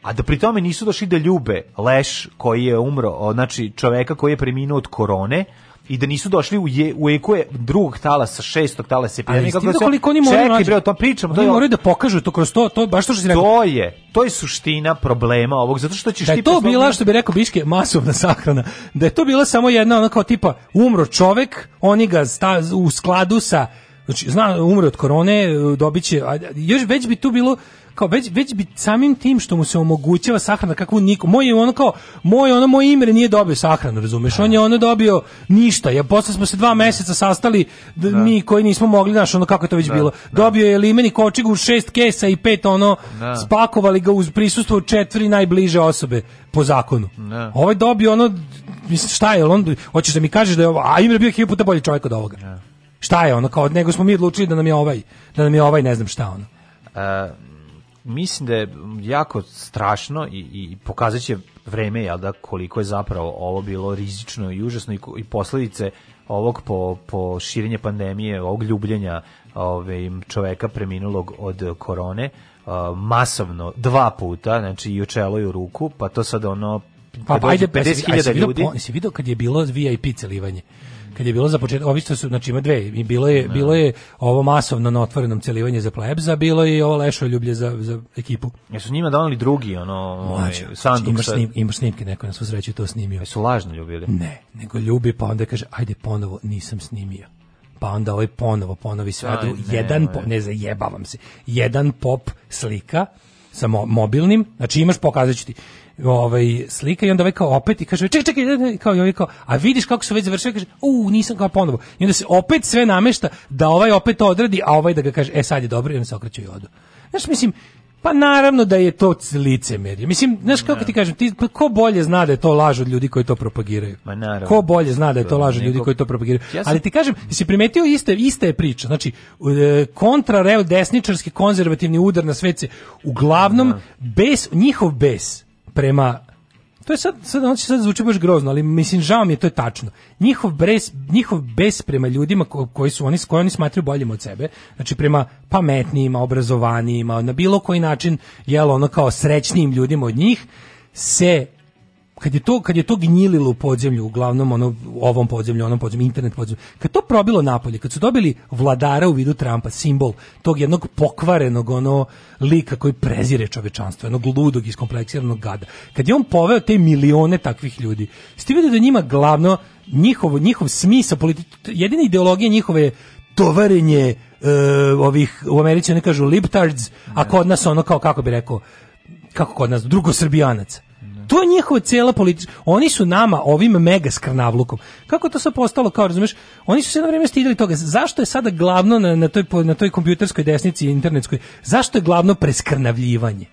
a da pri tome nisu došli da ljube leš koji je umro, znači čoveka koji je preminuo od korone, i da nisu došli u je u eko je drugog talasa, šestog talasa epidemije. Kako se koliko oni moraju Čekaj bre, o tom pričamo, to je moraju da pokažu to kroz to, to baš to što si rekao. To je, to je suština problema ovog zato što ćeš da je to poslovni... bila što bi rekao Biške masovna sahrana, da je to bila samo jedna ona kao tipa umro čovek, oni ga sta, u skladu sa Znači, zna, umro od korone, dobiće, još već bi tu bilo, kao već već bi samim tim što mu se omogućava sahrana kakvu niko moj je ono kao moj ono moje ime nije dobio sahranu razumeš da. on je ono dobio ništa ja posle smo se dva meseca sastali da. mi koji nismo mogli naš ono kako je to već da, bilo da. dobio je limeni kočigu šest kesa i pet ono da. spakovali ga uz prisustvo četiri najbliže osobe po zakonu da. ovaj dobio ono mislim šta je on hoćeš da mi kažeš da je ovo a Imre bio hiljadu puta bolji čovjek od ovoga Šta je ono kao nego smo mi odlučili da nam je ovaj da nam je ovaj ne znam šta ono. Uh, mislim da je jako strašno i, i pokazat će vreme jel da, koliko je zapravo ovo bilo rizično i užasno i, i posljedice ovog po, po širenje pandemije, ovog ljubljenja ove, čoveka preminulog od korone, a, masovno dva puta, znači i u čelo i u ruku, pa to sad ono Pa ajde 50.000 pa ljudi. Pa si video kad je bilo VIP celivanje kad je bilo za početak, ovi su, znači ima dve, i bilo je, ne. Da. bilo je ovo masovno na otvorenom celivanje za plebza, bilo je i ovo lešo ljublje za, za ekipu. Jesu njima donali drugi, ono, ovaj, Mlađe, znači, sanduk imaš, snim, imaš snimke, neko na svu to snimio. Jesu lažno ljubili? Ne, nego ljubi, pa onda kaže, ajde ponovo, nisam snimio pa onda ovaj ponovo ponovi svadbu jedan ne, po, ne zajebavam se jedan pop slika sa mo mobilnim znači imaš pokazaću ti ovaj slika i onda ovaj kao opet i kaže čekaj čekaj kao i ovaj kao a vidiš kako se već završili kaže u nisam kao ponovo i onda se opet sve namešta da ovaj opet odradi a ovaj da ga kaže e sad je dobro i on se okreće i odu znači mislim pa naravno da je to licemerje. Mislim, znaš kako da. ti kažem, ti, pa ko bolje zna da je to laž od ljudi koji to propagiraju? Ma naravno. Ko bolje zna da je to laž od ljudi koji to propagiraju? Ja sam... Ali ti kažem, si primetio iste, ista je priča. Znači, e, kontra desničarski konzervativni udar na sve uglavnom, da. bes, njihov bes, prema to je sad sad on sad zvuči baš grozno, ali mislim žao mi je to je tačno. Njihov bres njihov bes prema ljudima ko, koji su oni koji oni smatraju boljim od sebe, znači prema pametnijima, obrazovanijima, na bilo koji način jelo ono kao srećnijim ljudima od njih se kad je to kad je to gnjililo u podzemlju uglavnom ono ovom podzemlju onom podzemlju internet podzemlju kad to probilo napolje kad su dobili vladara u vidu Trumpa simbol tog jednog pokvarenog ono lika koji prezire čovečanstvo jednog ludog iskompleksiranog gada kad je on poveo te milione takvih ljudi ste videli da njima glavno njihovo njihov smisao politike jedina ideologija njihove tovarenje e, ovih u Americi oni kažu libtards a kod nas ono kao kako bi rekao kako kod nas drugo srbijanac to je njihova cijela politička. Oni su nama ovim mega skrnavlukom. Kako to se postalo kao, razumeš? Oni su se na vreme stidili toga. Zašto je sada glavno na, na toj na toj kompjuterskoj desnici internetskoj? Zašto je glavno preskrnavljivanje?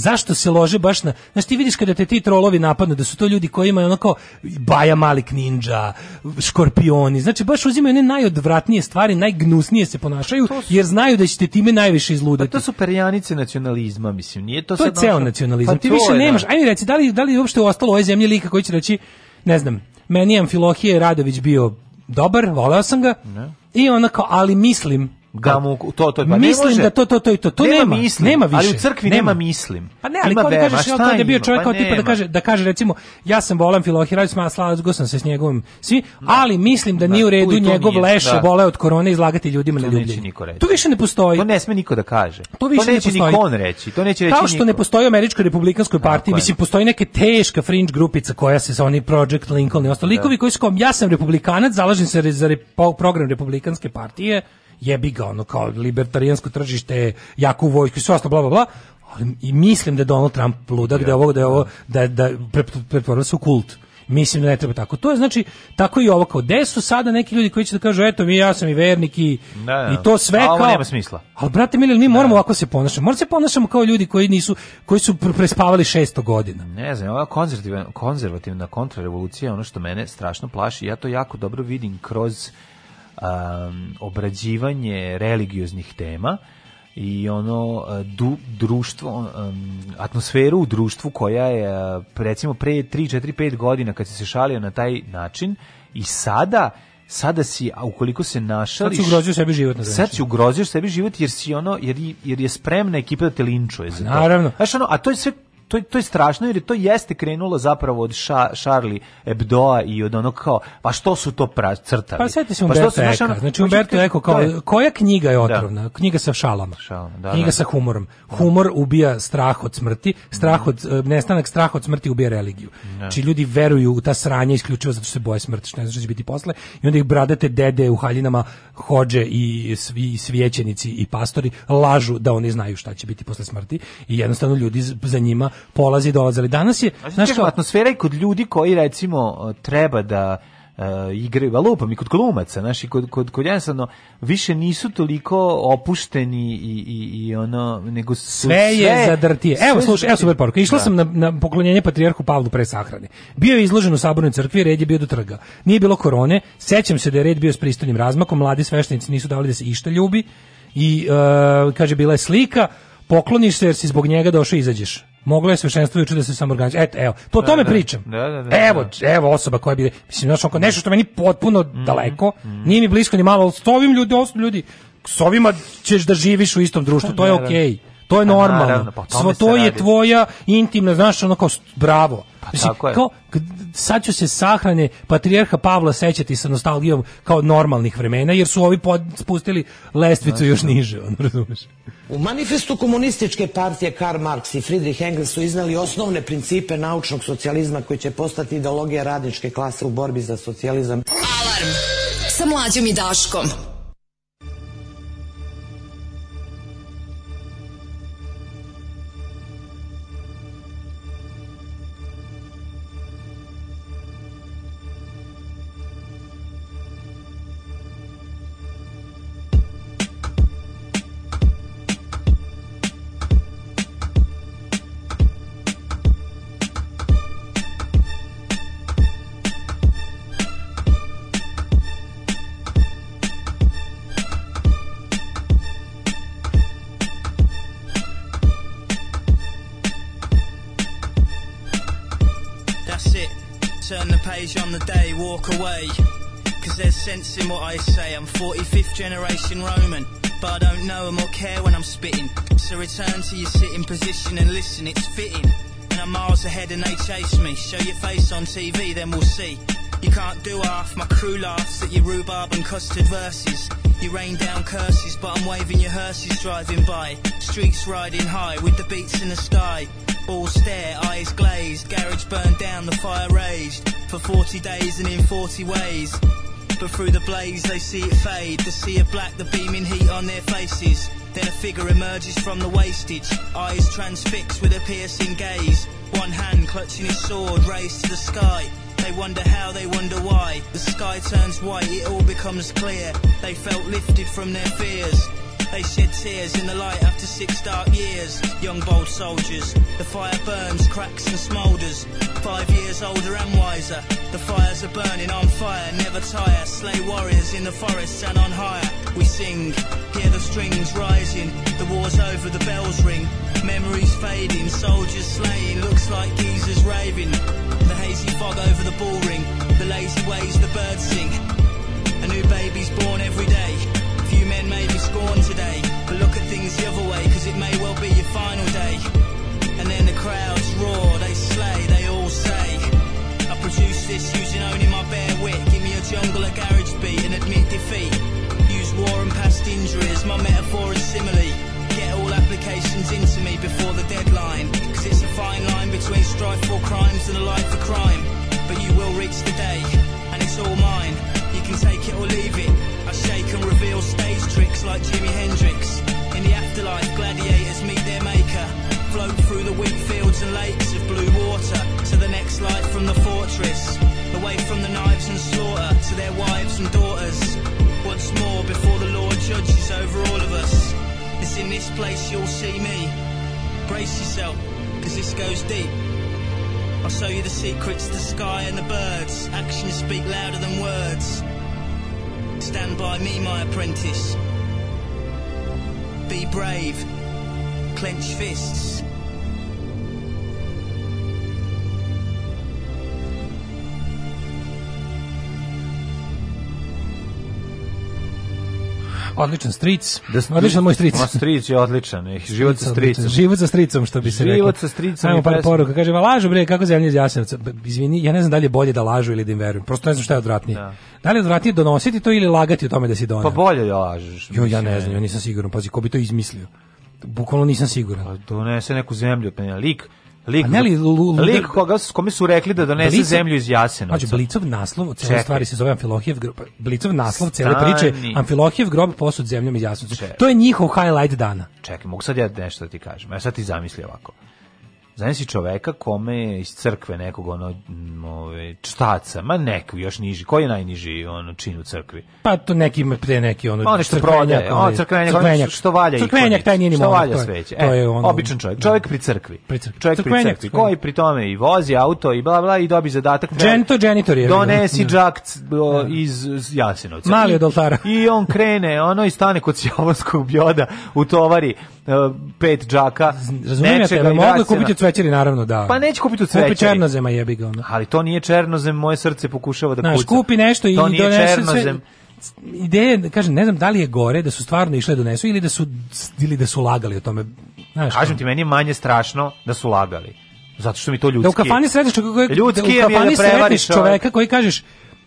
Zašto se lože baš na... Znaš, ti vidiš kada te ti trolovi napadnu, da su to ljudi koji imaju onako Baja Malik Ninja, Škorpioni, znači baš uzimaju one najodvratnije stvari, najgnusnije se ponašaju, su... jer znaju da ćete time najviše izludati. Pa to su perjanice nacionalizma, mislim, nije to, to sad... To je ceo nacionalizam, pa ti više da. nemaš... Ajde reci, da li, da li je uopšte ostalo u ovoj zemlji lika koji će reći, ne znam, meni je Amfilohije Radović bio dobar, voleo sam ga, ne. i onako, ali mislim da mu to to pa mislim da to to to to to nema nema, mislim, nema više ali u crkvi nema, nema mislim pa ne ali ima kao da kažeš ja to je bio čovjek pa kao tipa da kaže da kaže recimo ja sam volan filohirajs ma slazgo sam se s njegovim svi da. ali mislim da, da nije u da, redu tu, njegov nije, leš da. bole od korone izlagati ljudima na ljubljenje to više ne postoji to ne sme niko da kaže to više to neće ne postoji nikon reći to neće reći kao što ne postoji američka republikanska partija mislim postoji neke teška fringe grupica koja se sa oni Project Lincoln i ostali da. likovi koji su ja sam republikanac zalažem se za program republikanske partije jebi ga, ono kao libertarijansko tržište, jaku vojsku i sve ostalo, bla, bla, bla, ali i mislim da je Donald Trump ludak, da je ovo, da je ovo, da, da, da pretvorilo se u kult. Mislim da ne treba tako. To je znači tako i ovo kao gde su sada neki ljudi koji će da kažu eto mi ja sam i vernik i, da, da. i to sve A, kao nema smisla. Ali brate mili, mi da. moramo da. ovako se ponašati. Moramo se ponašamo kao ljudi koji nisu koji su prespavali 600 godina. Ne znam, ova konzervativna konzervativna kontrarevolucija ono što mene strašno plaši. Ja to jako dobro vidim kroz um, obrađivanje religioznih tema i ono uh, du, društvo um, atmosferu u društvu koja je uh, recimo pre 3 4 5 godina kad si se šalio na taj način i sada sada si a ukoliko se našališ sad si ugrozio sebi život na sad si ugrozio sebi život jer si ono jer, jer je spremna ekipa da te linčuje za to. Pa naravno. Znaš, ono, a to je sve to, to je strašno jer to jeste krenulo zapravo od ša, Charlie Hebdoa i od onog kao, pa što su to pra, crtali? Pa sveti se Umberto pa što Eka, ono, znači Umberto Eko kao, je... Da. koja knjiga je da. otrovna? Da. Knjiga sa šalama, Šalama da, knjiga da, sa humorom. Humor ubija strah od smrti, strah od, eh, nestanak strah od smrti ubija religiju. Da. Znači ljudi veruju u ta sranja isključivo zato što se boje smrti, što ne znači će biti posle i onda ih bradate dede u haljinama hođe i, svi, i svijećenici i pastori lažu da oni znaju šta će biti posle smrti i jednostavno ljudi za njima polazi i dolazi. danas je... Znači, znaš, kao... atmosfera i kod ljudi koji, recimo, e, treba da uh, e, igre valupa mi kod glumaca naši kod kod kod jednostavno više nisu toliko opušteni i, i, i ono nego sve, sve je zadrtije evo slušaj evo super poruka išla da. sam na, na poklonjenje patrijarhu Pavlu pre sahrane bio je izložen u sabornoj crkvi red je bio do trga nije bilo korone sećam se da je red bio s pristojnim razmakom mladi sveštenici nisu davali da se išta ljubi i uh, kaže bila je slika pokloniš se jer si zbog njega došao i izađeš Moglo je sveštenstvo juče da se samorganiz. Eto, evo, to o da, tome da, da, pričam. Da, da, da, evo, da. evo osoba koja bi mislim znači oko nešto što meni potpuno mm, daleko, mm. nije mi blisko ni malo, al s ovim ljudi, ljudi, s ovima ćeš da živiš u istom društvu, to je okej. Okay. To je pa, normalno. Naravno, pa Svo, to je radi. tvoja intimna, znaš, ono kao, bravo. Pa Mislim, tako je. Kao, sad ću se sahrane patrijarha Pavla sećati sa nostalgijom kao normalnih vremena, jer su ovi pod, spustili lestvicu znači, još da. niže, ono razumeš. U manifestu komunističke partije Karl Marx i Friedrich Engels su iznali osnovne principe naučnog socijalizma koji će postati ideologija radničke klase u borbi za socijalizam. Alarm sa mlađom i Daškom. walk away. Cause there's sense in what I say. I'm 45th generation Roman, but I don't know and more care when I'm spitting. So return to your sitting position and listen, it's fitting. And I'm miles ahead and they chase me. Show your face on TV, then we'll see. You can't do half, my crew laughs at your rhubarb and custard verses. You rain down curses, but I'm waving your hearses driving by. Streets riding high with the beats in the sky. All stare, eyes glazed, garage burned down, the fire raged. For 40 days and in 40 ways. But through the blaze they see it fade, the sea of black, the beaming heat on their faces. Then a figure emerges from the wastage, eyes transfixed with a piercing gaze. One hand clutching his sword, raised to the sky. They wonder how, they wonder why. The sky turns white, it all becomes clear. They felt lifted from their fears. They shed tears in the light after six dark years. Young bold soldiers, the fire burns, cracks and smoulders. Five years older and wiser, the fires are burning on fire, never tire. Slay warriors in the forests and on higher. We sing, hear the strings rising. The war's over, the bells ring. Memories fading, soldiers slaying, looks like geezers raving. The hazy fog over the ball ring, the lazy ways the birds sing. A new baby's born every day born today. But look at things the other way, cause it may well be your final day. And then the crowds roar, they slay, they all say. I produce this using only my bare wit. Give me a jungle, a garage beat, and admit defeat. Use war and past injuries, my metaphor and simile. Get all applications into me before the deadline. Cause it's a fine line between strife for crimes and a life for crime. But you will reach the day, and it's all mine. You can take it or leave it. I shake and reveal stage tricks like Jimi Hendrix. In the afterlife, gladiators meet their maker. Float through the wheat fields and lakes of blue water to the next life from the fortress. Away from the knives and slaughter to their wives and daughters. Once more before the Lord judges over all of us. It's in this place you'll see me. Brace yourself, cause this goes deep. I'll show you the secrets the sky and the birds. Actions speak louder than words. Stand by me, my apprentice. Be brave. Clench fists. Odličan stric. Da stric, odličan moj stric. Ma stric je odličan, eh, život sa stricom. Život sa stricom što bi se reklo. Život sa stricom. Ajmo par poruka. Kaže, ma lažu bre, kako zemlja iz Jasenovca. Izvini, ja ne znam da li je bolje da lažu ili da im verujem. Prosto ne znam šta je odvratnije. Da. da li je odvratnije donositi to ili lagati o tome da si doneo? Pa bolje da lažeš. Jo, ja ne znam, ja nisam siguran. Pazi, ko bi to izmislio? Bukvalno nisam siguran. Pa donese neku zemlju, pa lik Lik, ne li, luder... lik koga, s kome su rekli da donese Blicov, zemlju iz Jasenovca. Znači, Blicov naslov od cele stvari se zove Amfilohijev grob. Pa, Blicov naslov cele priče Amfilohijev grob posud zemljom iz Jasenovca. To je njihov highlight dana. Čekaj, mogu sad ja nešto da ti kažem. Ja sad ti zamisli ovako. Znaš si čoveka kome iz crkve nekog ono ove štaca, ma neku još niži. Koji je najniži on čin u crkvi? Pa to neki pre neki ono pa ono prodaje, ono crkvenjak, crkvenjak, što valja i crkvenjak taj nije ni što valja sveće. To je e, ono običan čovjek, da. čovjek pri crkvi. Pri crkvi. Čovjek crkvenjak, pri crkvi crkvenjak. koji pri tome i vozi auto i bla bla i dobi zadatak. Da Gento janitor je. Da. Donesi džak iz Jasenovca. Mali od oltara. I on krene, ono i stane kod Sjavonskog bjoda u tovari E, pet džaka Razumijem nečega. Ja mogu kupiti u cvećeri, naravno, da. Pa neće kupiti u cvećeri. Kupi černozema jebi ga. Ono. Ali to nije černozem, moje srce pokušava da kupi kuca. kupi nešto i donese černozem. sve ideje, kažem, ne znam da li je gore da su stvarno išle da donesu ili da su ili da su lagali o tome. Znaš, kažem ti meni je manje strašno da su lagali. Zato što mi to ljudski. Da u kafani središ čovjeka koji ljudski da u kafani je da prevariš čoveka koji kažeš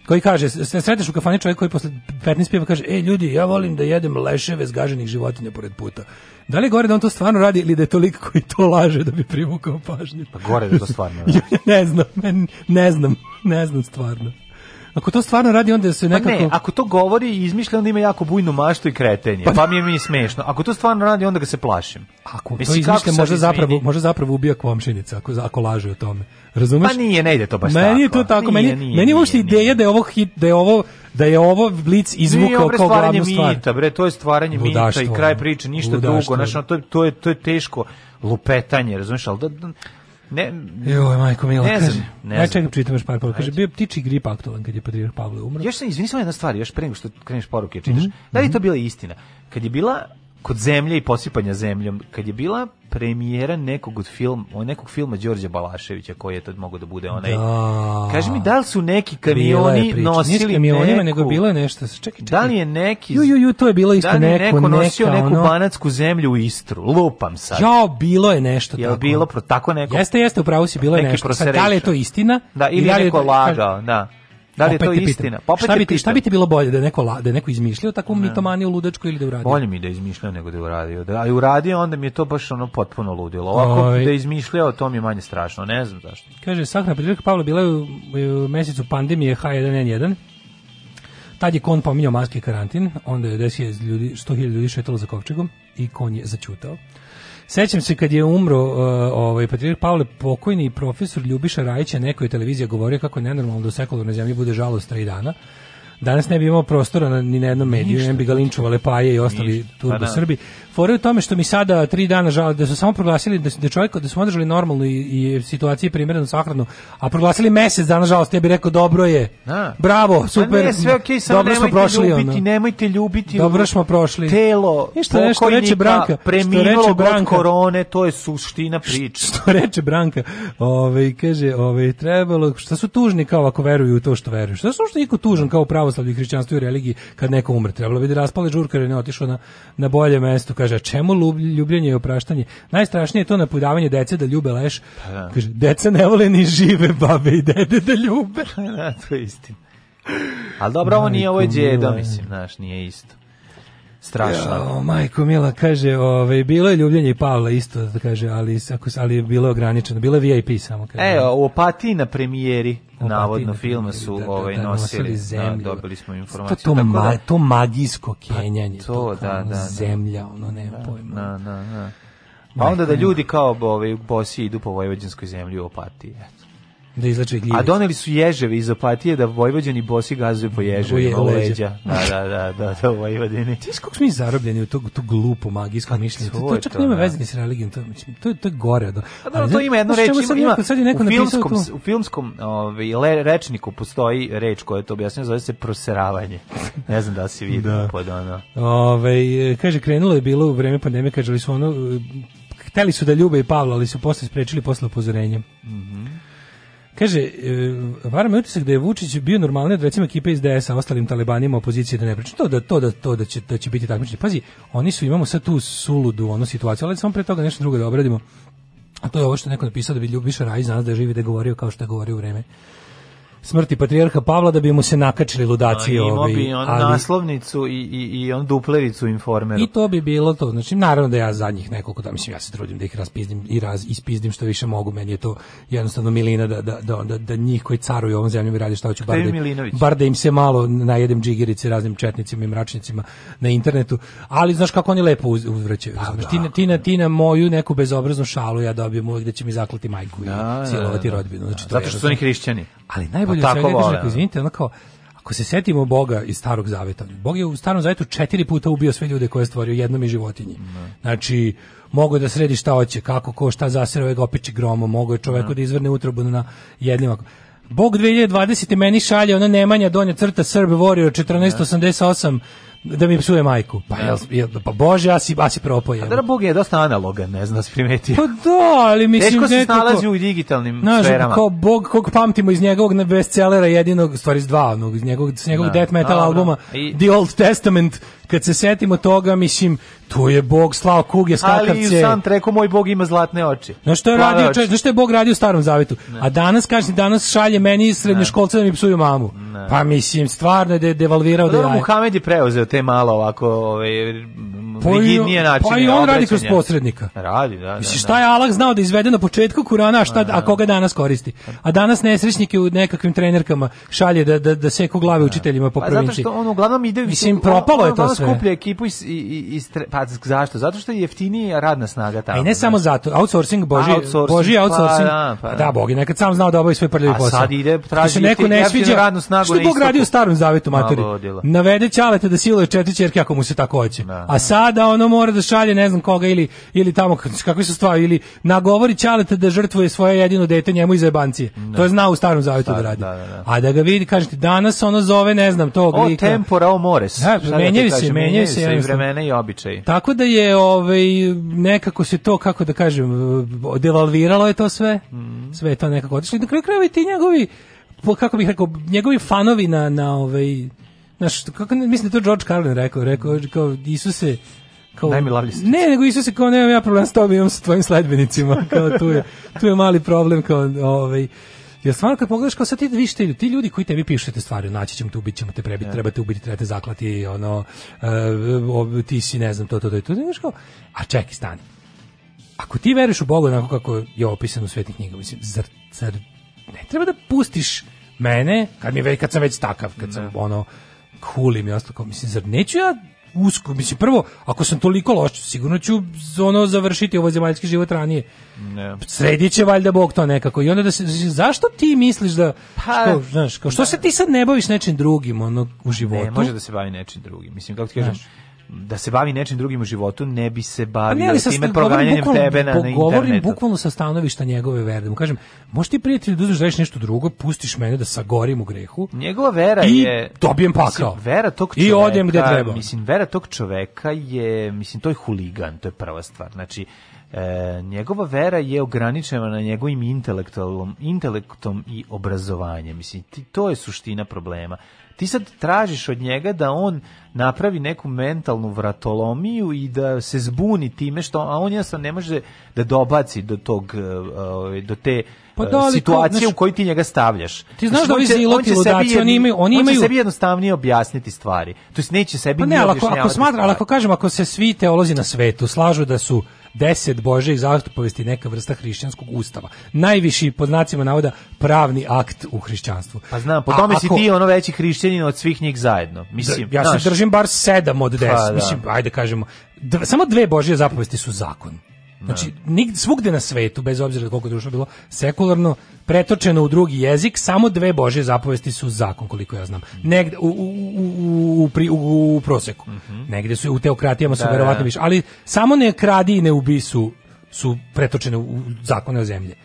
koji kaže, sreteš u kafani čovjek koji posle 15 piva kaže, e ljudi, ja volim da jedem leševe zgaženih životinja pored puta. Da li gore da on to stvarno radi ili da je toliko koji to laže da bi privukao pažnju? Pa gore da to stvarno radi. Da. [LAUGHS] ne znam, ne, ne znam, ne znam stvarno. Ako to stvarno radi, onda se nekako... Pa ne, ako to govori i izmišlja, onda ima jako bujnu maštu i kretenje. Pa, pa mi je mi smešno. Ako to stvarno radi, onda ga se plašim. Ako Mislim, to izmišlja, možda zapravo, može zapravo ubija komšinica, ako, ako laže o tome. Razumeš? Pa nije, ne ide to baš meni tako. Meni je to tako, nije, meni, nije, meni je uopšte ideja da je ovo hit, da je ovo da je ovo Blic izvukao kao glavnu stvar. Mita, bre, to je stvaranje Ludaštvo, mita i kraj priče, ništa Ludaštvo. drugo, znači to, to je to je teško lupetanje, razumeš, al da, da Ne, Joj, majko mila, ne znam, ne Aj, čekam, čitam još par poruka. Kaže, bio ptiči grip aktualan kad je Patriarh Pavle umro. Još sam, izvini, samo jedna stvar, još pre nego što kreneš poruke, čitaš. Mm -hmm. Da li to mhm. bila istina? Kad je bila kod zemlje i posipanja zemljom, kad je bila premijera nekog od film, nekog filma Đorđa Balaševića koji je tad mogao da bude onaj. Da. Kaži mi da li su neki kamioni nosili kamionima nego bilo je nešto. Čekaj, čekaj. Da li je neki Ju ju ju to je bilo isto da li neko, neko nosio neka, neku ono... banatsku zemlju u Istru. Lupam sad. Jo, bilo je nešto je tako. Je bilo pro tako neko. Jeste, jeste, upravo si bilo je nešto. Sad, da li je to istina? Da, ili, ili da neko lagao, da. Da li je to te istina? Pitam. Pa šta, bi, šta bi ti bilo bolje da neko, la, da neko izmišljao takvu mitomaniju ludačku ili da je uradio? Bolje mi da je izmišljao nego da uradio. Da je uradio, onda mi je to baš ono potpuno ludilo. Ovako Oj. da je izmišljao, to mi je manje strašno. Ne znam zašto. Kaže, sakna prilika Pavla bila je u, u mesecu pandemije H1N1. Tad je kon pominjao maske i karantin, onda je desio ljudi, 100.000 ljudi šetalo za kovčegom i kon je začutao. Sećam se kad je umro uh, ovaj patrijarh Pavle pokojni profesor Ljubiša Rajić na nekoj televiziji govorio kako je nenormalno da u sekularnoj zemlji bude žalost tri dana. Danas ne bi imao prostora na, ni na jednom mediju, ne bi ga linčovale paje i ostali Ništa. Pa da. turbo pa, Srbi. Fore u tome što mi sada tri dana žale da su samo proglasili da su da čovjek da su održali normalnu i, i situaciji primjerenu sahranu, a proglasili mjesec dana žalost, ja bih rekao dobro je. A. Da. Bravo, pa super. Ne, sve okay, samo dobro smo prošli ljubiti, ono. nemojte ljubiti. Dobro smo prošli. Telo. I što nešto reče Branka, što reče Branka korone, to je suština priče. Što reče Branka, ovaj kaže, ovaj trebalo, šta su tužni kao ako veruju u to što veruju. Šta su što niko tužan kao pravoslavlje, hrišćanstvo i religiji kad neko umre. Trebalo bi da raspale žurkare ne otišao na na bolje mesto kaže, a čemu ljubljenje i opraštanje? Najstrašnije je to napudavanje dece da ljube leš. Pa da. Kaže, deca ne vole ni žive babe i dede da ljube. na [LAUGHS] da, to je istina. Ali dobro, ovo nije, ovo je da mislim, znaš, nije isto strašno. Ja, o, majko Mila kaže, ovaj bilo je ljubljenje i Pavla isto, da kaže, ali ako ali je bilo ograničeno, bilo je VIP samo kaže. E, u Opatiji na premijeri navodno filma su da, da, ovaj da, nosili, nosili da, zemlju. Da, dobili smo informaciju to, to, tako ma, da, to magijsko pa, kenjanje, pa, to, to da, da, da, zemlja, ono ne da, pojma. Da, da, da. Pa onda da ljudi kao ovaj bosi idu po vojvođinskoj zemlji u Opatiji, eto. Da izlače gljivice. A doneli su ježeve iz Opatije da vojvođani bosi gazuje po ježevima u leđa. Da, da, da, da, da vojvođani. Ti kako smo zarobljeni u tu, tu glupu magijsku pa, mišljenje. To, to čak to, nema da. veze ni s religijom, to, to, je, to je gore. Do... A da, to ima jednu reč, ima, ima sad je neko u filmskom, u filmskom ovaj, le, rečniku postoji reč koja to objasnja, zove se proseravanje. ne znam da si vidio da. pod ono. Ove, ovaj, kaže, krenulo je bilo u vreme pandemije, kaže li su ono, eh, hteli su da ljube i Pavla, ali su posle sprečili posle upozorenja. Mhm. Mm Kaže, e, vara me utisak da je Vučić bio normalnije od recimo ekipe iz DS-a, ostalim talibanima opozicije da ne priča. To da, to da, to da, će, da će biti takmični. Pazi, oni su, imamo sad tu suludu, onu situaciju, ali samo pre toga nešto drugo da obradimo. A to je ovo što neko napisao da bi Ljubiša Rajić znaš da je živi da je govorio kao što je govorio u vreme smrti patrijarha Pavla da bi mu se nakačili ludaci. A, imao bi on ali, naslovnicu i, i, i on duplericu informera. I to bi bilo to. Znači, naravno da ja zadnjih nekoliko, da mislim, ja se trudim da ih raspizdim i raz, ispizdim što više mogu. Meni je to jednostavno milina da, da, da, da, da njih koji caruju ovom zemljom i radi šta hoću. Bar da, im, bar da im se malo najedem džigerice raznim četnicima i mračnicima na internetu. Ali, znaš kako oni lepo uz, uzvraćaju. Pa, znači, da. ti, na, da. ti, na, moju neku bezobraznu šalu ja dobijem uvijek da će mi zaklati majku i silovati da, da, rodbinu. Znači, to zato što su oni hrišćani. Ali najbolje pa, svega je izvinite, da. ono kao, ako se setimo Boga iz Starog Zaveta, Bog je u Starom Zavetu četiri puta ubio sve ljude koje je stvorio jednom i životinji. Ne. Da. Znači, mogu da sredi šta hoće, kako, ko, šta zasira, ovaj ga opiči gromom, mogu je čoveku ne. Da. da izvrne utrobu na jedljima. Bog 2020. meni šalje ona Nemanja donja crta Srb Warrior 1488 da mi psuje majku. Pa, da. jel, jel, pa bože, ja si, ja si propojem. A da Bog je dosta analogan, ne znam da si primetio. Pa da, ali mislim... Teško se da snalazi u digitalnim znaš, sferama. kao Bog kog pamtimo iz njegovog bestsellera jedinog, stvari iz dva, onog, iz njegovog, iz njegovog no, da, death metal no, albuma, I... The Old Testament, kad se setimo toga, mislim, tu je Bog slao kuge skakavce. Ali i sam treko, moj Bog ima zlatne oči. Znaš što je radio čovjek, znaš što je Bog radio u starom zavetu? Ne. A danas, kaži, danas šalje meni srednjoškolce da mi psuju mamu. Ne. Pa mislim, stvarno je de, devalvirao da, da Muhamed je preuzeo te malo ovako ovaj, rigidnije pa načine. Pa i on radi kroz posrednika. Radi, da. da mislim, da. šta je Alak znao da izvede na početku Kurana, a, šta, a, a koga danas koristi? A danas nesrećnike u nekakvim trenerkama šalje da, da, da seku glave učiteljima po provinciji. Pa zato što on uglavnom ide... Mislim, propalo je to sve skuplja ekipu i iz, pa zašto? Zato što je jeftinija radna snaga tamo. A e, i ne samo zato, outsourcing, boži, outsourcing, boži pa outsourcing. Da, pa, pa, da, pa, da, bogi, nekad sam znao da obavi svoj prljavi posao. A sad ide, traži se neko ne sviđa, radnu snagu što je Bog radi u starom zavetu, materi. Navede ćalete da siluje četiri čerke ako mu se tako hoće. Da. A sada ono mora da šalje ne znam koga ili, ili tamo kakve su stvari, ili nagovori ćalete da žrtvuje svoje jedino dete njemu iz jebancije. To da. je znao u starom zavetu da radi. A da ga vidi, kažete, danas ono zove, ne znam, tog o, lika. tempora, o mores. Da, menjaju se se, znači, menjaju se, i vremena i običaji. Tako da je ovaj nekako se to kako da kažem devalviralo je to sve. Mm. Sve je to nekako otišlo i na kraju krajeva ti njegovi kako bih rekao njegovi fanovi na na ovaj naš kako mislim da to George Carlin rekao, rekao kao Isuse kao Ne, nego Isuse kao nemam ja problem s tobom, imam sa tvojim sledbenicima, kao tu je tu je mali problem kao ovaj Jer stvarno kad pogledaš kao sad ti viš te, ti ljudi koji tebi pišete stvari, naći ćemo te, ubit ćemo te, prebiti, yeah. trebate ubiti, trebate zaklati, ono, uh, ti si, ne znam, to, to, to, to, to, a čekaj, stani. Ako ti veriš u Boga onako kako je opisano u svetnim knjigama, mislim, zar, zar ne treba da pustiš mene, kad, mi, kad sam već takav, kad sam, yeah. Da. ono, hulim i ostalo, mislim, zar neću ja usko, mislim, prvo, ako sam toliko loš, sigurno ću ono završiti ovo zemaljski život ranije. Ne. Sredi će valjda Bog to nekako. I onda da, da se, zašto ti misliš da, pa, što, znaš, kao, što da. se ti sad ne baviš nečim drugim ono, u životu? Ne, može da se bavi nečim drugim. Mislim, kako ti kažeš, znaš da se bavi nečim drugim u životu, ne bi se bavio pa ne, time proganjanjem tebe na, na internetu. Govorim bukvalno sa stanovišta njegove vere. Da mu kažem, možeš ti prijatelju da uzmeš da reći nešto drugo, pustiš mene da sagorim u grehu. Njegova vera i je... I dobijem pakao. Mislim, vera tog čoveka, I odem gde treba. Mislim, vera tog čoveka je, mislim, to je huligan, to je prva stvar. Znači, E, njegova vera je ograničena na njegovim intelektualom, intelektom i obrazovanjem. Mislim, to je suština problema ti sad tražiš od njega da on napravi neku mentalnu vratolomiju i da se zbuni time što a on jednostavno ne može da dobaci do tog e, ovaj, do te e, pa da li situacije znaš, u kojoj ti njega stavljaš. Ti znaš znači, da ovi ziloti ludaci, oni imaju... Oni imaju... On će sebi jednostavnije objasniti stvari. To jest neće sebi pa ne, ali ako, ako smatra, ali ako kažem, ako se svi teolozi na svetu slažu da su deset bože i zastupovesti neka vrsta hrišćanskog ustava. Najviši, pod znacima navoda, pravni akt u hrišćanstvu. Pa znam, po tome si ti ono veći hrišćanin od svih njih zajedno. Mislim, ja se držim bar 7 od pa deset. Da. Mislim, ajde kažemo, dv, samo dve Božije zapovesti su zakon. Da. Znači, nik, svugde na svetu, bez obzira koliko društvo bilo sekularno, pretočeno u drugi jezik, samo dve Božje zapovesti su zakon, koliko ja znam. Negde, u, u, u, u u, u proseku. Mhm. Negde su, u teokratijama su da, da, verovatno više. Ali samo ne kradi i ne ubi su, su pretočene u zakone o zemlje.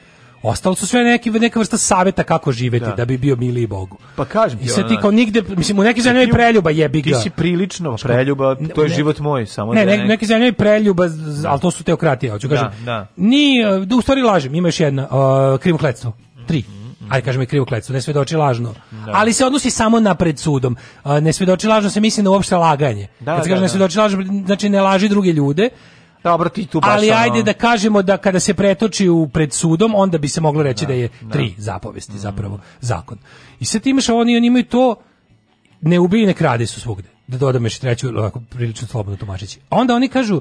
Ostalo su sve neki neka vrsta saveta kako živeti da, da bi bio mili Bogu. Pa kažem ti. I sad ti kao nigde, mislim u nekim zemljama preljuba jebi ga. Ti si prilično znači, preljuba, to je ne, život moj samo. Ne, da ne, ne neki zemljama je preljuba, al to su teokratije, hoću da, kažem. Da, da. Ni, da u stvari lažem, ima još jedna, uh, e, krivokletstvo. Tri. Mm ajde kažemo i krivo kletstvo, ne svedoči lažno. Da. Ali se odnosi samo na pred sudom. E, ne svedoči lažno se misli na uopšte laganje. Da, Kad se da, kaže da, ne svedoči lažno, znači ne laži druge ljude, Da, dobro, ti tu baš Ali ono... ajde da kažemo da kada se pretoči u pred sudom, onda bi se moglo reći da, da je da. tri zapovesti mm. zapravo zakon. I sad imaš oni, oni imaju to ne ubij, ne krade su svugde. Da dodam još treću, ovako, prilično slobodno tumačeći. onda oni kažu,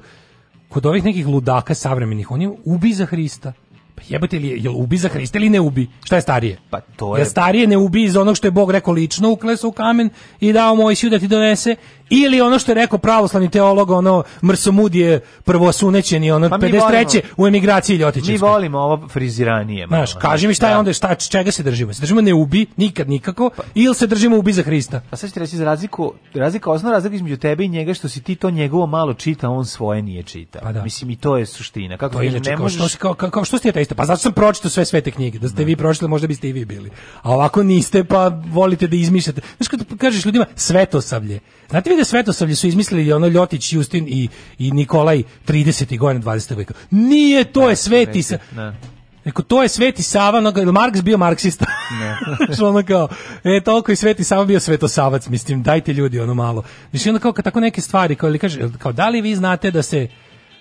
kod ovih nekih ludaka savremenih, oni ubi za Hrista. Pa jebate li je, jel ubi za Hrista ili ne ubi? Šta je starije? Pa to je... Jel starije ne ubi iz onog što je Bog rekao lično ukleso u kamen i dao Mojsiju da ti donese Ili ono što je rekao pravoslavni teolog, ono mrsomudije prvosunećeni, ono pa 53. Volimo, u emigraciji Ljotićevskoj. Mi volimo ovo friziranije. Znaš, kaži mi šta da. je onda, šta, čega se držimo? Se držimo ne ubi, nikad nikako, pa. ili se držimo ubi za Hrista? A pa sad ćete reći za razliku, razlika, osnovna razlika između tebe i njega što si ti to njegovo malo čita, on svoje nije čita. Pa da. Mislim, i to je suština. Kako to je, ne možeš... Kao, kao, kao, kao, što ste isto? Pa zato sam pročitao sve svete knjige, da ste da. vi pročitali, možda biste i vi bili. A ovako niste, pa volite da izmišljate. Znaš, kad kažeš ljudima, svetosavlje. Znate vi ide svetosavlje su izmislili ono Ljotić, Justin i, i Nikolaj 30. godina 20. veka. Nije, to ne, je da, sveti... Sa... Da. Ne. Eko, to je Sveti Sava, no, Marks bio marksista. Ne. [LAUGHS] Što ono kao, e, toliko je Sveti Sava bio svetosavac, mislim, dajte ljudi ono malo. Mislim, ono kao, tako neke stvari, kao, ili kaže, kao, da li vi znate da se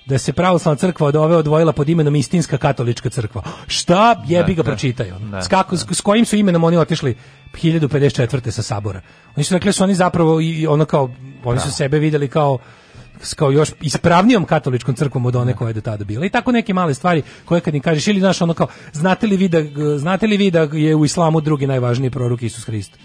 da se pravoslavna crkva od ove odvojila pod imenom istinska katolička crkva. Šta jebi ga da, da. pročitaju? Da, s, kako, s, s kojim su imenom oni otišli 1054. sa sabora? Oni su rekli su oni zapravo i ono kao oni su sebe videli kao kao još ispravnijom katoličkom crkvom od one koja je do tada bila. I tako neke male stvari koje kad im kažeš ili znaš ono kao znate li vi da, znate li vi da je u islamu drugi najvažniji prorok Isus Hrist?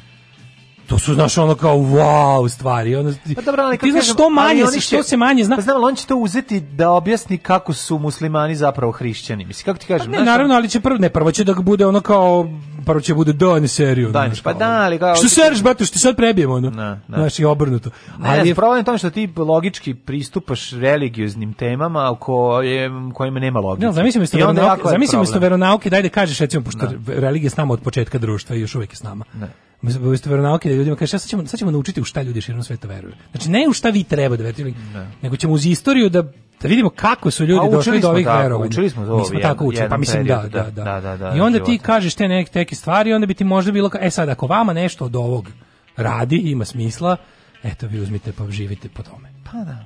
to su znaš ono kao wow stvari ono pa dobro ali ti znaš što manje oni što se manje zna pa znam on će to uzeti da objasni kako su muslimani zapravo hrišćani mislim kako ti kažem pa ne, znaš, naravno ali će prvo ne prvo će da bude ono kao prvo će bude pa da seriju da pa da ali kao što seriš brate što sad prebijemo ono na, na. znaš i obrnuto ali je problem tome što ti logički pristupaš religioznim temama koje kojima nema logike ne zamislimo isto veronauke zamislimo isto veronauke daj da kažeš recimo pošto religija s nama od početka društva i još uvek je s nama ne Mislim, veronauke da ljudima kaže sad ćemo, sad ćemo naučiti u šta ljudi širom sveta veruju. Znači ne u šta vi treba da verujete, ne. nego ćemo uz istoriju da da vidimo kako su ljudi pa, došli do ovih verovanja. Učili smo to. Mi tako učili, pa mislim da da da, da, da, da, I onda ti kažeš te neke teke stvari, onda bi ti možda bilo, e sad ako vama nešto od ovog radi, ima smisla, eto vi uzmite pa živite po tome. Pa da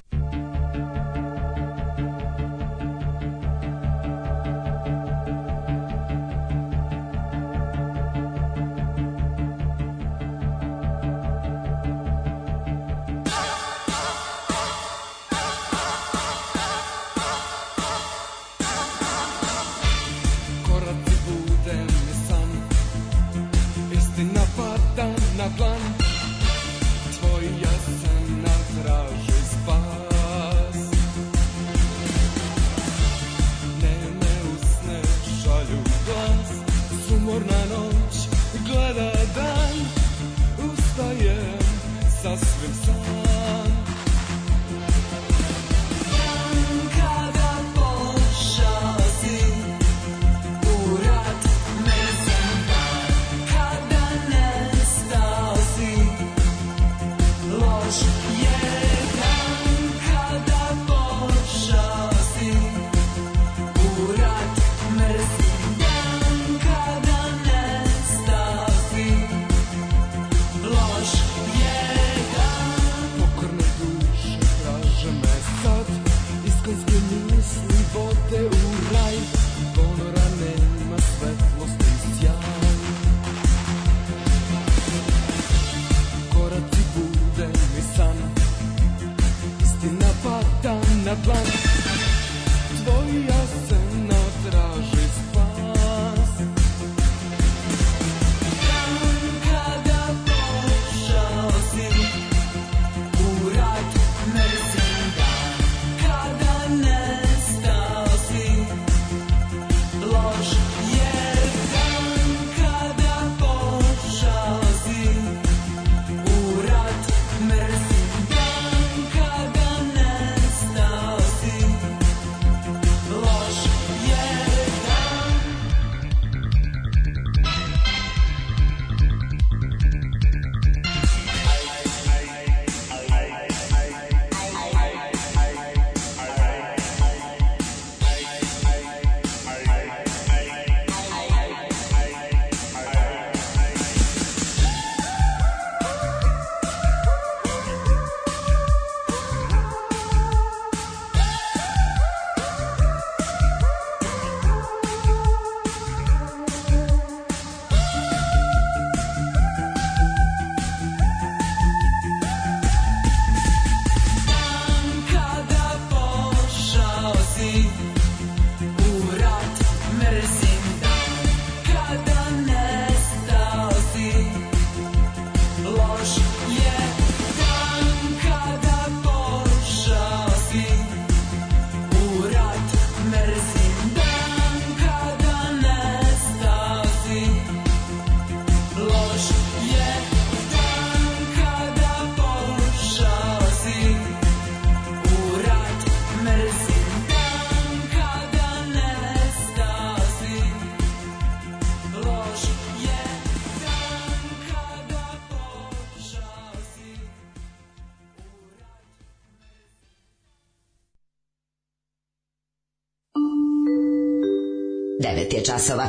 9 je časova.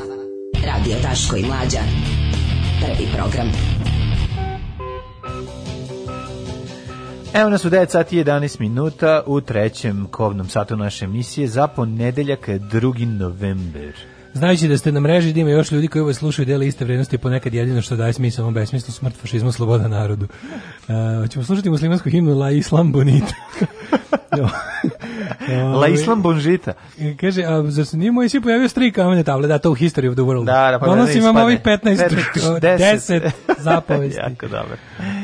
Radio Taško i Mlađa. Prvi program. Evo nas u 9 sati 11 minuta u trećem kovnom satu naše emisije za ponedeljak 2. november. Znajući da ste na mreži da ima još ljudi koji vas slušaju dele iste vrednosti ponekad jedino što daje smisao ovom besmislu smrt fašizmu sloboda narodu. Uh, e, ćemo slušati muslimansku himnu La Islam Bonita. [LAUGHS] Ovaj. La Islam Bonžita. Kaže, a zar se nije Mojsije pojavio s tri kamene table? Da, to u History of the World. Da, da, pa Donosi vam ovih 15, 10, [LAUGHS] [LAUGHS] zapovesti. jako dobro.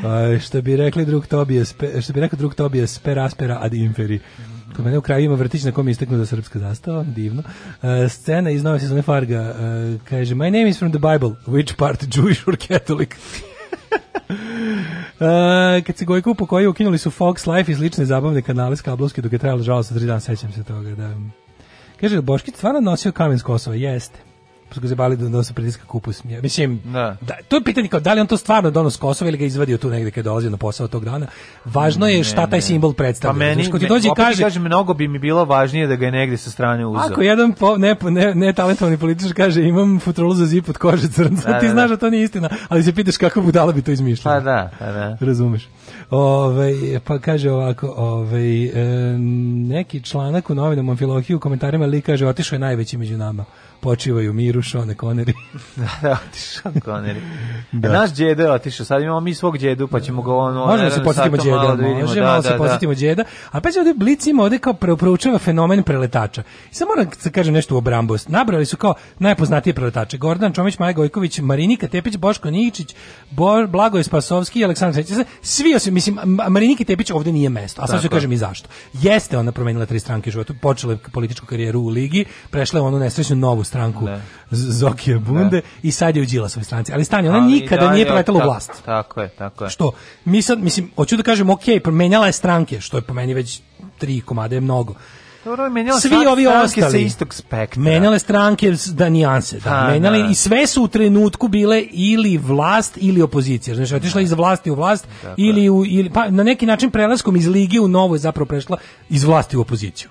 A, što bi rekli drug Tobijas, što bi rekao drug Tobijas, per aspera ad inferi. Kod mene u kraju ima vrtić na kom je isteknuta srpska zastava, divno. Uh, scena iz nove sezone Farga uh, kaže My name is from the Bible, which part Jewish or Catholic? [LAUGHS] Uh, kad se Gojko upokoji, ukinuli su Fox Life iz lične zabavne kanale s kablovske dok je trajalo žalost tri dana, sećam se toga. Da. Kaže, Boškić stvarno nosio kamen s Kosova? Jeste su ga zebali da nosa pritiska kupus. Ja, mislim, da. da. to je pitanje kao da li on to stvarno donos Kosova ili ga izvadio tu negde kada dolazi na posao tog dana. Važno je šta taj simbol predstavlja. Pa meni, Znaš, ti dođe me, kaže, kaže, mnogo bi mi bilo važnije da ga je negde sa strane uzao. Ako jedan po, ne, ne, ne talentovani političar kaže imam futrolu za zip od kože crnca, da, ti da, da. znaš da to nije istina, ali se pitaš kako budala bi to izmišljala. Pa da, pa da. Razumeš. Ove, ovaj, pa kaže ovako, ove, ovaj, e, neki članak u novinom Filohiju u komentarima li kaže otišao je najveći među nama počivaju miru Šone Koneri. [LAUGHS] Da, da, otišao Koneri. Da. E, naš djeda je otišao, sad imamo mi svog djedu, pa ćemo ga ono... Možemo da se posjetimo djeda, malo da, da vidimo, možemo da, da, se posjetimo da. djeda, a pa se ovdje blicima ovdje kao proučava fenomen preletača. I sad moram da kažem nešto u obrambost. Nabrali su kao najpoznatije preletače, Gordan Čomić, Maja Gojković, Marinika Tepić, Boško Ničić, Bor, Blagoje Spasovski, Aleksandar Srećić. Svi osim, mislim, Mariniki Tepić ovdje nije mesto, a sad ću kažem i zašto. Jeste ona promenila tri stranke u životu, počela je političku karijeru u ligi, prešla je u onu nesrećnu novu stranku ne. Da. Zokije da. Bunde ne. i sad je u Đilasovoj stranci. Ali stani, ona Ali nikada nije preletala u vlast. Tako, je, tako je. Što, mi sad, mislim, hoću da kažem, ok, promenjala je stranke, što je po meni već tri komade je mnogo. Dobro, Svi ovi ostali sa istog spektra. Menjale stranke da nijanse, da. Ha, menjale da. i sve su u trenutku bile ili vlast ili opozicija. Znači otišla iz vlasti u vlast Tako ili u ili pa na neki način prelaskom iz lige u novo zapravo prešla iz vlasti u opoziciju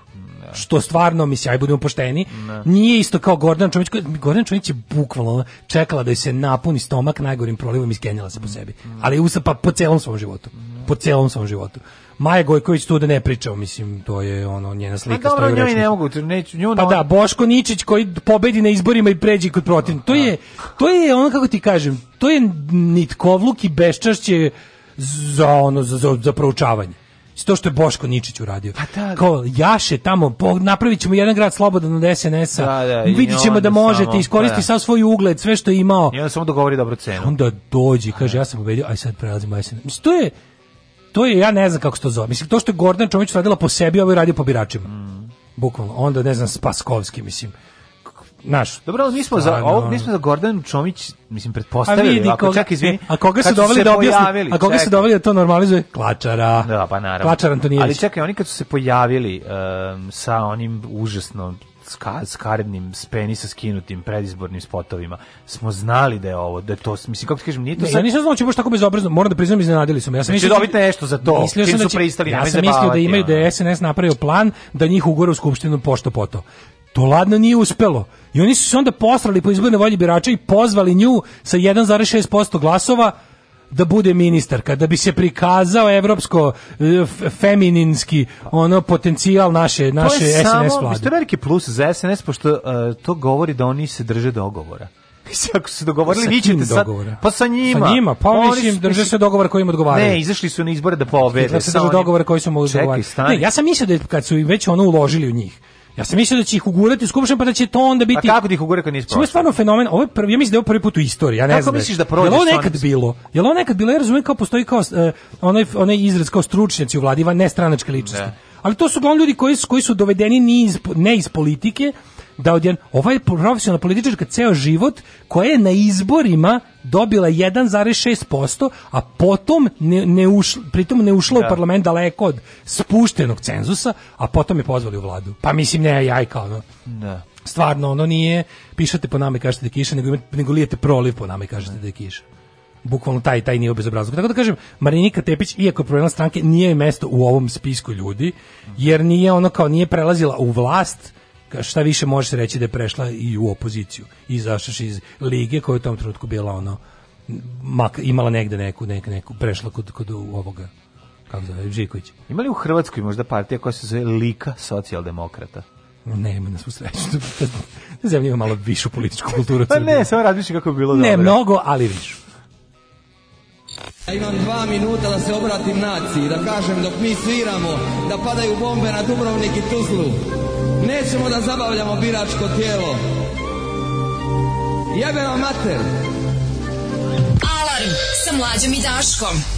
što stvarno mislim aj budemo pošteni ne. nije isto kao Gordana Čomić Gordana Čomić je bukvalno čekala da joj se napuni stomak najgorim prolivom iskenjala se po sebi ali usa pa po celom svom životu po celom svom životu Maja Gojković tu da ne pričao, mislim, to je ono njena slika. Pa dobro, njoj ne mogu, neću, nju Pa da, Boško Ničić koji pobedi na izborima i pređi kod protivnika. To je, to je ono, kako ti kažem, to je nitkovluk i beščašće za ono, za, za, za proučavanje. Znači, to što je Boško Ničić uradio. Pa da, da, Kao jaše tamo, po, napravit ćemo jedan grad slobodan od SNS-a, da, da, vidit ćemo da možete, samo, iskoristi da, sav svoj ugled, sve što je imao. I onda samo dogovori da dobru cenu. Onda dođi, kaže, da. ja sam pobedio, aj sad prelazimo, aj sad. Mislim, to je, to je, ja ne znam kako se to zove. Mislim, to što je Gordana Čomić radila po sebi, ovo je radio po biračima. Mm. Bukvalno. Onda, ne znam, Spaskovski, mislim naš. Dobro, mi smo za ovo, mi smo za Gordanu Čomić, mislim pretpostavili, a vidi, ako koga, izvini. E, a koga su doveli da objasni? A koga čekaj. su doveli da to normalizuje? Klačara. Da, pa naravno. Klačar Antonijević. Ali čekaj, oni kad su se pojavili um, sa onim užasno ska, skarednim speni skinutim predizbornim spotovima smo znali da je ovo da je to mislim kako ti kažem nije to ne, sad... ja nisam znao će baš tako bezobrazno moram da priznam iznenadili su me ja sam znači, mislio da dobiti nešto za to mislio sam da će, pristali ja sam mislio da imaju da je SNS napravio plan da njih ugore u skupštinu pošto poto To ladno nije uspelo. I oni su se onda poslali po izborne volje birača i pozvali nju sa 1,6% glasova da bude ministarka, da bi se prikazao evropsko eh, femininski ono potencijal naše naše to je SNS samo, vlade. To je veliki plus za SNS pošto uh, to govori da oni se drže dogovora. [LAUGHS] Ako su se dogovorili, sa vi ćete sad... Dogovora? Pa sa njima. Sa njima, pa oni mislim, drže se dogovora koji im odgovaraju. Ne, izašli su na izbore da pobede. Da se drže dogovora koji su mu odgovarali. Ne, ja sam mislio da kad su već ono uložili u njih, Ja sam mislio da će ih ugurati u skupštinu pa da će to onda biti. A kako da ih ugure kad nisi je stvarno fenomen. Ovo je prvi, ja mislim da je ovo prvi put u istoriji. Ja ne kako znam. Kako misliš da prođe? Jel ovo nekad bilo? Jel'o nekad bilo? Ja razumijem kao postoji kao uh, onaj onaj izraz kao stručnjaci u vladi, van nestranačke ličnosti. Ne. Da. Ali to su uglavnom ljudi koji, su, koji su dovedeni ni iz, ne iz politike, da odjen, ova profesionalna političarka ceo život koja je na izborima dobila 1,6%, a potom ne, ne ušla, pritom ne ušla da. u parlament daleko od spuštenog cenzusa, a potom je pozvali u vladu. Pa mislim, ne, jajka, ono. Da. Stvarno, ono nije, pišete po nama i kažete da je kiša, nego, nego lijete proliv po nama i kažete da, da je kiša bukvalno taj taj nije bezobrazluk. Tako da kažem, Marinika Tepić iako je problemna stranke nije mesto u ovom spisku ljudi jer nije ono kao nije prelazila u vlast šta više može se reći da je prešla i u opoziciju. I izašaš iz lige koja je u tom trenutku bila ono mak, imala negde neku, nek, neku prešla kod, kod ovoga kako zove, Žiković. Ima li u Hrvatskoj možda partija koja se zove Lika socijaldemokrata? Ne, ima na svu sreću. [LAUGHS] Zemlja ima malo višu političku kulturu. Pa ne, samo razmišljam kako bi bilo ne, dobro. Ne, mnogo, ali višu. Ja imam dva minuta da se obratim naciji, da kažem dok mi sviramo, da padaju bombe na Dubrovnik i Tuzlu Nećemo da zabavljamo biračko tijelo. Jebena mater! Alarm sa mlađom i Daškom.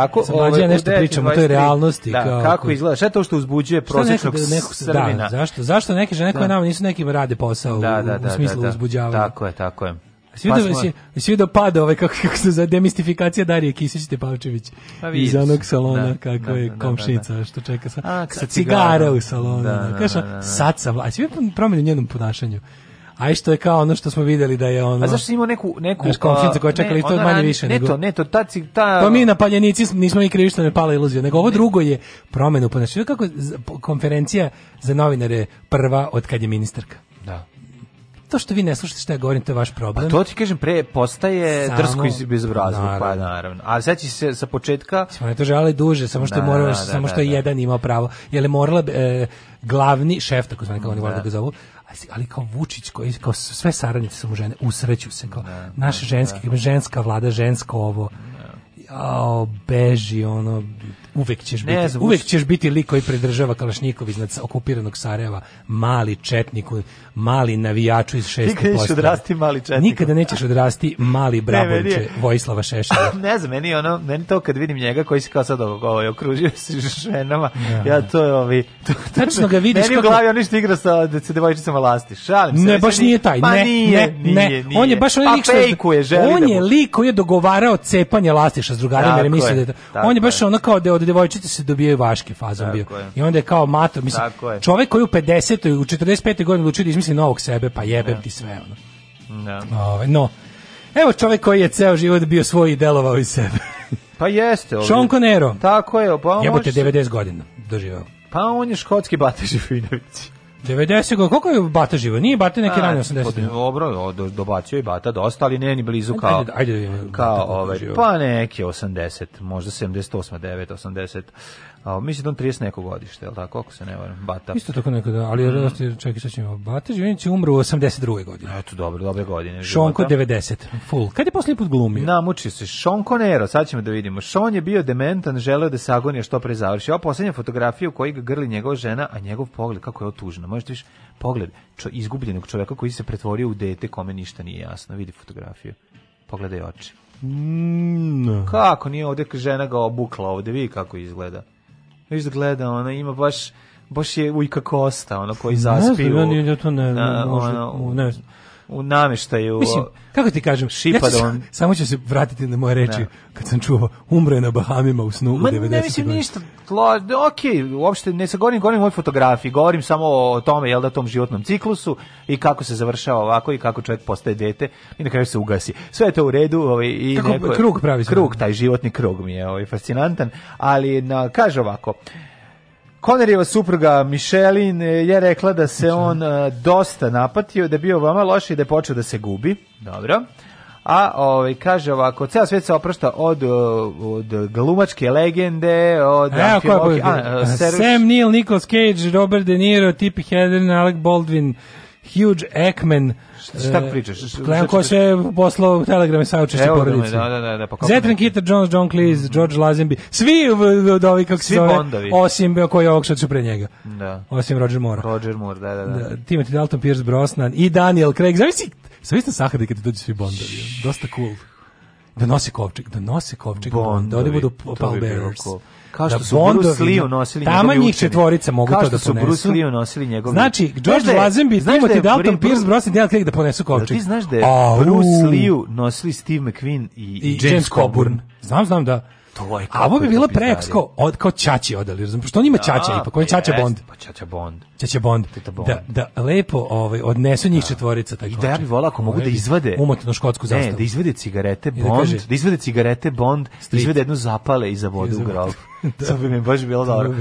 tako sam ovaj, nešto pričamo o toj realnosti da, kao, kako izgleda šta je to što uzbuđuje prosječnog da nekog, srbina da, zašto zašto neke žene koje da. nam nisu nekim rade posao da, da, da, u, u smislu uzbuđavanja tako je tako je svi pa da svi pada ovaj kako kako se zove demistifikacija Darije Kisić Tepavčević pa iz onog salona da, kako da, je da, komšinica što čeka sa A, sa cigara u salonu da, da, da, da, sad sam a svi promenu njenom ponašanju A i isto je kao ono što smo videli da je ono. A zašto imao neku neku znaš, konfica koja čeka isto manje više ne, nego. Ne to, ta ta Pa mi na paljenici nismo i krivi što ne pala iluzija, nego ovo ne. drugo je promenu ponašanja kako konferencija za novinare prva od kad je ministarka. Da to što vi ne slušate šta ja govorim, to je vaš problem. A to ti kažem, pre postaje samo, drsko iz bezobrazno, pa naravno. pa naravno. A sad se sa početka... Smo ne to želeli duže, da, da, samo što da, je, moralo, da, samo da, što je jedan imao pravo. Je li morala e, glavni šef, tako smo nekako oni da. da. ga zovu, ali kao Vučić koji kao sve saradnice su mu žene usreću se kao ne, da, da, naš ne, da. ženski ne. ženska vlada žensko ovo ne. O, beži ono uvek ćeš ne biti, uvek ćeš biti lik koji predržava Kalašnikov iznad okupiranog Sarajeva, mali četnik, mali navijaču iz šest Nikada nećeš odrasti mali četnik. Nikada nećeš odrasti mali brabonče Vojislava Šešelja. [LAUGHS] ne znam, meni ono, meni to kad vidim njega koji se kao sad ovaj okružio se ženama, ja, ja da. to je ovi ovaj, to, tačno ga vidiš kako u glavi on ništa igra sa da se devojčicama lasti. Šalim se. Ne, baš nije taj. Pa ne, nije, ne, nije, ne. Nije. On je baš onaj pa lik što da je, on je lik koji je dogovarao cepanje lastiša s drugarima jer misle da on je baš ono kao da od devojčice se dobijaju vaške faze bio. I onda je kao mato, mislim, čovjek koji u 50. u 45. godini odlučio da izmisli novog sebe, pa jebem ja. ti sve ono. Ja. Da. Ove, no, evo čovjek koji je ceo život bio svoj i delovao iz sebe. pa jeste. Ovdje. Sean Conero. Tako je. Pa Jebote, 90 godina doživao. Pa on je škotski Bata Živinović. 90 godina, koliko je Bata živa? Nije Bata neki ranije 80. Dobro, do, dobacio je Bata dosta, ali nije ni blizu kao... Ajde, ajde, ajde kao, bata, ovaj, pa neke 80, možda 78, 9, 80. A mislim da on 30 nekog godište, je tako, ako se ne varam, Bata. Isto tako nekada, ali mm. -hmm. čekaj, sad ćemo, Bata Živinić je umro u 82. godine. Eto, dobro, dobre godine. Šonko života. 90, full. Kad je poslednji put glumio? Namuči se, Šonko Nero, sad ćemo da vidimo. Šon je bio dementan, želeo da se što pre završi. Ova poslednja fotografija u kojoj ga grli njegova žena, a njegov pogled, kako je otužno. Možete više, pogled čo, izgubljenog čoveka koji se pretvorio u dete kome ništa nije jasno. Vidi fotografiju. Pogledaj oči. Mm. Kako nije ovdje žena ga obukla ovde, vidi kako izgleda. Viš da gleda, ona ima baš baš je ujka Kosta, ono koji zaspio. Ne znam, ja, to ne, možda, ono, ne znam u nameštaju. Mislim, kako ti kažem, šipa ja on... samo ću se vratiti na moje reči da. kad sam čuo umro je na Bahamima u snu Ma, u 90. Ne mislim ništa. Tla, ok, uopšte ne sa govorim, govorim o fotografiji, govorim samo o tome, jel da, tom životnom ciklusu i kako se završava ovako i kako čovjek postaje dete i na kraju se ugasi. Sve je to u redu. Ovaj, i kako neko, krug pravi. se. Krug, taj životni krug mi je ovaj, fascinantan, ali na, kaže ovako, Konerijeva supruga Mišelin je rekla da se on e, dosta napatio, da je bio vama loš i da je počeo da se gubi. Dobro. A ovaj kaže ovako, ceo svet se oprašta od e, od glumačke legende, od Evo, ko je a, e, Sam Neill, Nicolas Cage, Robert De Niro, Tippi Hedren, Alec Baldwin, Huge Ekman. Šta e, pričaš? Klan koji se poslao telegrame sa učešće porodice. Da, da, da, da, pa Zetran Kitter, Jones, John Cleese, mhm. George Lazenby. Svi od ovih, kako se zove, osim koji je ovog što su pre njega. Da. Osim Roger Moore. Roger Moore, da, da, da. da Timothy Dalton, Pierce Brosnan i Daniel Craig. Zavisi, zavisi na Sahari kad dođu svi Bondovi. Dosta cool. Da nosi kovčeg, da nosi kovčeg Bondovi. Da ovdje budu pallbearers. Cool kao da što da su Bondovi, Bruce Lee unosili njegovi učeni. četvorica mogu kao to da ponesu. Kao što su Bruce Lee unosili njegovi Znači, George da Lazenby, Timothy da Dalton, Pierce Brosnan, Dylan Click da ponesu kovčeg. Ti znaš da je da Bruce da Lee nosili Steve McQueen i, i James, James Coburn. Coburn. Znam, znam da. To je ovaj A ovo bi bilo preeksko od kao ćaći odali, razumem, pošto on ima ćaća da, ipak, on je ćaća Bond. Pa ćaća Bond. Ćaća Bond. Da, da lepo ovaj, odnesu njih da. četvorica. Taj I da ja bih volao ako mogu da ovaj, izvade... Umotno škotsku zastavu. Ne, da izvade cigarete da Bond, da, kaže, da, izvade cigarete Bond, da izvade jednu zapale i zavode u grob. [LAUGHS] da. To bi mi baš bilo dobro.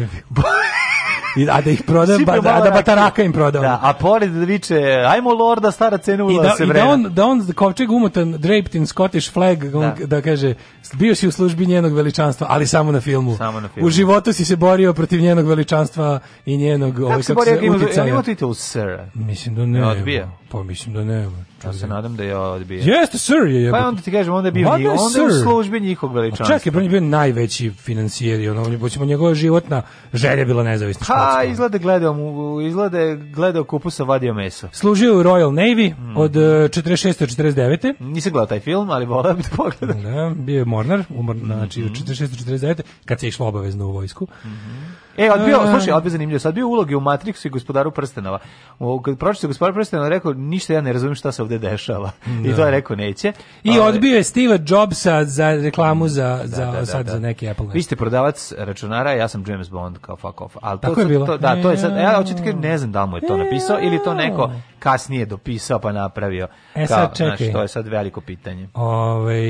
I, a da ih prodam, ba, a da, da, da bataraka im prodam. Da, a pored da viče, ajmo lorda, stara cena ulaza da, se vrena. I da on, da on kovčeg umotan, draped in Scottish flag, da. on, da. kaže, bio si u službi njenog veličanstva, ali samo na filmu. Samo na filmu. U životu si se borio protiv njenog veličanstva i njenog, kako ovaj, kako se uticaja. Kako se borio, Sir? Mislim da ne. Ne odbija. Pa mislim da ne. Ja se nadam da je odbio. Jeste, sir je. Pa onda ti kažem, onda je bio Mada njih, onda je u službi njihog veličanstva. Čekaj, pa on je bio najveći financijer i ono, on je, boćemo, njegova životna želja bila nezavisna škotska. Ha, gledao mu, izgleda gledao kupusa, vadio meso. Služio u Royal Navy mm. od uh, e, 46. do 49. Nisam gledao taj film, ali volao bi da pogledam. Da, bio je mornar, umor, znači, mm -hmm. od 46. Mhm. 49. kad se išlo obavezno u vojsku. Mm -hmm. E, odbio, e... slušaj, odbio zanimljivo, sad bio uloge u Matrixu i gospodaru prstenova. O, kad pročitao gospodaru prstenova, rekao ništa ja ne razumem šta se ovde dešava. Da. [LAUGHS] I to je da. rekao neće. I ali... Ovaj, odbio je Steve Jobsa za reklamu za da, za da, da, sad da. za neki Apple. Vi ste prodavac računara, ja sam James Bond kao fuck off. Al to, Tako je bilo. to da, to je sad ja hoćete kažem ne znam da mu je to e. napisao ili to neko kasnije dopisao pa napravio. E sad kao, čekaj. to je sad veliko pitanje. Ove, ovaj,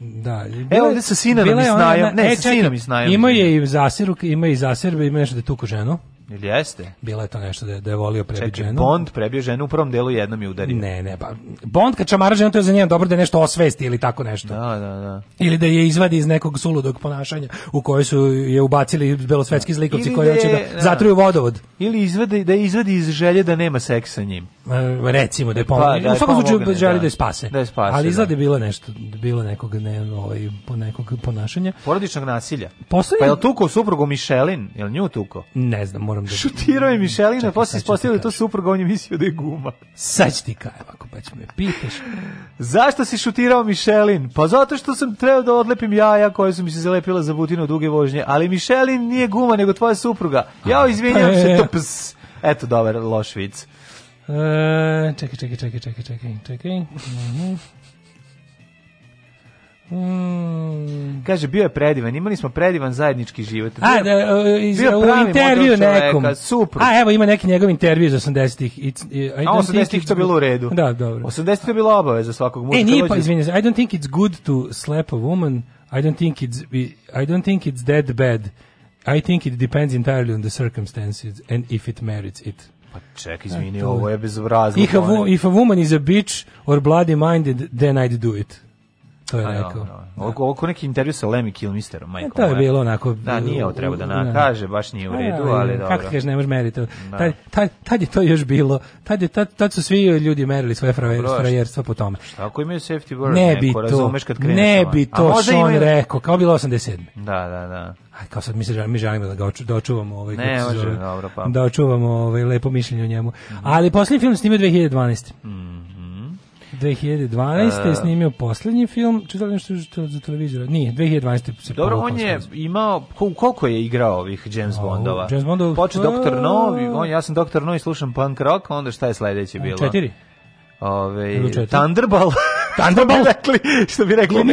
da. Bila, e, ovde sa e, sinom i snajom. Ne, e, sa sinom i snajom. Ima je i zasiruk, ima i iz Aserbe ima nešto da tuku ženu. Ili jeste? Bila je to nešto da je, da je volio prebiti ženu. Čekaj, Bond prebio ženu u prvom delu jednom je udario. Ne, ne, pa Bond kad čamara ženu to je za njega dobro da nešto osvesti ili tako nešto. Da, da, da. Ili da je izvadi iz nekog suludog ponašanja u kojoj su je ubacili belosvetski da. zlikovci ili koji da hoće da, da, zatruju vodovod. Ili izvadi, da je izvadi iz želje da nema seksa sa njim recimo da je pomogu. Pa, da je u svakom slučaju da. želi da, je spase. Da je spase. Ali da. izgleda da. je bilo nešto, da bilo nekog ne, ovaj, nekog ponašanja. Porodičnog nasilja. Poslednji... Pa je li tuko suprugu Mišelin? Je li nju tuko? Ne znam, moram da... Šutirao je Mišelin, a posle ispostavili da to supruga, on je mislio da je guma. Sad ću ti kajem, ako pa ću me pitaš. Zašto si šutirao Mišelin? Pa zato što sam trebao da odlepim jaja koje su mi se zalepila za butinu duge vožnje, ali Mišelin nije guma, nego tvoja supruga. Ja izvinjam pa se, to ps. Eto, dobar, loš vic. E, čekaj, čekaj, čekaj, čekaj, čekaj, čekaj. Mhm. Mm Kaže, bio je predivan, imali smo predivan zajednički život. Bio, a, da, iz, bio u intervju nekom. Super. A, evo, ima neki njegov intervju iz 80-ih. A 80-ih to bilo u redu. Da, dobro. 80-ih to bilo obaveza svakog muža. E, nije pa, izvinjaj, I don't think it's good to slap a woman, I don't think it's, I don't think it's that bad. I think it depends entirely on the circumstances and if it merits it. Pa ček, e, izvini, ovo je bezobrazno. If a, wo, if a woman is a bitch or bloody minded, then I'd do it. To je rekao. Da. Oko neki intervju sa Lemmy Kilmisterom, e, Michael. To je bilo onako... Da, nije ovo treba da nakaže, da. baš nije u redu, ali dobro. Kako kažeš, ne može meriti. Da. Tad je to još bilo. Tad, je, tad, tad su svi ljudi merili svoje frajerstva po tome. Šta ako imaju safety word? Ne bi to, ne ovaj. bi to Sean rekao, kao bilo 87. Da, da, da. Aj, kao sad mi se mi želimo da ga oču, da očuvamo ovaj ne, oču, dobro, pa. da očuvamo ovaj lepo mišljenje o njemu. Mm Ali poslednji film snimio 2012. Mm 2012. je snimio poslednji film, čitali nešto za televizora? Nije, 2012. se Dobro, on je imao, koliko je igrao ovih James Bondova? James Bondova... Počeo Dr. Novi, on, ja sam Dr. Novi, slušam punk rock, onda šta je sledeće bilo? Četiri. Ove, Thunderball. Thunderball? [LAUGHS] što bi rekli, što bi rekli,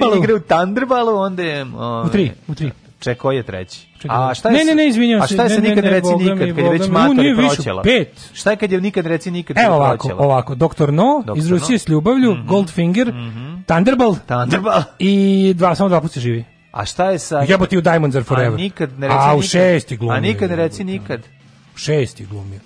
da igra u Thunderballu, onda je... Ove, u tri, u tri. Če koji je treći? Da. a šta je? Ne, ne, ne, izvinjavam se. A šta je se nikad ne, ne, reci ne, nikad, kad je već matori proćela? Pet. Šta je kad je nikad reci nikad Evo ovako, ovako, Doktor No, iz Rusije s ljubavlju, mhm, Goldfinger, mm -hmm. Thunderball, Thunderball i dva, samo dva puta živi. A šta je sa... Jeboti u Diamonds are forever. A nikad ne reci nikad. A u šesti glumi. A nikad ne reci nikad. Šesti glumi.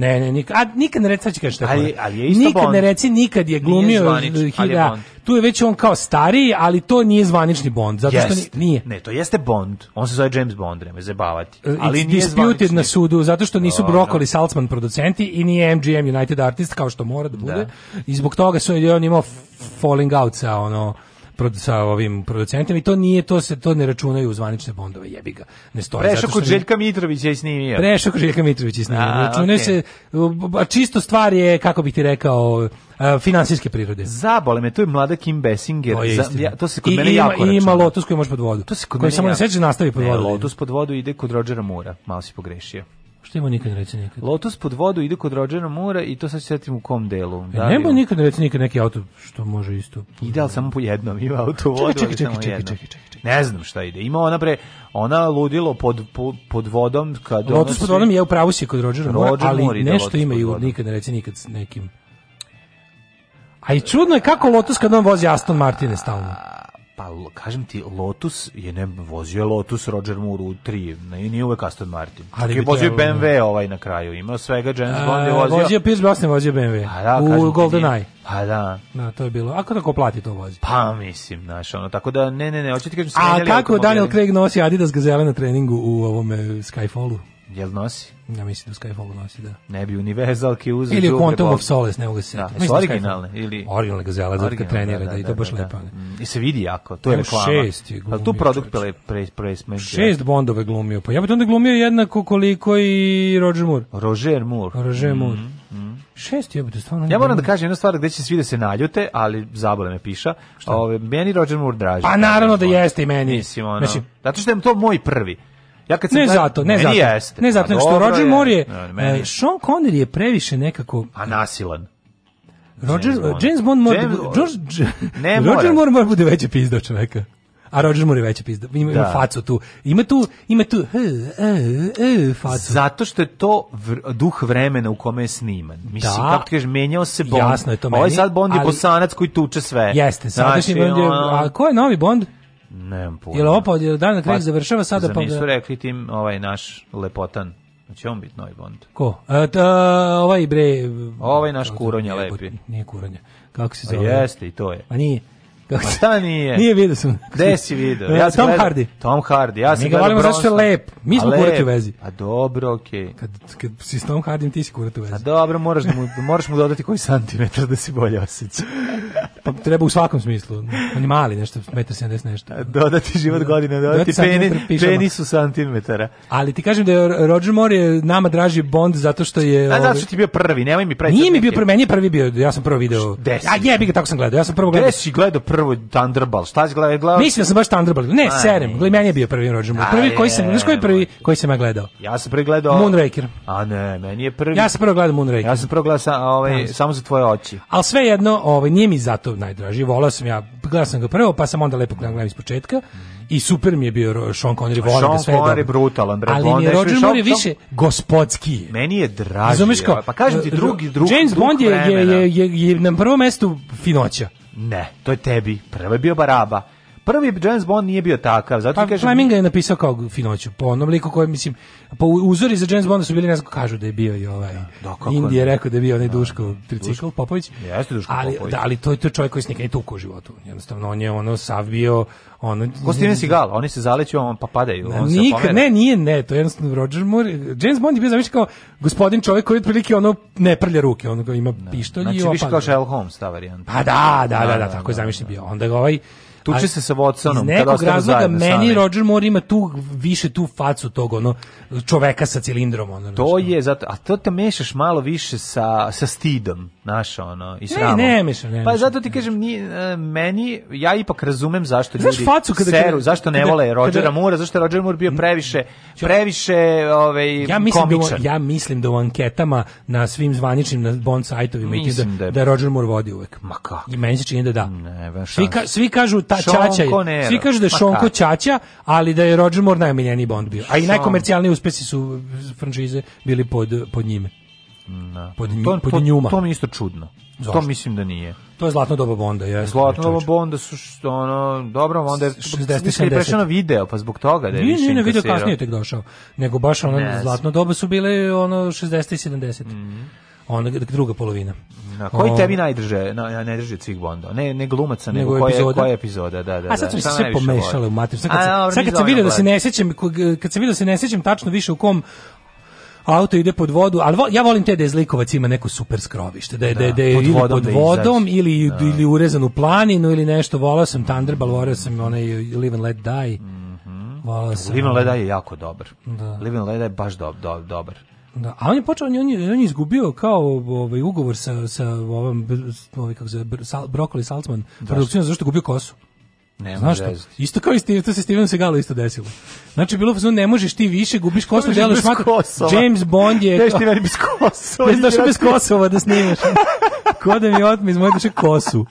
Ne, ne, nikad, a, nikad ne reci, sad ću kažem šta je ali, ali je isto Nikad Bond. ne reci, nikad je glumio. Zvanič, ali je Bond. Tu je već on kao stariji, ali to nije zvanični Bond, zato što nije. Ne, to jeste Bond. On se zove James Bond, nema zabavati. Uh, ali It's nije disputed zvanični. na sudu, zato što nisu Dobro. Broccoli Saltzman producenti i nije MGM United Artist, kao što mora da, da. bude. Da. I zbog toga su on imao falling out sa ono sa ovim producentima i to nije to se to ne računaju u zvanične bondove jebiga ga ne stoji prešao kod Željka Mitrovića i snimio prešao kod Željka Mitrovića i snimio a, znači, okay. se a čisto stvar je kako bih ti rekao finansijske prirode. Zabole me, to je mlada Kim Bessinger. To, je ja, to se kod I, mene ima, jako računa. ima Lotus koji može pod vodu. To se kod koji mene samo jako... ne seđe nastavi pod vodu. Lotus pod vodu ide kod Rodgera Mura, malo si pogrešio. Što ima nikad reći nikad? Lotus pod vodu ide kod Rodžera Mura i to sad setim u kom delu. E, da e, nema nikad ne reći nikad neki auto što može isto. Ide ali samo po jednom, ima auto u vodu. Čekaj, čekaj, čekaj, čekaj, Ne znam šta ide. Ima ona pre, ona ludilo pod, pod, pod vodom. Kad Lotus pod vodom je u pravu si kod Rodžera Mura, ali nešto ima i nikad ne reći nikad s nekim. A i čudno je kako Lotus kad on vozi Aston Martine stalno. Pa, kažem ti, Lotus je ne vozio Lotus Roger Moore u 3, ne, nije uvek Aston Martin. Ali je vozio BMW da. ovaj na kraju, imao svega James a, Bond je e, vozio. Vozio Pierce Brosnan, vozio BMW a, da, u Golden Eye. Pa da. Na, da, to je bilo. Ako tako plati to vozi. Pa mislim, znaš, ono, tako da, ne, ne, ne, hoćete kažem... A kako Daniel Craig nosi Adidas Gazela na treningu u ovome Skyfallu? Jel nosi? Ja mislim da Skyfall nosi, da. Ne bi univerzalke uzeo. Ili Quantum of Solace, ne mogu se. Da, su originalne da da ili originalne gazele za kad trenira da, da, da, i to da, baš lepo. Mm, I se vidi jako, to je reklama. Šest je glumio. tu produkt pele pre pre Šest Bondove glumio. Pa ja bih onda glumio jednako koliko i Roger Moore. Roger Moore. Roger mm, Moore. Mm -hmm. Šest je to stvarno. Ja moram da kažem jednu stvar gde će svi da se naljute, ali zabole me piša. Ove meni Roger Moore draži. Pa naravno da jeste i meni. Mislim, ono, znači, zato što je to moj prvi. Ja kad ne zato, ne zato. Jeste, ne pa zato, što Roger Moore je, e, je Sean Connery je previše nekako a nasilan. Roger James Bond, James da George, ne Roger Moore mora da bude veći pizda od čoveka. A Roger Moore je veća pizda. Ima, da. facu tu. Ima tu, ima tu h, e, e, e, facu. Zato što je to vr, duh vremena u kome je sniman. Mislim, da. kako ti kažeš, menjao se Bond. Jasno je to meni. Ovo je sad Bond je ali, bosanac koji tuče sve. Jeste, sadašnji znači, znači, Bond je... A ko je novi Bond? Nemam pojma. Jel pa je dan na kraju pa, završava sada pa... Zar rekli tim ovaj naš lepotan će znači, on biti novi Bond. Ko? A, e, ta, e, ovaj bre... Ovaj naš da Kuronja lepi. Nije Kuronja. Kako se zove? A jeste i to je. A nije. Kako [LAUGHS] šta nije? Nije video sam. Gde si video? [LAUGHS] E, ja sam Tom Hardy. Tom Hardy. Ja sam mi ga volimo zato što je lep. Mi smo kurati u vezi. A pa dobro, okej. Okay. Kad, kad si s Tom Hardy, ti si kurati u vezi. A pa dobro, moraš, da mu, moraš mu dodati koji santimetar da si bolje osjeća. [LAUGHS] pa treba u svakom smislu. On je mali, nešto, 1,70 nešto. Dodati život da. godine, dodati, dodati peni, penis u santimetara. Ali ti kažem da je Roger Moore je nama draži Bond zato što je... A zato ovaj- što ti bio prvi, nemoj mi praviti. Nije mi bio prvi, meni je prvi bio, ja sam prvo video. Desi. A jebi ga, tako sam gledao, ja sam prvo gledao. Gde si gledao prvi prvo Thunderball. Šta si gledao? gledao? Mislim da sam baš Thunderball. Ne, Aj, Serem. Gledaj, meni je bio prvi Roger Moore. Prvi koji sam, znaš koji prvi koji sam ja gledao? Ja sam prvi gledao Moonraker. A ne, meni je prvi. Ja sam prvo gledao Moonraker. Ja sam prvo gledao sa, ovaj, samo za tvoje oči. Al sve jedno, ovaj nije mi zato najdraži. Volao sam ja, gledao sam ga prvo, pa sam onda lepo gledao iz početka. I super mi je bio Sean Connery, volim da sve. Sean Connery je brutalan, bre. Ali mi je Roger Moore više gospodski. Meni je draži. Pa kažem ti drugi, e, drugi. James Bond je, je, je, je na prvom mestu finoća. Ne, to je tebi. Prvo je bio Baraba. Prvi James Bond nije bio takav, zato pa, kažem... Fleming je napisao kao finoću, po onom liku koji, mislim, po pa uzori za James Bonda su bili, ne znam, kažu da je bio i ovaj... Da, da Indije je rekao da je bio onaj da, Duško tricikl Popović. Jeste Duško ali, Popović. Da, ali to je to čovjek koji se nikad tuku u životu. Jednostavno, on je ono sav bio... Ono, Ko Steven Seagal, oni se zaleću, on pa padaju. Na, on nik, se ne, nije, ne, to je jednostavno Roger Moore. James Bond je bio zamišljen kao gospodin čovjek koji otprilike ono ne prlja ruke, on ima da. pištolj znači, i opada. Znači više kao Sherlock Holmes, ta varijanta. Pa da, da, da, da, da tako je zamišljen bio. Onda ga ovaj tuče se sa Watsonom. Iz nekog razloga meni Roger Moore ima tu više tu facu tog ono, čoveka sa cilindrom. Ono, to je, zato, a to te mešaš malo više sa, sa stidom, znaš, ono, i sramom. Ne, ne mešam, ne Pa zato ti kažem, ni, e, meni, ja ipak razumem zašto znaš ljudi facu kada, seru, zašto ne kada, vole Rogera Moore, zašto je Roger Moore bio previše, previše ovaj, ja mislim da komičan. Da, ja mislim da u anketama na svim zvaničnim na Bond sajtovima i da, da, da Roger Moore vodi uvek. Ma kako? I meni se čini da da. Ne, svi, ka, svi kažu taj Ćaća je. Svi kažu da je Šonko Ćaća, ali da je Roger Moore najomiljeniji Bond bio. A i najkomercijalniji uspesi su franšize bili pod, pod njime. Na. Pod, to, pod to, njuma. To mi isto čudno. Zašto? To mislim da nije. To je zlatno doba Bonda, je. Zlatno doba Bonda su što ono, dobro, onda je 60 70. prešao na video, pa zbog toga da je više. Nije, video kasnije tek došao, nego baš ono ne, zlatno doba su bile ono 60 i 70. Mm -hmm ona druga polovina. Na koji tebi najdrže, na, najdrže Cvik Bondo? Ne, ne glumaca, nego, nego koja, koja epizoda, da, da. A sad da. su mi se sve pomešale u materiju. Sad kad, se, no, sad kad sam vidio da, da se ne sećam, kad sam vidio da se ne sećam tačno više u kom auto ide pod vodu, ali vo, ja volim te da je zlikovac ima neko super skrovište, da je, da, da, da je pod vodom, pod vodom da ili, da. ili urezan u planinu ili nešto, volao sam Thunderball, volao sam onaj Live and Let Die, mm -hmm. volao sam... Live and Let Die je jako dobar, da. Live and Let Die je baš do, do, dobar. Da, a on je počeo, on je, on je izgubio kao ovaj, ugovor sa, sa ovom, ovaj, kako se, Brokoli Saltzman, da, produkcijom, zašto je gubio kosu. Nema veze. Isto kao isti, to se Steven Seagalu isto desilo. Znači, bilo fazon, ne možeš ti više, gubiš kosu delaš mako. James Bond je... Teš ti meni bez Kosova. Bez došao bez Kosova da snimaš. [LAUGHS] Ko da mi otme iz moje duše Kosu.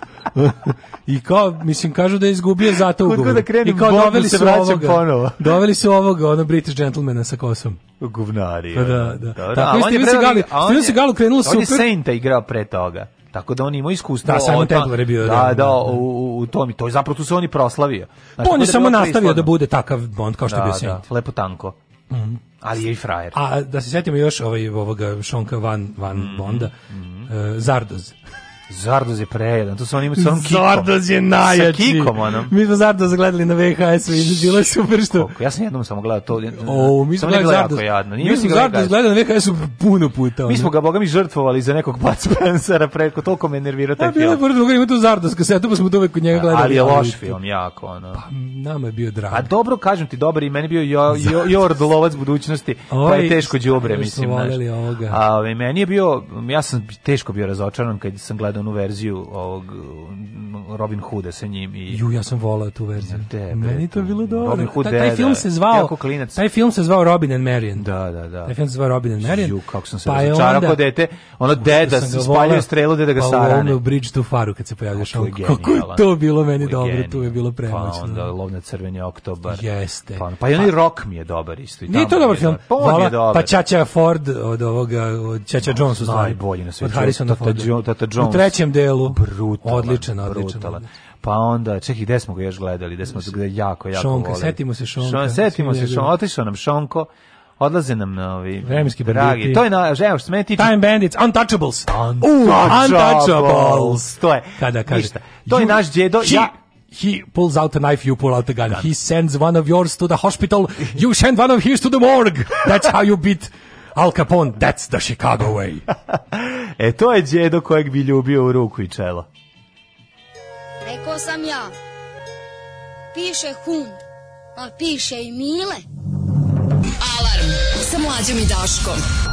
I kao, mislim, kažu da je izgubio zato ugovor. Da krenem, I kao da doveli se ovoga. Ponovo. [LAUGHS] Doveli su ovoga, ono British gentlemana sa Kosom. Guvnari. Pa da, da. Dobro, Tako je Steven Seagalu, Steven Seagalu krenulo super. On je Sainta igrao pre toga. Tako da oni imaju iskustva. Da, Simon Templar je bio. Da, da, da u, u tom i to je zapravo tu se oni i proslavio. Znači, pa on da je samo nastavio da bude takav Bond kao što da, je bio da, Saint. Da, lepo tanko. Mm -hmm. Ali je i frajer. A da se setimo još ovaj, ovoga Šonka Van, Van mm -hmm. Bonda, mm -hmm. uh, Zardoz. Zardoz je prejedan, to su oni sa onom kikom. Zardoz je najjači. Sa kikom onom. Mi smo Zardoz gledali na vhs i bilo je super što. Koliko? Ja sam jednom samo gledao to. O, mi smo gledali Zardoz. Jadno. Nije mi smo Zardoz gledali na vhs puno puta. Ono. Mi smo ga, boga mi, žrtvovali za nekog Bud Spencera preko, toliko me nervira taj film. Ja, bilo je druga, ima tu Zardoz kasetu, pa smo to uvek kod njega gledali. Ali je loš film, jako. Ono. Pa, nama je bio drag. A dobro, kažem ti, dobar i meni bio jo, Jord Lovac budućnosti, Oj, pa je teško džubre, mislim. Smo ovoga. A, ovaj, meni je bio, ja sam teško bio razočaran kad sam gledao onu verziju ovog mm, Robin Hooda sa njim i Ju ja sam voleo tu verziju. Tebe, Meni to bilo dobro. Robin Hood, Ta, taj da, da, film se zvao Taj film se zvao Robin and Marian. Da, da, da. Taj film se zvao Robin and Marian. Ju kako sam se pa razočarao kod dete. Ono deda se spaljuje strelu deda ga pa sarane. Pa u Bridge to Faru kad se pojavio šok. Kako je to bilo meni dobro, tu je bilo premoćno. Pa onda Lov na crveni oktobar. Jeste. Pa, pa i onaj pa- Rock mi je dobar isto. I Nije to dobar film. Pa, on je pa dobar. pa Čača Ford od ovoga, od Čača Jones u stvari. Najbolji na svijetu. Tata Jones trećem delu. Brutalan, odličan, odličan. Brutalan. Pa onda, čekaj, gde smo ga još gledali, gde smo ga jako, jako šonka, voleli. Setimo se Šonka. Šon, setimo se da Šonka, otišao nam Šonko, odlaze nam novi vremenski dragi. Banditi. To je na žeoš smeti. Time Bandits, Untouchables. Untouchables. untouchables. To je. Kada kažeš. To you, je naš djedo. He, ja, he pulls out a knife, you pull out a gun. gun. He sends one of yours to the hospital, you send one of his to the morgue. That's how you beat Al Capone, that's the Chicago way. [LAUGHS] e, to je djedo kojeg bi ljubio u ruku i čelo. Rekao sam ja, piše Hun, a piše i mile. Alarm sa mlađom i Daškom.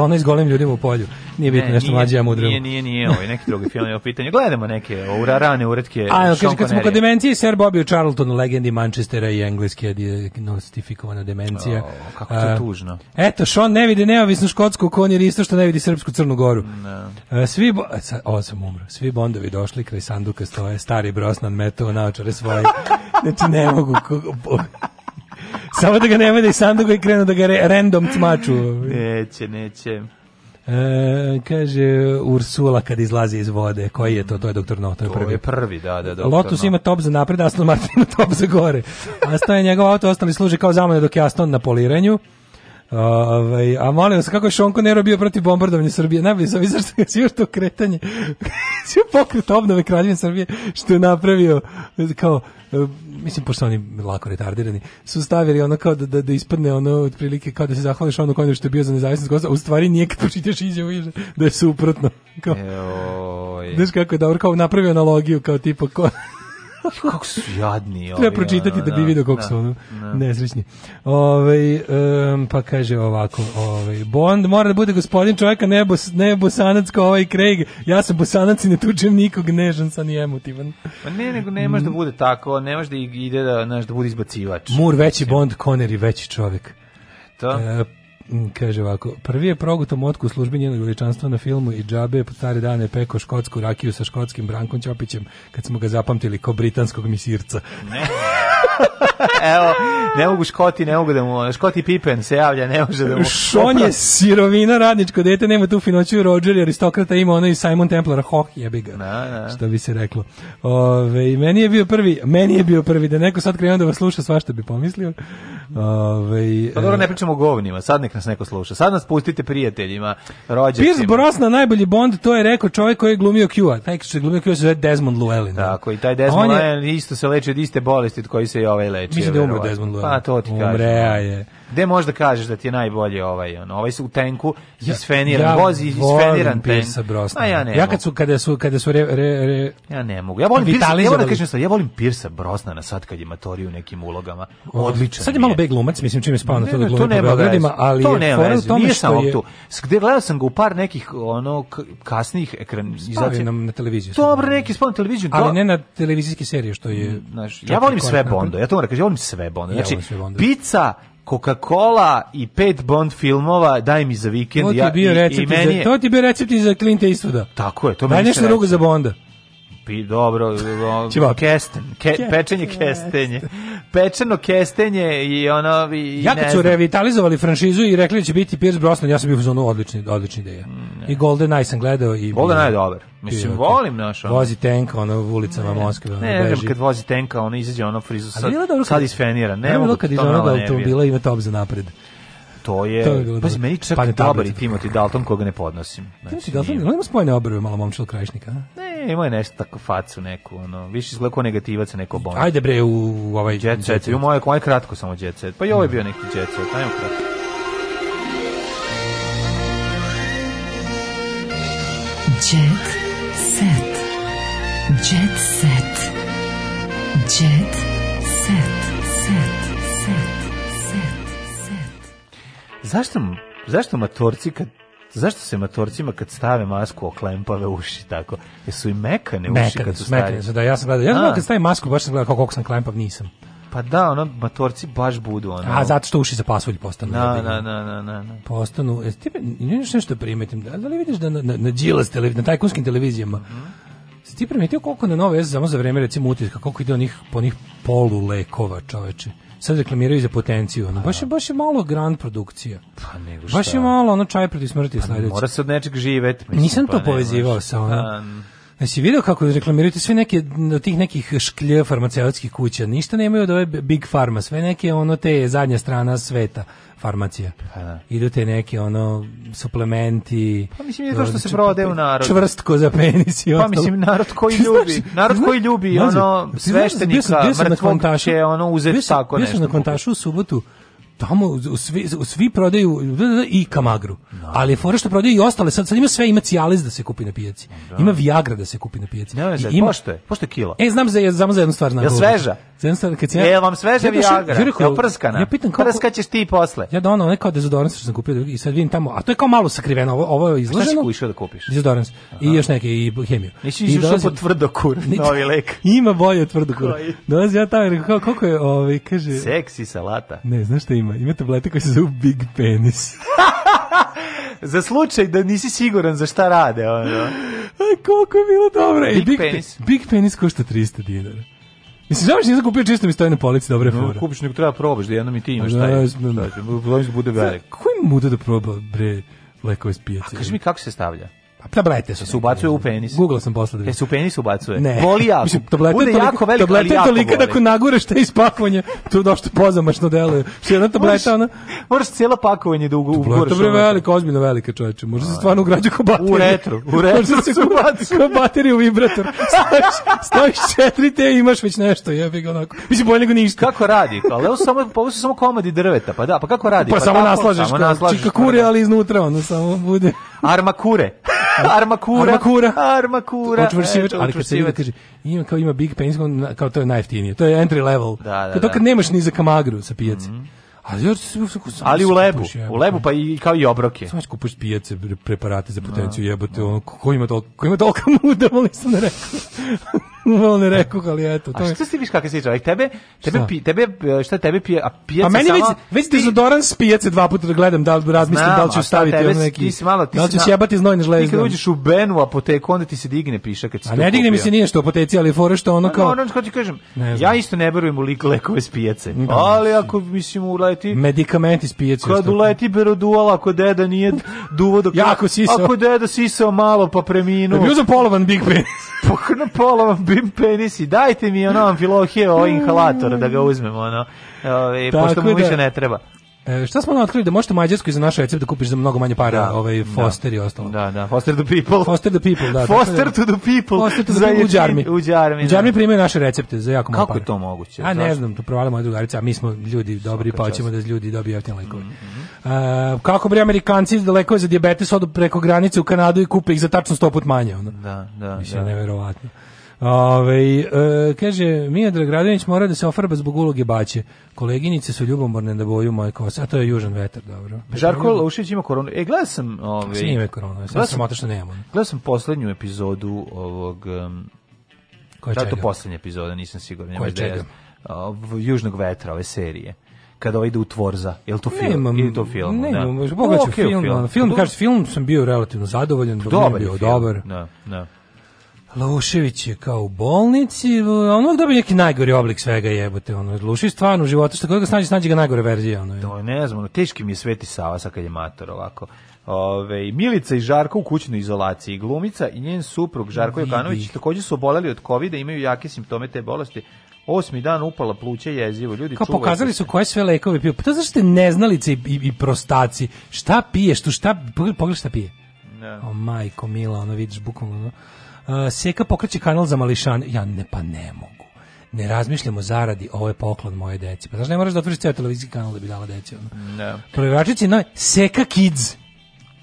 ona s golim ljudima u polju. Nije bitno ne, nešto mlađe, ja mudrim. Nije, nije, nije, ovaj, neki drugi film je u pitanju. Gledamo neke ura, rane uretke. A, kaže, kad Connery. smo kod demencije, Sir Bobby Charlton, legendi Manchestera i engleske diagnostifikovana demencija. O, kako to tužno. Eto, Sean ne vidi neovisnu škotsku konjer, isto što ne vidi srpsku Crnu Goru. No. Da. E, svi, bo, e, ovo sam umro, svi bondovi došli kraj sanduka stoje, stari brosnan metao naočare svoje. [LAUGHS] Znači, ne mogu... Samo da ga nema da i sanduga i krenu da ga re, random cmaču. Neće, neće. E, kaže Ursula kad izlazi iz vode. Koji je to? To je doktor No, to je to prvi. je prvi, da, da, doktor Lotus no. ima top za napred, Aston Martin ima top za gore. A je njegov auto ostali služi kao zamene dok je Aston na poliranju. Ove, ovaj, a molim vas, kako je Šonko Nero bio protiv bombardovanja Srbije? Najbolje sam vidio što je još to kretanje, sve [LAUGHS] pokret obnove kraljevine Srbije, što je napravio, kao, mislim, pošto oni lako retardirani, su stavili ono kao da, da, da ispadne ono, otprilike, kao da se zahvališ ono kao što je bio za nezavisnost Kosova, u stvari nije kad počitaš izjavu da je suprotno. Kao, Znaš kako je dobro, kao napravio analogiju, kao tipa, ko, [LAUGHS] kako su jadni ovi. Treba pročitati ono, da bi da, vidio kako da, su ono da. nesrećni. Ove, ovaj, um, pa kaže ovako, ove, ovaj, Bond mora da bude gospodin čovjeka, ne, bos, ne bosanac kao ovaj Craig. Ja sam bosanac i ne tučem nikog, nežan sam i emotivan. Pa ne, nego nemaš da mm. bude tako, nemaš da ide da, znaš, da bude izbacivač. Mur veći Bond, Connery veći čovjek. To? E, Mm, kaže ovako, prvi je proguto motku u službi njenog veličanstva na filmu i džabe je po stare dane peko škotsku rakiju sa škotskim Brankom Ćopićem kad smo ga zapamtili kao britanskog misirca. Ne. [LAUGHS] Evo, ne mogu Škoti, ne mogu da mu, Škoti Pippen se javlja, ne može da mu. Šon je sirovina radničko dete, nema tu finoću Roger, aristokrata ima ono i Simon Templar, hoh jebi ga. Na, da, na. Da. Što bi se reklo. Ove, meni je bio prvi, meni je bio prvi, da neko sad krenu da vas sluša, svašta bi pomislio. Ove, pa dobro, e, ne pričamo o govnima, sad nek nas neko sluša. Sad nas pustite prijateljima, rođacima. Pierce Brosnan, najbolji Bond, to je rekao čovjek koji je glumio Q-a. Taj koji je glumio Q-a se zove Desmond Llewellyn. Tako, i taj Desmond Llewellyn isto se leči od iste bolesti od koji se i ovaj lečio. Mislim da je umro Desmond Llewellyn. Pa to ti kažem. Umre da. je gde možda kažeš da ti je najbolji ovaj on ovaj se u tenku ja, isfeniran ja vozi isfeniran ten a ja ne ja kad su kada su kada su re, re, re ja ne mogu ja volim Pirsa, ja volim da kažem sad ja volim Pirsa Brosnana sad kad je matori u nekim ulogama odličan sad je malo beg glumac mislim čime spao na to da glumi po Beogradima ali to ne fora u nije samo tu gde gledao sam ga u par nekih ono kasnih ekranizacija nam na televiziji dobro neki spao na televiziju ali ne na televizijske serije što je znaš ja volim sve Bondo ja to moram da kažem ja volim sve Bondo znači pizza Coca-Cola i pet Bond filmova, daj mi za vikend. To ti je bio ja, i, i meni je... to ti bio recept i za Clint Eastwooda. Tako je, to meni je nešto drugo za Bonda. Pi, dobro, kesten, ke, pečenje kestenje. Pečeno kestenje i ono... I, ja kad su revitalizovali franšizu i rekli da će biti Pierce Brosnan, ja sam bio u zonu odlični, odlična ideja. Mm, I Golden Eye sam gledao i... Golden Eye je dobar. Mislim, volim naš... Ono. Vozi tenka, ono, u ulicama Moskve, ono, ne, beži. Ne, kad vozi tenka, ono, izađe ono frizu, sad, sad isfenira. Ne, ne, ne, kad iz onog automobila ima top za napred to je, pa si meni čak Pane dobar i Timothy Dalton koga ne podnosim. Znači, Timothy Dalton, on ima spojene obrve, malo momčil krajišnika. Ne, ima je nešto tako facu neku, ono, više izgleda kao negativac, neko bon. Ajde bre, u, u ovaj jet, jet set, u moje, moje kratko samo jet set, pa i ovo ovaj je bio neki jet set, ajmo kratko. Jet set. Jet set. Jet set. Jet set. Zašto, zašto matorci kad Zašto se matorcima kad stave masku oklempave uši tako? Jesu i mekane, mekane uši kad su mekane, da ja sam gledao. Ja sam kad stavim masku baš sam gledao kako, kako sam klempav, nisam. Pa da, ono, matorci baš budu. Ono. A zato što uši za pasulj postanu. Na, na, na, na, na. Postanu, jesi ti, nešto primetim, da, da li vidiš da na, na, na televizijama, na tajkunskim televizijama, mm -hmm. si ti primetio koliko na nove, samo za vreme, recimo, utiska, koliko ide onih, po njih polu lekova, čoveče sad reklamiraju za potenciju. Ono, pa baš, je, da. baš je malo grand produkcija. Pa nego šta. Baš je malo ono čaj protiv smrti pa, sledeće. Mora se od nečeg živeti. Mislim, Nisam pa to povezivao sa ono. Um, pa, si vidio kako reklamirate sve neke od tih nekih šklje farmaceutskih kuća? Ništa nemaju od ove Big Pharma, sve neke ono te zadnja strana sveta farmacija. Pa da. Idu te neke ono suplementi. Pa mislim je to što se prodaje u narodu. Čvrstko za penis i Pa mislim narod koji ljubi, narod koji ljubi ono sveštenika, mrtvog će ono uzeti tako nešto. Bio sam na kontašu u subotu tamo svi, svi prodaju da, da, da, i kamagru. Da. Ali fora što prodaju i ostale, sad, sad ima sve, ima Cialis da se kupi na pijaci. Da. Ima Viagra da se kupi na pijaci. Ne, ne, I ima pošto je, pošto je kila. E znam za znam za jednu stvar na. Ja sveža. Za jednu stvar kad ja Jel vam sveža Viagra? Ja, ja prskana. Ja pitam kako prskaćeš ti posle. Ja da donao neka dezodorans što sam kupio i sad vidim tamo, a to je kao malo sakriveno, ovo, ovo je izloženo. Šta si kušao da kupiš? Dezodorans i još neke i hemiju. Nisi išao po kur, [LAUGHS] novi lek. Ima bolje kur. Dolazi ja tamo, kako je, ovaj kaže. Seksi salata. Ne, znaš šta ima? tabletama. Ima tablete koje se zove Big Penis. [LAUGHS] za slučaj da nisi siguran za šta rade. Ono. Aj, e, koliko je bilo dobro. E, big, Big Penis. Pe, big Penis košta 300 dinara. Mislim, znaš, nisam kupio čisto mi stoji na polici, dobre no, fora. Kupiš, nego treba da probaš, da jednom i ti imaš da, taj. Da, da, da. Bude velik. Koji muda da proba, bre, lekove s pijace? A kaži mi kako se stavlja? Pa tablete su. Se ubacuju u penis. Google sam posle da vidim. Jesu u penis ubacuje? Ne. Boli jako. Mislim, tablete Bude toliko, jako velika, tablete je tolika da ako nagureš te ispakovanje, to došto pozamašno deluje. Što jedna tableta, ona... Moraš cijelo pakovanje da uguraš. Tableta bre velika, ozbiljno velika čoveče. Može se stvarno ugrađuje kao baterija. U retro. U retro Može se ubaci. Kao baterija u vibrator. Staviš, staviš četiri te imaš već nešto, jebi ga onako. Mislim, bolje nego ništa. Kako radi? Pa, ali evo samo, pa samo komadi drveta, pa da, pa kako radi? Pa, pa samo naslažeš, kao, čika kure, pa da. ali iznutra, ono samo bude. Armakure. Armakura. Armakura. Armakura. Učvršivač, ali kad se vidi, kaže, ima, kao ima big penis, kao to je najeftinije. To je entry level. Da, da, to da. kad nemaš ni za kamagru sa pijace. Mm -hmm. Ali, još se, ali u lebu, kupuš, u lebu pa i kao i obroke. Samo kupiš pijace preparate za da. potenciju jebote, ono ko ima toliko, ko ima toliko [LAUGHS] muda, volim sam da rekao. Malo [LAUGHS] ne rekao, ali eto. To je... a što si viš kakve si čovjek? Tebe, tebe, šta? Pi, tebe, šta tebe pije, a pijaca pa sama... A meni već, već ti... dezodorans pijace dva puta da gledam, da razmislim Znam, da li ću staviti tebe, neki... Ti si malo, ti da li ću na... sjebati znojne žlezde. Ti kad uđeš u Benu apoteku, onda ti se digne piša kad si A ne digne mi se nije što apoteci, ali fora što ono pa kao... No, ono što ti kažem, ja isto ne verujem u lik lekove s pijace. Da, ali ako, mislim, uleti... Medikamenti s pijace. Kad uleti berodual, ako deda nije duvo dok... Jako sisao. Ako deda sisao malo, pa preminuo. Da bi uzem polovan Big Ben. Pa, polovan gubim penis i dajte mi ono amfilohije o ovaj inhalator da ga uzmemo, ono, ove, pošto mu da, više ne treba. E, šta smo nam otkrili da možete mađarsku i za naš recept da kupiš za mnogo manje para, da, ovaj da. Foster da. i ostalo. Da, da, Foster the people. Foster the people, da. Foster to the people. Foster to the people u Džarmi. U Džarmi, u da. džarmi primaju naše recepte za jako malo Kako je to moguće? A ne znam, to provala moja drugarica, a mi smo ljudi dobri, Svaka pa hoćemo da ljudi dobiju jeftine lekove. Mm -hmm. e, kako bi Amerikanci za lekove za dijabetes odu preko granice u Kanadu i kupe ih za tačno 100 put manje, onda. Da, da. Mislim, da. nevjerovatno. Ove, e, kaže, Mijedrag Radović mora da se ofarba zbog uloge baće. Koleginice su ljubomorne da boju moje kose, a to je južan vetar, dobro. Žarko Lušić ima koronu. E, gledam sam... Ove, Svi imaju koronu, sam sam što nemam. Gledam sam poslednju epizodu ovog... Um, Koja da, čega? to poslednja epizoda, nisam siguran. Koja čega? Ja, uh, južnog vetra, ove serije kada ovaj ide u Tvorza. Je to film? Nemam, ili to film? Ne, da. bogaću okay, film. Film, film, pa film, sam bio relativno zadovoljan, dobar, bio film. dobar. Da, da. Lušević je kao u bolnici, ono da bi neki najgori oblik svega jebote, ono, Lušević stvarno u životu, što kada ga snađe, snađe ga najgore verzije, ono. To ne znam, ono, teški mi je Sveti Sava sa kad je mator, ovako. Ove, Milica i Žarko u kućnoj izolaciji, glumica i njen suprug Žarko Jokanović također su oboleli od covida, imaju jake simptome te bolesti, Osmi dan upala pluća jezivo, ljudi Kao pokazali su koje sve lekove piju. Pa to zašto ste neznalice i, i, i prostaci? Šta pije, što Šta, pogledaj šta pije. Ne. O majko mila, ono vidiš bukvalno. Ono. Seka pokreće kanal za mališan. Ja ne, pa ne mogu. Ne razmišljamo zaradi, ovo je poklon moje deci. Pa znaš, ne moraš da otvoriš ceo televizijski kanal da bi dala deci. Ono. No. Da. Provjeračici, no, Seka Kids.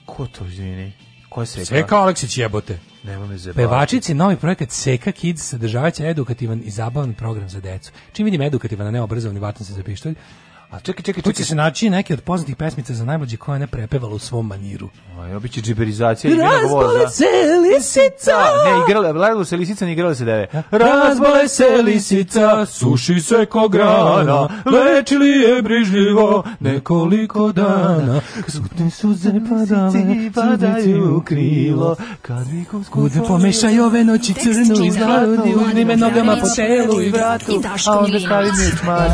Ko to, izvini? Ko je Seka? Seka Aleksić jebote. Nema me zebavati. Pevačici, novi projekat Seka Kids sadržavaće edukativan i zabavan program za decu. Čim vidim edukativan, a ne obrazovni, vatam se za pištolj. A čekaj, čekaj, čekaj. Tu će se naći neke od poznatih pesmica za najmlađe koje ne prepevala u svom maniru. Aj, obići džiberizacija i Razbole se lisica! Ne, igrale, gledala se lisica, ne igrale se deve. Razbole se lisica, suši se ko grana, leči li je brižljivo nekoliko dana. Zupne suze padale, padaju u krilo, kad nikom skupo... Kude pomešaj ove noći crnu i zlatu, uzmi me nogama po telu i vratu, a onda stavi mi čmaru